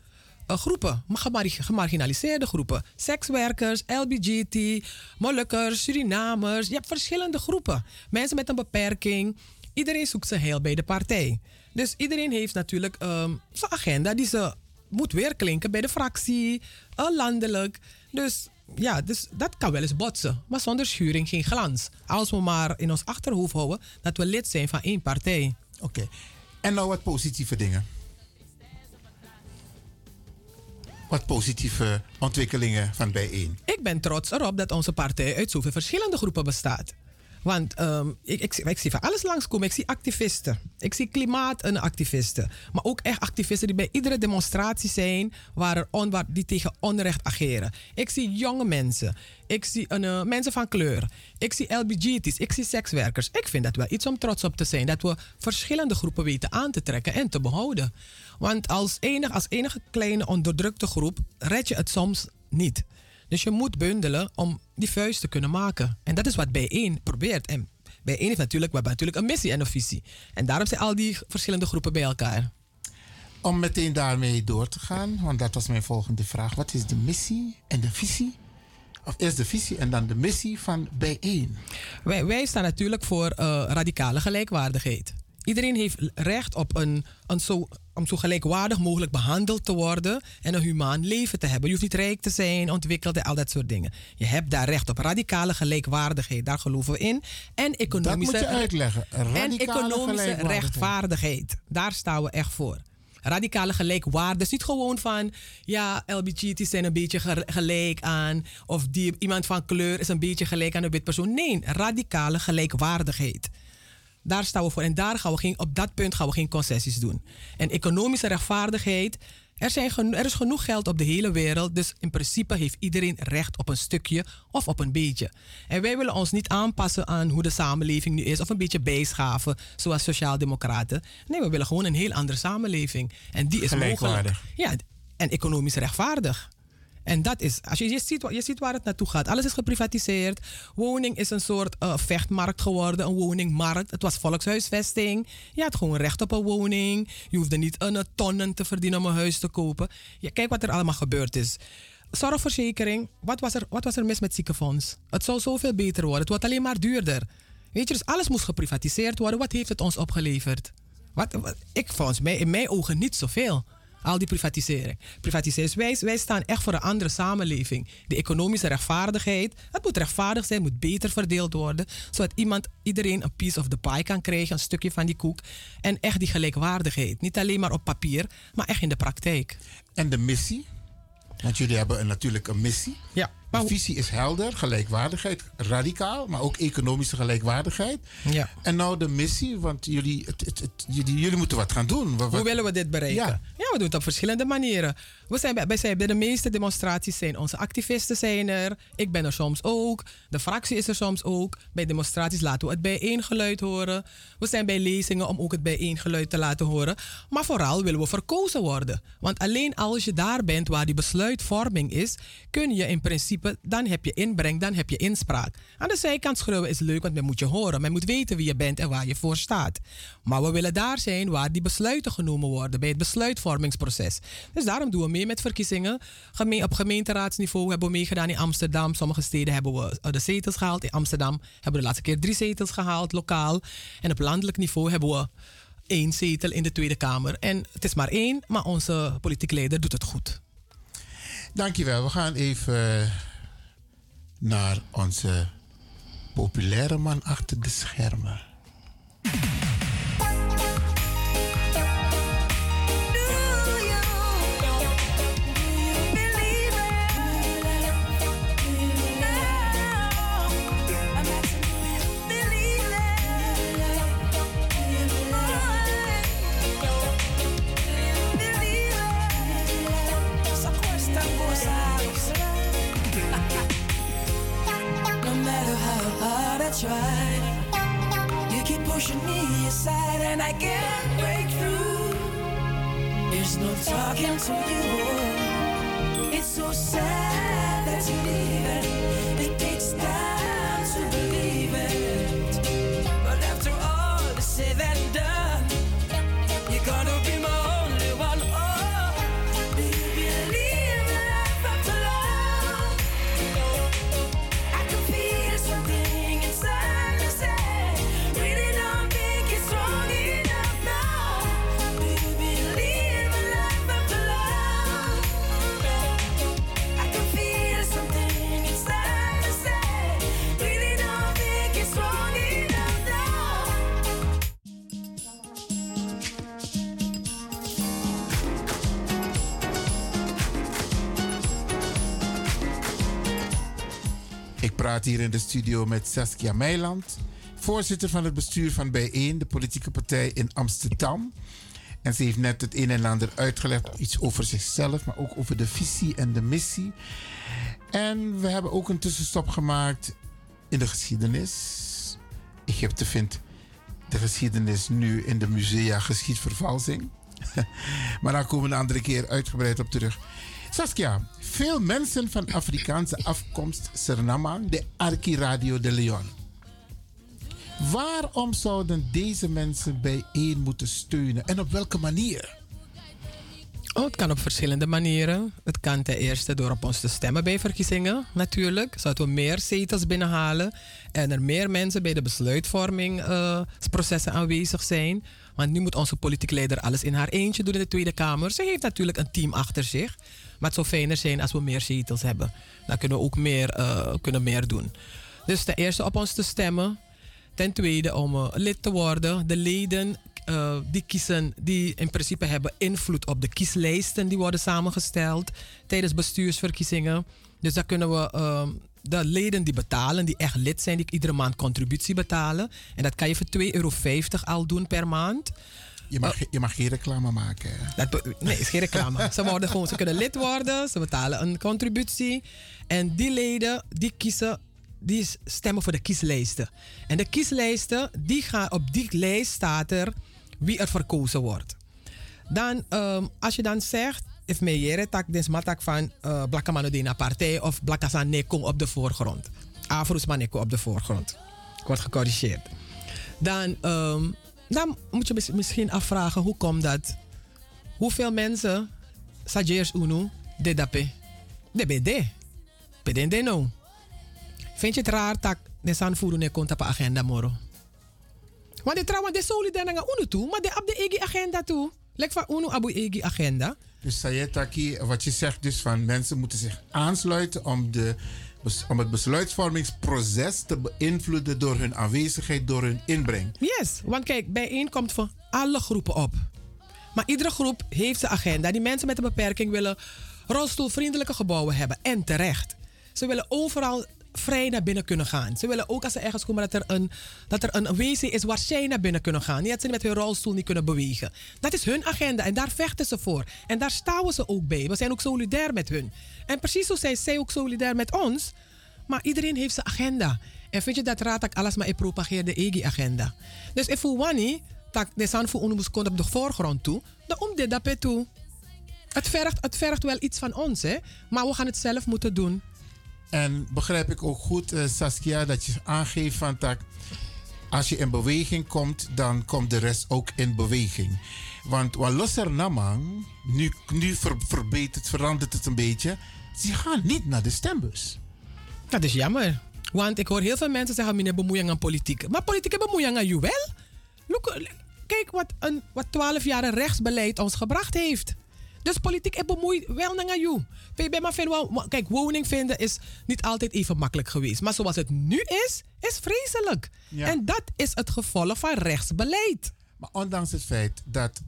eh, groepen, gemarginaliseerde groepen. Sekswerkers, LBGT, Molukkers, Surinamers. Je hebt verschillende groepen. Mensen met een beperking. Iedereen zoekt zijn heel bij de partij. Dus iedereen heeft natuurlijk ehm, zijn agenda die ze moet weer klinken bij de fractie, eh, landelijk. Dus ja, dus dat kan wel eens botsen. Maar zonder schuring geen glans. Als we maar in ons achterhoofd houden dat we lid zijn van één partij. Oké. En nou wat positieve dingen. Wat positieve ontwikkelingen van bijeen. Ik ben trots erop dat onze partij uit zoveel verschillende groepen bestaat. Want ehm, ik, ik, zie- van alles langskomen. Ik zie activisten. Ik zie klimaatactivisten. Maar ook echt activisten die bij iedere demonstratie zijn waar er on, waar, die tegen onrecht ageren. Ik zie jonge mensen. Ik zie eh, mensen van kleur. Ik zie LBGT's. Ik zie sekswerkers. Ik vind dat wel iets om trots op te zijn. Dat we verschillende groepen weten aan te trekken en te behouden. Want als, enig, als enige kleine onderdrukte groep red je het soms niet. Dus je moet bundelen om die vuist te kunnen maken. En dat is wat bijeen probeert. En bijeen heeft natuurlijk, we hebben natuurlijk een missie en een visie. En daarom zijn al die verschillende groepen bij elkaar. Om meteen daarmee door te gaan, want dat was mijn volgende vraag. Wat is de missie en de visie? Of eerst de visie en dan de missie van bijeen? Wij, wij staan natuurlijk voor eh, radicale gelijkwaardigheid. Iedereen heeft recht op een, een zo, om zo gelijkwaardig mogelijk behandeld te worden en een humaan leven te hebben. Je hoeft niet rijk te zijn, ontwikkeld en al dat soort dingen. Je hebt daar recht op. Radicale gelijkwaardigheid, daar geloven we in. En economische, moet je uitleggen. en Radicale economische gelijkwaardigheid. rechtvaardigheid. Daar staan we echt voor. Radicale gelijkwaardigheid. Dus niet gewoon van, ja, LBGT's zijn een beetje ge- gelijk aan. Of die, iemand van kleur is een beetje gelijk aan een wit persoon. Nee, radicale gelijkwaardigheid. Daar staan we voor. En daar gaan we geen, op dat punt gaan we geen concessies doen. En economische rechtvaardigheid, Er, zijn er is genoeg geld op de hele wereld, dus in principe heeft iedereen recht op een stukje of op een beetje. En wij willen ons niet aanpassen aan hoe de samenleving nu is of een beetje bijschaven, zoals sociaaldemocraten. Nee, we willen gewoon een heel andere samenleving. En die is mogelijk. Ja, en economisch rechtvaardig. En dat is, als je, je, ziet, je ziet waar het naartoe gaat. Alles is geprivatiseerd. Woning is een soort eh, vechtmarkt geworden, een woningmarkt. Het was volkshuisvesting. Je had gewoon recht op een woning. Je hoefde niet een tonnen te verdienen om een huis te kopen. Ja, kijk wat er allemaal gebeurd is. Zorgverzekering, wat was, er, wat was er mis met ziekenfonds? Het zou zoveel beter worden. Het wordt alleen maar duurder. Weet je, dus alles moest geprivatiseerd worden. Wat heeft het ons opgeleverd? Wat- ik volgens mij, in mijn ogen niet zoveel. Al die privatisering. Privatisering. Dus wij, wij staan echt voor een andere samenleving. De economische rechtvaardigheid. Het moet rechtvaardig zijn, moet beter verdeeld worden. Zodat iemand, iedereen een piece of the pie kan krijgen, een stukje van die koek. En echt die gelijkwaardigheid. Niet alleen maar op papier, maar echt in de praktijk. En de missie? Want jullie hebben een, natuurlijk een missie. Ja. De visie is helder, gelijkwaardigheid, radicaal, maar ook economische gelijkwaardigheid. Ja. En nou de missie, want jullie, het, het, het- jullie, jullie moeten wat gaan doen. Wat- Hoe willen we dit bereiken? Ja. Ja. we doen het op verschillende manieren. We zijn bij, zijn bij de meeste demonstraties zijn onze activisten zijn er. Ik ben er soms ook. De fractie is er soms ook. Bij demonstraties laten we het bijeengeluid horen. We zijn bij lezingen om ook het bijeengeluid te laten horen. Maar vooral willen we verkozen worden. Want alleen als je daar bent waar die besluitvorming is, kun je in principe, dan heb je inbreng, dan heb je inspraak. Aan de zijkant schreeuwen is leuk, want men moet je horen. Men moet weten wie je bent en waar je voor staat. Maar we willen daar zijn waar die besluiten genomen worden bij het besluitvormingsproces. Dus daarom doen we mee met verkiezingen. Op gemeenteraadsniveau hebben we meegedaan in Amsterdam. Sommige steden hebben we eh, de zetels gehaald. In Amsterdam hebben we de laatste keer drie zetels gehaald, lokaal. En op landelijk niveau hebben we één zetel in de Tweede Kamer. En het is maar één, maar onze politieke leider doet het goed. Dankjewel. We gaan even naar onze populaire man achter de schermen. I try, you keep pushing me aside and I can't break through. There's no talking to you. It's so sad that you're leaving. It takes time praat hier in de studio met Saskia Meiland, voorzitter van het bestuur van Bijeen, de politieke partij in Amsterdam. En ze heeft net het een en ander uitgelegd, iets over zichzelf, maar ook over de visie en de missie. En we hebben ook een tussenstop gemaakt in de geschiedenis. Egypte vindt de geschiedenis nu in de musea geschiedvervalsing. <laughs> maar daar komen we een andere keer uitgebreid op terug. Saskia, veel mensen van Afrikaanse afkomst Suriname, de Arki Radio de Leon. Waarom zouden deze mensen bijeen moeten steunen en op welke manier? Oh, het kan op verschillende manieren. Het kan ten eerste door op ons te stemmen bij verkiezingen, natuurlijk. Zodat we meer zetels binnenhalen en er meer mensen bij de besluitvormingsprocessen aanwezig zijn. Want nu moet onze politieke leider alles in haar eentje doen in de Tweede Kamer. Ze heeft natuurlijk een team achter zich. Maar het zou fijner zijn als we meer zetels hebben. Dan kunnen we ook meer, eh, kunnen meer doen. Dus ten eerste op ons te stemmen. Ten tweede om eh, lid te worden. De leden eh, die kiezen, die in principe hebben invloed op de kieslijsten die worden samengesteld tijdens bestuursverkiezingen. Dus daar kunnen we eh, de leden die betalen, die echt lid zijn, die iedere maand contributie betalen. En dat kan je voor 2,50 euro al doen per maand. Je mag, je mag geen reclame maken. Dat, nee, is geen reclame. <laughs> ze, worden gewoon, ze kunnen lid worden, ze betalen een contributie. En die leden, die kiezen, die stemmen voor de kieslijsten. En de kieslijsten, die gaan, op die lijst staat er wie er verkozen wordt. Dan, ehm, als je dan zegt, if me jere tak des matak van uh, Blakka Manodina partij of Blakka San Neko op de voorgrond. Afroes Maneko op de voorgrond. Ik word gecorrigeerd. Dan, ehm, dan moet je mis- misschien afvragen, hoe komt dat? Hoeveel mensen, Sajers Uno, de dape? De BD. BD no. Vind je het raar dat de San Furu ne komt agenda moro? Want de trouwens, de solidair naar Uno toe, maar de op de EG agenda toe. Lek van Uno abu EG agenda. Dus Sayetaki, wat je zegt dus van mensen moeten zich aansluiten om, de, om het besluitvormingsproces te beïnvloeden door hun aanwezigheid, door hun inbreng. Yes, want kijk, bijeen komt voor alle groepen op. Maar iedere groep heeft zijn agenda. Die mensen met een beperking willen rolstoelvriendelijke gebouwen hebben. En terecht. Ze willen overal vrij naar binnen kunnen gaan. Ze willen ook als ze ergens komen dat er een, dat er een wc is waar zij naar binnen kunnen gaan. Niet dat ze met hun rolstoel niet kunnen bewegen. Dat is hun agenda en daar vechten ze voor. En daar staan ze ook bij. We zijn ook solidair met hun. En precies zo zijn zij ook solidair met ons. Maar iedereen heeft zijn agenda. En vind je dat raad dat alles maar ik propageer de eigen agenda. Dus if we want dat de san voor ons komt op de voorgrond toe, dan om dit dat toe. Het vergt, het vergt wel iets van ons, hè? maar we gaan het zelf moeten doen. En begrijp ik ook goed, eh, Saskia, dat je aangeeft van dat als je in beweging komt, dan komt de rest ook in beweging. Want wat losser namang, nu, nu ver, verbetert, verandert het een beetje. Ze gaan niet naar de stembus. Dat is jammer. Want ik hoor heel veel mensen zeggen, meneer bemoeien aan politiek. Maar politieke bemoeien aan jou wel. Kijk wat een wat 12 jaar rechtsbeleid ons gebracht heeft. Dus politiek ik bemoei wel naar jou. PB, maar kijk, woning vinden is niet altijd even makkelijk geweest. Maar zoals het nu is, is vreselijk. Ja. En dat is het gevolg van rechtsbeleid. Maar ondanks het feit dat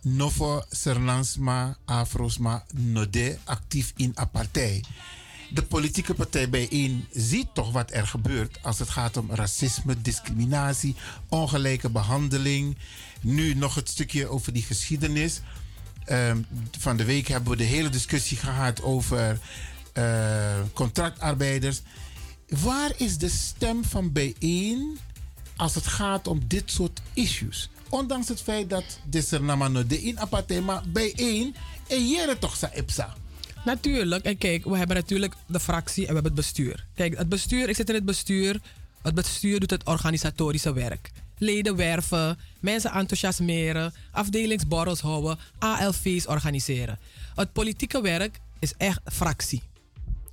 Novo Sernansma, Afrosma, Node actief in apartheid. De politieke partij bijeen ziet toch wat er gebeurt als het gaat om racisme, discriminatie, ongelijke behandeling. Nu nog het stukje over die geschiedenis. Ehm, van de week hebben we de hele discussie gehad over eh, contractarbeiders. Waar is de stem van bijeen als het gaat om dit soort issues? Ondanks het feit dat dit er namano de in maar bijeen en jere toch sa ipsa. Natuurlijk. En kijk, we hebben natuurlijk de fractie en we hebben het bestuur. Kijk, het bestuur, ik zit in het bestuur. Het bestuur doet het organisatorische werk. Leden werven, mensen enthousiasmeren, afdelingsborrels houden, ALV's organiseren. Het politieke werk is echt fractie.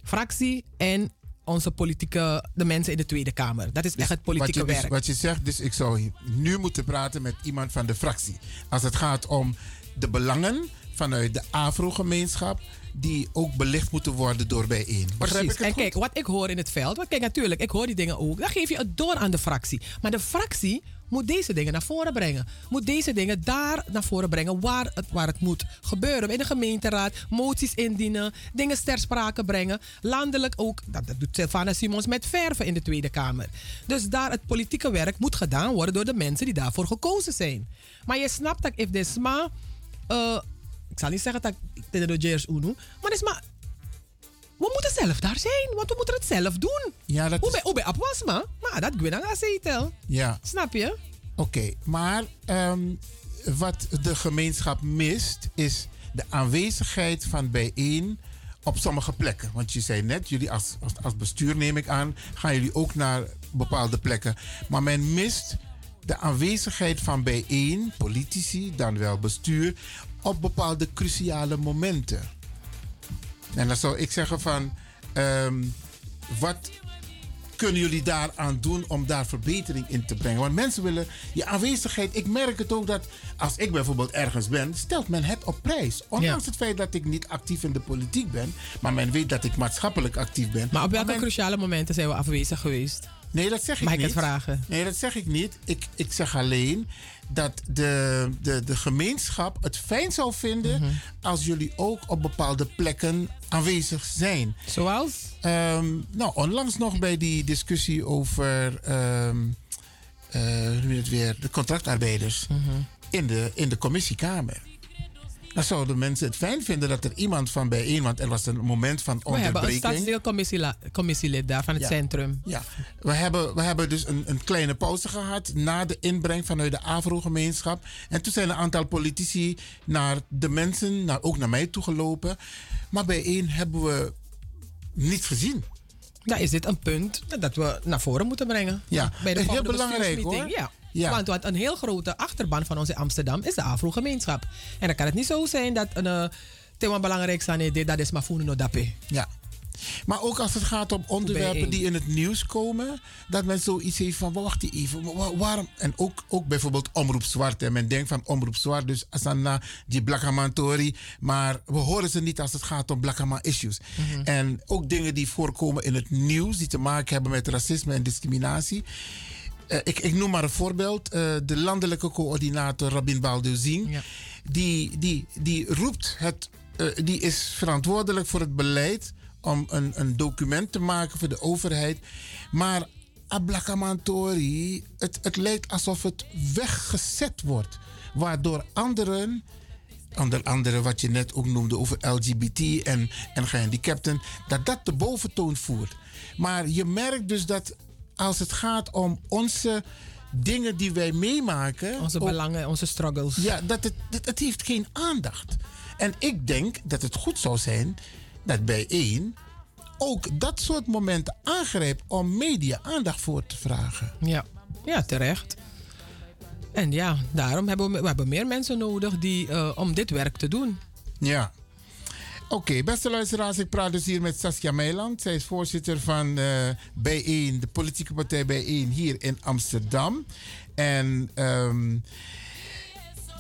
Fractie en onze politieke, de mensen in de Tweede Kamer. Dat is echt het politieke wat je, dus- werk. wat je zegt, dus ik zou nu moeten praten met iemand van de fractie. Als het gaat om de belangen vanuit de Afro-gemeenschap, die ook belicht moeten worden door bijeen. Begrijp Precies. ik en goed? kijk, wat ik hoor in het veld. Want kijk, natuurlijk, ik hoor die dingen ook. Dan geef je het door aan de fractie. Maar de fractie moet deze dingen naar voren brengen. Moet deze dingen daar naar voren brengen waar het, waar het moet gebeuren. In de gemeenteraad, moties indienen, dingen ter sprake brengen. Landelijk ook, dat, dat doet Sylvana Simons met verven in de Tweede Kamer. Dus daar het politieke werk moet gedaan worden door de mensen die daarvoor gekozen zijn. Maar je snapt dat if this ma, eh, ik zal niet zeggen dat ik de Jers Uno, maar is maar we moeten zelf daar zijn, want we moeten het zelf doen. Ja, dat Hoe bij, hoe bij Apwasma, maar dat ik aan. Ja. Snap je? Oké, maar ehm, wat de gemeenschap mist is de aanwezigheid van bijeen op sommige plekken. Want je zei net, jullie als, als, als bestuur neem ik aan, gaan jullie ook naar bepaalde plekken. Maar men mist de aanwezigheid van bijeen, politici, dan wel bestuur, op bepaalde cruciale momenten. En dan zou ik zeggen van, ehm, wat kunnen jullie daaraan doen om daar verbetering in te brengen? Want mensen willen je aanwezigheid. Ik merk het ook dat als ik bijvoorbeeld ergens ben, stelt men het op prijs. Ondanks Ja. het feit dat ik niet actief in de politiek ben, maar men weet dat ik maatschappelijk actief ben. Maar op welke men- cruciale momenten zijn we afwezig geweest? Nee, dat zeg ik Mag niet. ik het vragen? Nee, dat zeg ik niet. Ik, ik zeg alleen dat de, de, de gemeenschap het fijn zou vinden Mhm. als jullie ook op bepaalde plekken aanwezig zijn. Zoals? nou, onlangs nog bij die discussie over hoe noem je het weer, de contractarbeiders. Mhm. in de, in de commissiekamer. Dan zouden mensen het fijn vinden dat er iemand van bijeen, want er was een moment van We hebben een onderbreking. stadsdeelcommissielid daar van het Ja. centrum. Ja, we hebben, we hebben dus een, een kleine pauze gehad na de inbreng vanuit de Afro-gemeenschap. En toen zijn een aantal politici naar de mensen, naar, ook naar mij toe gelopen. Maar bijeen hebben we niet gezien. Nou is dit een punt dat we naar voren moeten brengen. Ja, Bij de heel belangrijk, hoor. Ja. Ja. Want, want een heel grote achterban van ons in Amsterdam is de Afro-gemeenschap. En dan kan het niet zo zijn dat een uh, thema belangrijk is, dat is maar voelen no dape. Ja. Maar ook als het gaat om onderwerpen die in het nieuws komen, dat men zoiets heeft van, wacht even, wa- waarom? En ook, ook bijvoorbeeld Omroep Zwart. En men denkt van Omroep Zwart, dus Asana, die Blakamantori. Maar we horen ze niet als het gaat om Blakama issues. Mhm. En ook dingen die voorkomen in het nieuws, die te maken hebben met racisme en discriminatie. Eh, ik, ik noem maar een voorbeeld. Eh, de landelijke coördinator Rabin Baldeuzing. Die, die, die roept het. eh, die is verantwoordelijk voor het beleid. om een, een document te maken voor de overheid. Maar Ablakamantori. Het, het lijkt alsof het weggezet wordt. Waardoor anderen. Onder andere wat je net ook noemde over LGBT en, en gehandicapten, dat dat de boventoon voert. Maar je merkt dus dat als het gaat om onze dingen die wij meemaken. Onze belangen, onze struggles. Ja, dat het, het, het heeft geen aandacht. En ik denk dat het goed zou zijn dat bij één ook dat soort momenten aangrijpt om media aandacht voor te vragen. Ja, ja terecht. En ja, daarom hebben we, we hebben meer mensen nodig die, eh, om dit werk te doen. Ja. Oké, beste luisteraars, ik praat dus hier met Saskia Meiland. Zij is voorzitter van eh Bijeen, de politieke partij Bijeen hier in Amsterdam. En ehm,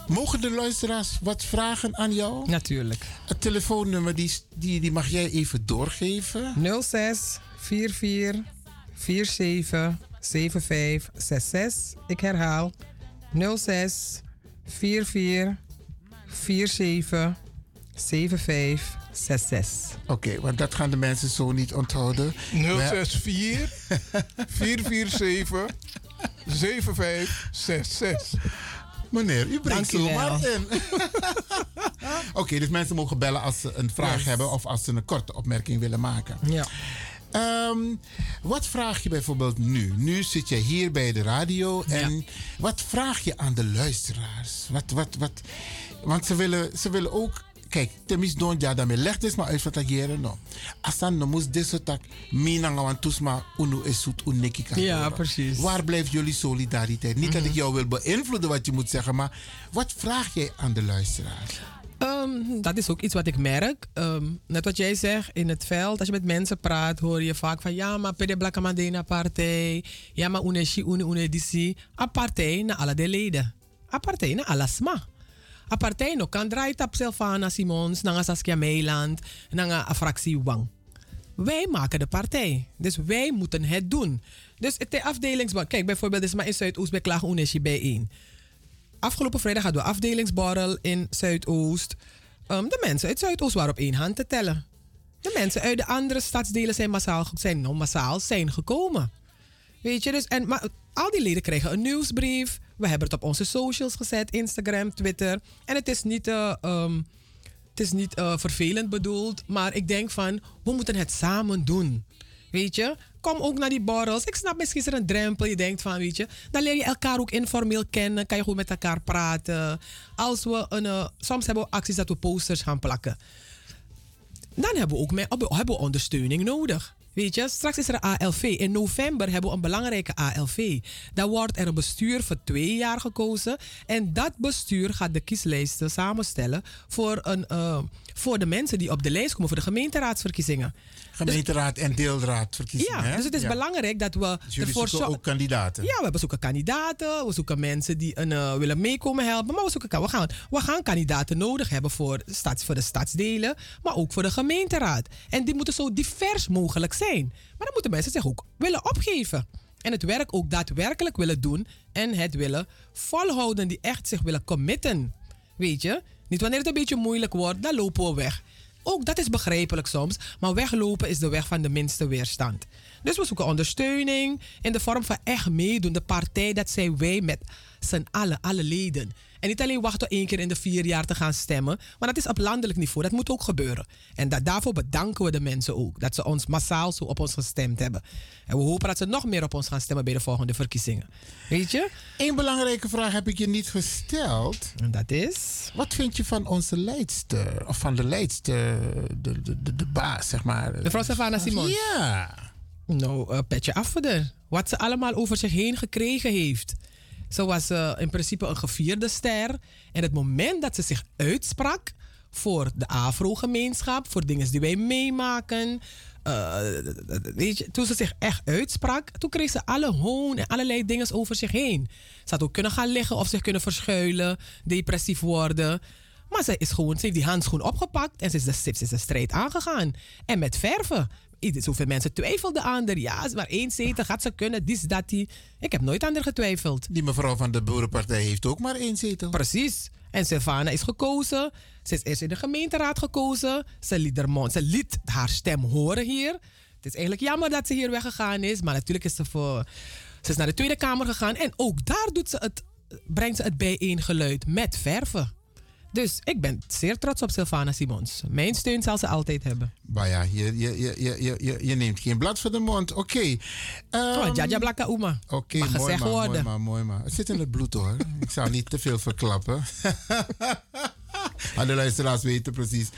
mogen de luisteraars wat vragen aan jou? Natuurlijk. Het telefoonnummer die, die, die mag jij even doorgeven. 06 44 47 75 66. Ik herhaal 06 44 47 75 66. Oké, want dat gaan de mensen zo niet onthouden. 064 447 7566. Meneer, u brengt zomaar in. <laughs> Oké, dus mensen mogen bellen als ze een vraag Yes. hebben of als ze een korte opmerking willen maken. Ja. Ehm, wat vraag je bijvoorbeeld nu? Nu zit je hier bij de radio en wat vraag je aan de luisteraars? Wat, wat, wat? Want ze willen, ze willen ook. Kijk, temis don ja daarmee legt is maar uit wat ageren no. Asan no moest deze tak minanga want toesma unu esut uneki kan Ja, precies. Waar blijft jullie solidariteit? Niet dat ik jou wil beïnvloeden wat je moet zeggen, maar wat vraag jij aan de luisteraars? Ehm, dat is ook iets wat ik merk. Ehm, net wat jij zegt, in het veld, als je met mensen praat, hoor je vaak van ja, maar pede blakka madena partij. Ja, maar uneshi une une disi. A partij na alle de leden. A partij na alle A partij no kan draait op Silvana Simons, nanga Saskia Meiland, nanga fractie Wang. Wij maken de partij. Dus wij moeten het doen. Dus het de afdelingsborrel. Kijk, bijvoorbeeld, is maar in Zuidoost bij Klagen Uneshi bijeen. Afgelopen vrijdag hadden we afdelingsborrel in Zuidoost. Ehm, de mensen uit Zuidoost waren op één hand te tellen. De mensen uit de andere stadsdelen zijn massaal, zijn, nou, massaal zijn gekomen. Weet je, dus, en, maar al die leden kregen een nieuwsbrief. We hebben het op onze socials gezet, Instagram, Twitter. En het is niet, eh, ehm, het is niet eh, vervelend bedoeld, maar ik denk van, we moeten het samen doen. Weet je, kom ook naar die borrels. Ik snap, misschien is er een drempel. Je denkt van, weet je, dan leer je elkaar ook informeel kennen. Kan je goed met elkaar praten. Als we een, eh, soms hebben we acties dat we posters gaan plakken dan hebben we ook hebben we ondersteuning nodig. Weet je, straks is er een ALV. In november hebben we een belangrijke ALV. Dan wordt er een bestuur voor twee jaar gekozen. En dat bestuur gaat de kieslijsten samenstellen voor, een, eh, voor de mensen die op de lijst komen voor de gemeenteraadsverkiezingen. Gemeenteraad en deelraadverkiezingen. Ja, hè? dus het is Ja. belangrijk dat we Dus ervoor zoeken zo- ook kandidaten. ja, we zoeken kandidaten. We zoeken mensen die een, eh, willen meekomen helpen. Maar we, zoeken, we, gaan, we gaan kandidaten nodig hebben voor, stads, voor de stadsdelen. Maar ook voor de gemeenteraad. En die moeten zo divers mogelijk zijn. Maar dan moeten mensen zich ook willen opgeven. En het werk ook daadwerkelijk willen doen. En het willen volhouden. Die echt zich willen committen. Weet je? Niet wanneer het een beetje moeilijk wordt, dan lopen we weg. Ook dat is begrijpelijk soms, maar weglopen is de weg van de minste weerstand. Dus we zoeken ondersteuning in de vorm van echt meedoen. De partij, dat zijn wij met z'n allen, alle leden. En niet alleen wachten één keer in de vier jaar te gaan stemmen. Maar dat is op landelijk niveau. Dat moet ook gebeuren. En da- daarvoor bedanken we de mensen ook. Dat ze ons massaal zo op ons gestemd hebben. En we hopen dat ze nog meer op ons gaan stemmen bij de volgende verkiezingen. Weet je? Eén belangrijke vraag heb ik je niet gesteld. En dat is? Wat vind je van onze leidster? Of van de leidster, de, de, de, de baas, zeg maar. Mevrouw Savannah Simons. Ja. Nou, uh, petje af voor haar. Wat ze allemaal over zich heen gekregen heeft. Ze was uh, in principe een gevierde ster. En het moment dat ze zich uitsprak voor de Afro-gemeenschap, voor dingen die wij meemaken. Je, toen ze zich echt uitsprak, toen kreeg ze alle hoon en allerlei dingen over zich heen. Ze had ook kunnen gaan liggen of zich kunnen verschuilen, depressief worden. Maar ze is gewoon, ze heeft die handschoen opgepakt en ze is de, ze is de strijd aangegaan. En met verven. Zoveel mensen twijfelden aan haar. Ja, maar één zetel gaat ze kunnen, dit, dat, die. Ik heb nooit aan haar getwijfeld. Die mevrouw van de Boerenpartij heeft ook maar één zetel. Precies. En Sylvana is gekozen. Ze is eerst in de gemeenteraad gekozen. Ze liet, haar, ze liet haar stem horen hier. Het is eigenlijk jammer dat ze hier weggegaan is. Maar natuurlijk is ze voor... Ze is naar de Tweede Kamer gegaan. En ook daar doet ze het, brengt ze het bijeengeluid met verven. Dus ik ben zeer trots op Sylvana Simons. Mijn steun zal ze altijd hebben. Maar ja, je, je, je, je, je, je neemt geen blad voor de mond. Oké. Okay. Um, oh, Jaja Blakka Uma. Oké, okay, mooi gezegd maar, worden. mooi maar, mooi maar. Het zit in het bloed hoor. ik zal niet te veel verklappen. <laughs> maar de luisteraars weten precies.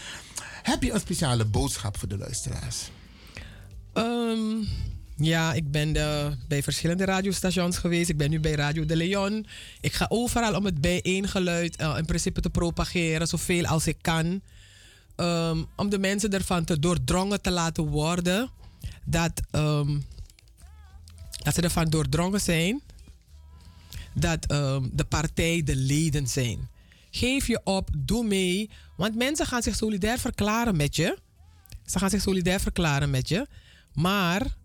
Heb je een speciale boodschap voor de luisteraars? Um, ja, ik ben bij verschillende radiostations geweest. Ik ben nu bij Radio de Leon. Ik ga overal om het bijeengeluid uh, in principe te propageren, zoveel als ik kan. Um, om de mensen ervan te doordrongen te laten worden dat, um, dat ze ervan doordrongen zijn dat um, de partij de leden zijn. Geef je op, doe mee, want mensen gaan zich solidair verklaren met je. Ze gaan zich solidair verklaren met je, maar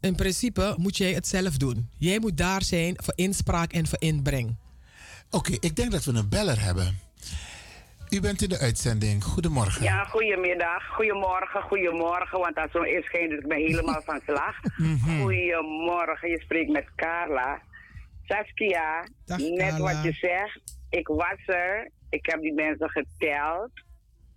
in principe moet jij het zelf doen. Jij moet daar zijn voor inspraak en voor inbreng. Oké, okay, ik denk dat we een beller hebben. U bent in de uitzending. Goedemorgen. Ja, goedemiddag. Goedemorgen, goedemorgen. Want als zo is geen, ik ben helemaal van slag. <laughs> -hmm. Goedemorgen, je spreekt met Carla. Saskia, Dag, net Carla. wat je zegt. Ik was er. Ik heb die mensen geteld.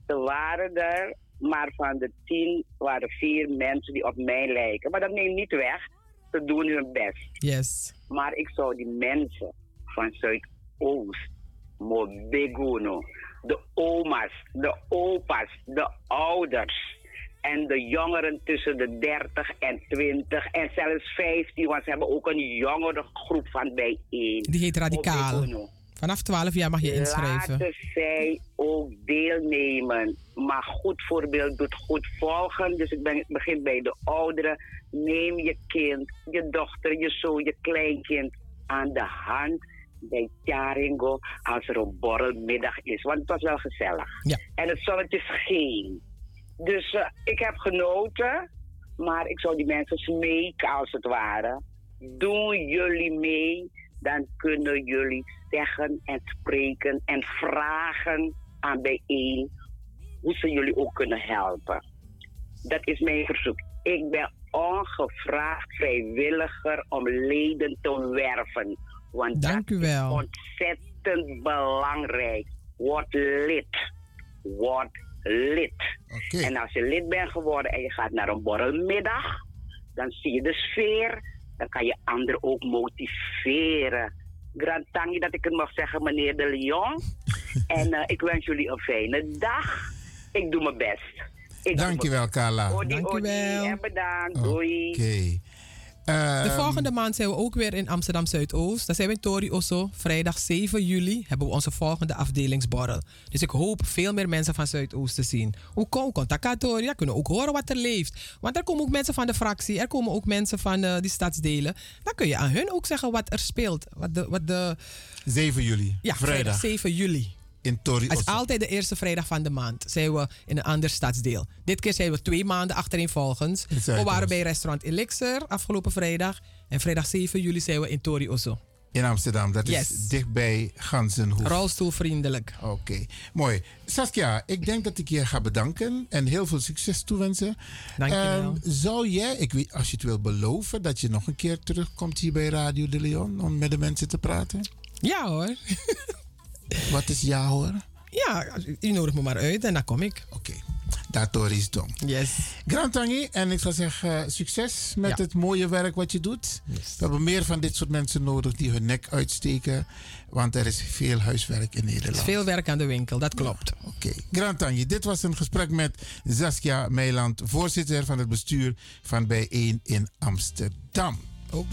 Ze waren er. Maar van de tien waren vier mensen die op mij lijken. Maar dat neemt niet weg. Ze doen hun best. Yes. Maar ik zou die mensen van Zuidoost, Mobeguno, de oma's, de opa's, de ouders en de jongeren tussen de 30 en 20 en zelfs 15, want ze hebben ook een jongere groep van bijeen. Die heet Radicaal. Mobeguno. Vanaf 12 jaar mag je inschrijven. Laten zij ook deelnemen. Maar goed voorbeeld doet goed volgen. Dus ik, ben, begin bij de ouderen. Neem je kind, je dochter, je zoon, je kleinkind aan de hand bij Tjaringo als er een borrelmiddag is. Want het was wel gezellig. Ja. En het zonnetje scheen. Dus uh, ik heb genoten. Maar ik zou die mensen smeken als het ware. Doen jullie mee, dan kunnen jullie zeggen en spreken en vragen aan bijeen hoe ze jullie ook kunnen helpen. Dat is mijn verzoek. Ik ben ongevraagd vrijwilliger om leden te werven. Want Dank dat u wel. is ontzettend belangrijk. Word lid. Word lid. Okay. En als je lid bent geworden en je gaat naar een borrelmiddag, dan zie je de sfeer. Dan kan je anderen ook motiveren. Grand tangi dat ik het mag zeggen, meneer De Leon. <laughs> en uh, ik wens jullie een fijne dag. Ik doe mijn best. Ik Dankjewel, Carla. Odi, Dankjewel. odi, en bedankt. Doei. Okay. De volgende maand zijn we ook weer in Amsterdam Zuidoost. Dan zijn we in Tori Osso. Vrijdag 7 juli hebben we onze volgende afdelingsborrel. Dus ik hoop veel meer mensen van Zuidoost te zien. Hoe kom contact Tori? Ja, kunnen ook horen wat er leeft. Want er komen ook mensen van de fractie. Er komen ook mensen van uh, die stadsdelen. Dan kun je aan hun ook zeggen wat er speelt. Wat de, wat de... 7 juli. Ja, vrijdag. vrijdag 7 juli. In Tori Het is altijd de eerste vrijdag van de maand. Zijn we in een ander stadsdeel. Dit keer zijn we twee maanden achtereenvolgens. We waren bij restaurant Elixir afgelopen vrijdag. En vrijdag 7 juli zijn we in Tori Osso. In Amsterdam, dat yes. is dichtbij Gansenhoef. Rolstoelvriendelijk. Oké, okay. mooi. Saskia, ik denk dat ik je ga bedanken en heel veel succes toewensen. Dank je wel. Um, zou jij, ik weet, als je het wil beloven, dat je nog een keer terugkomt hier bij Radio de Leon om met de mensen te praten? Ja hoor. <laughs> Wat is ja hoor? Ja, u nodigt me maar uit en dan kom ik. Oké. dat Dat is dom. Yes. Grantangi, en ik zou zeggen eh, succes met het mooie werk wat je doet. Yes. We hebben meer van dit soort mensen nodig die hun nek uitsteken. Want er is veel huiswerk in Nederland. Er is veel werk aan de winkel, dat klopt. Oké. Okay. Dit was een gesprek met Saskia Meiland, voorzitter van het bestuur van Bijeen in Amsterdam. Oh.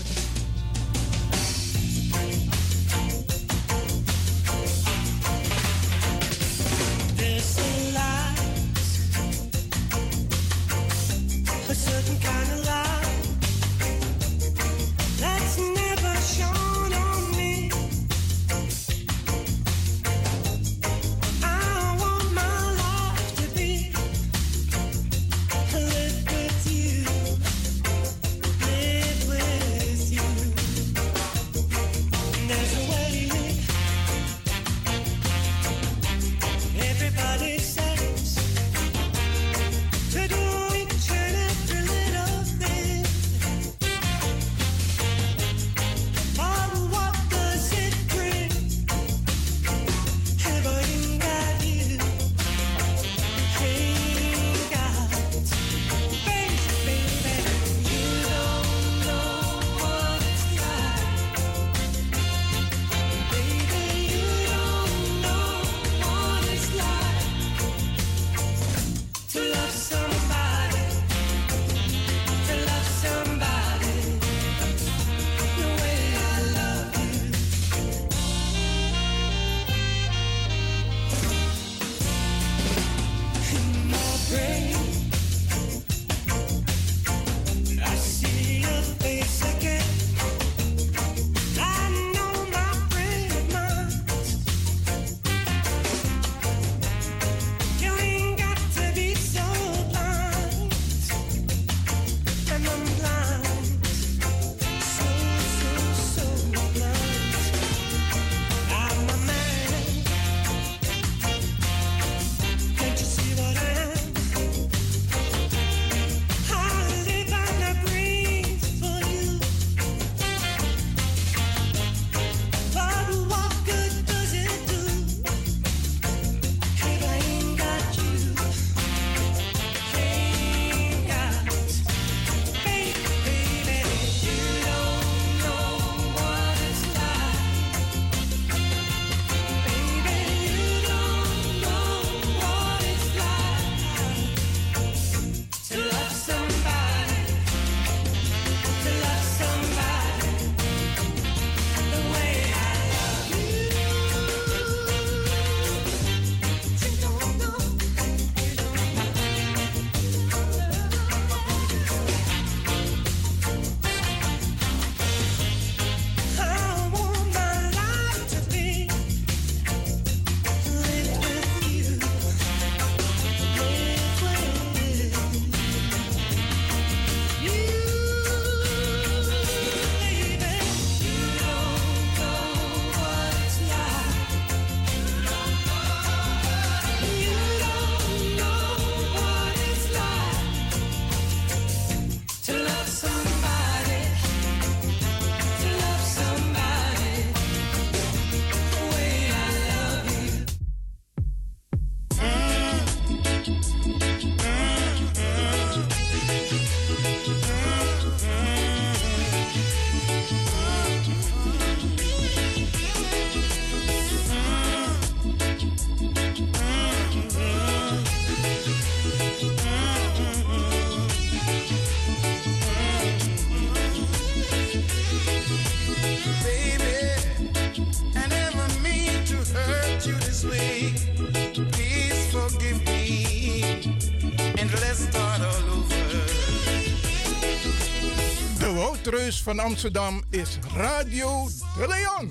van Amsterdam is Radio De Leon.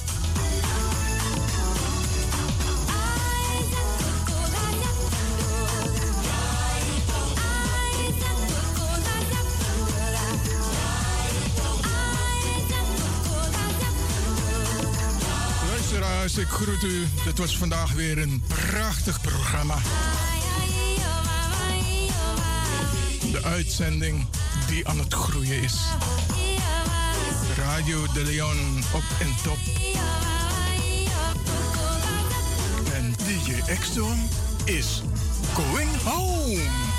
Ik groet u. Dit was vandaag weer een prachtig programma. De uitzending die aan het groeien is. Radio de Leon op en top. En DJ X-Don is going home.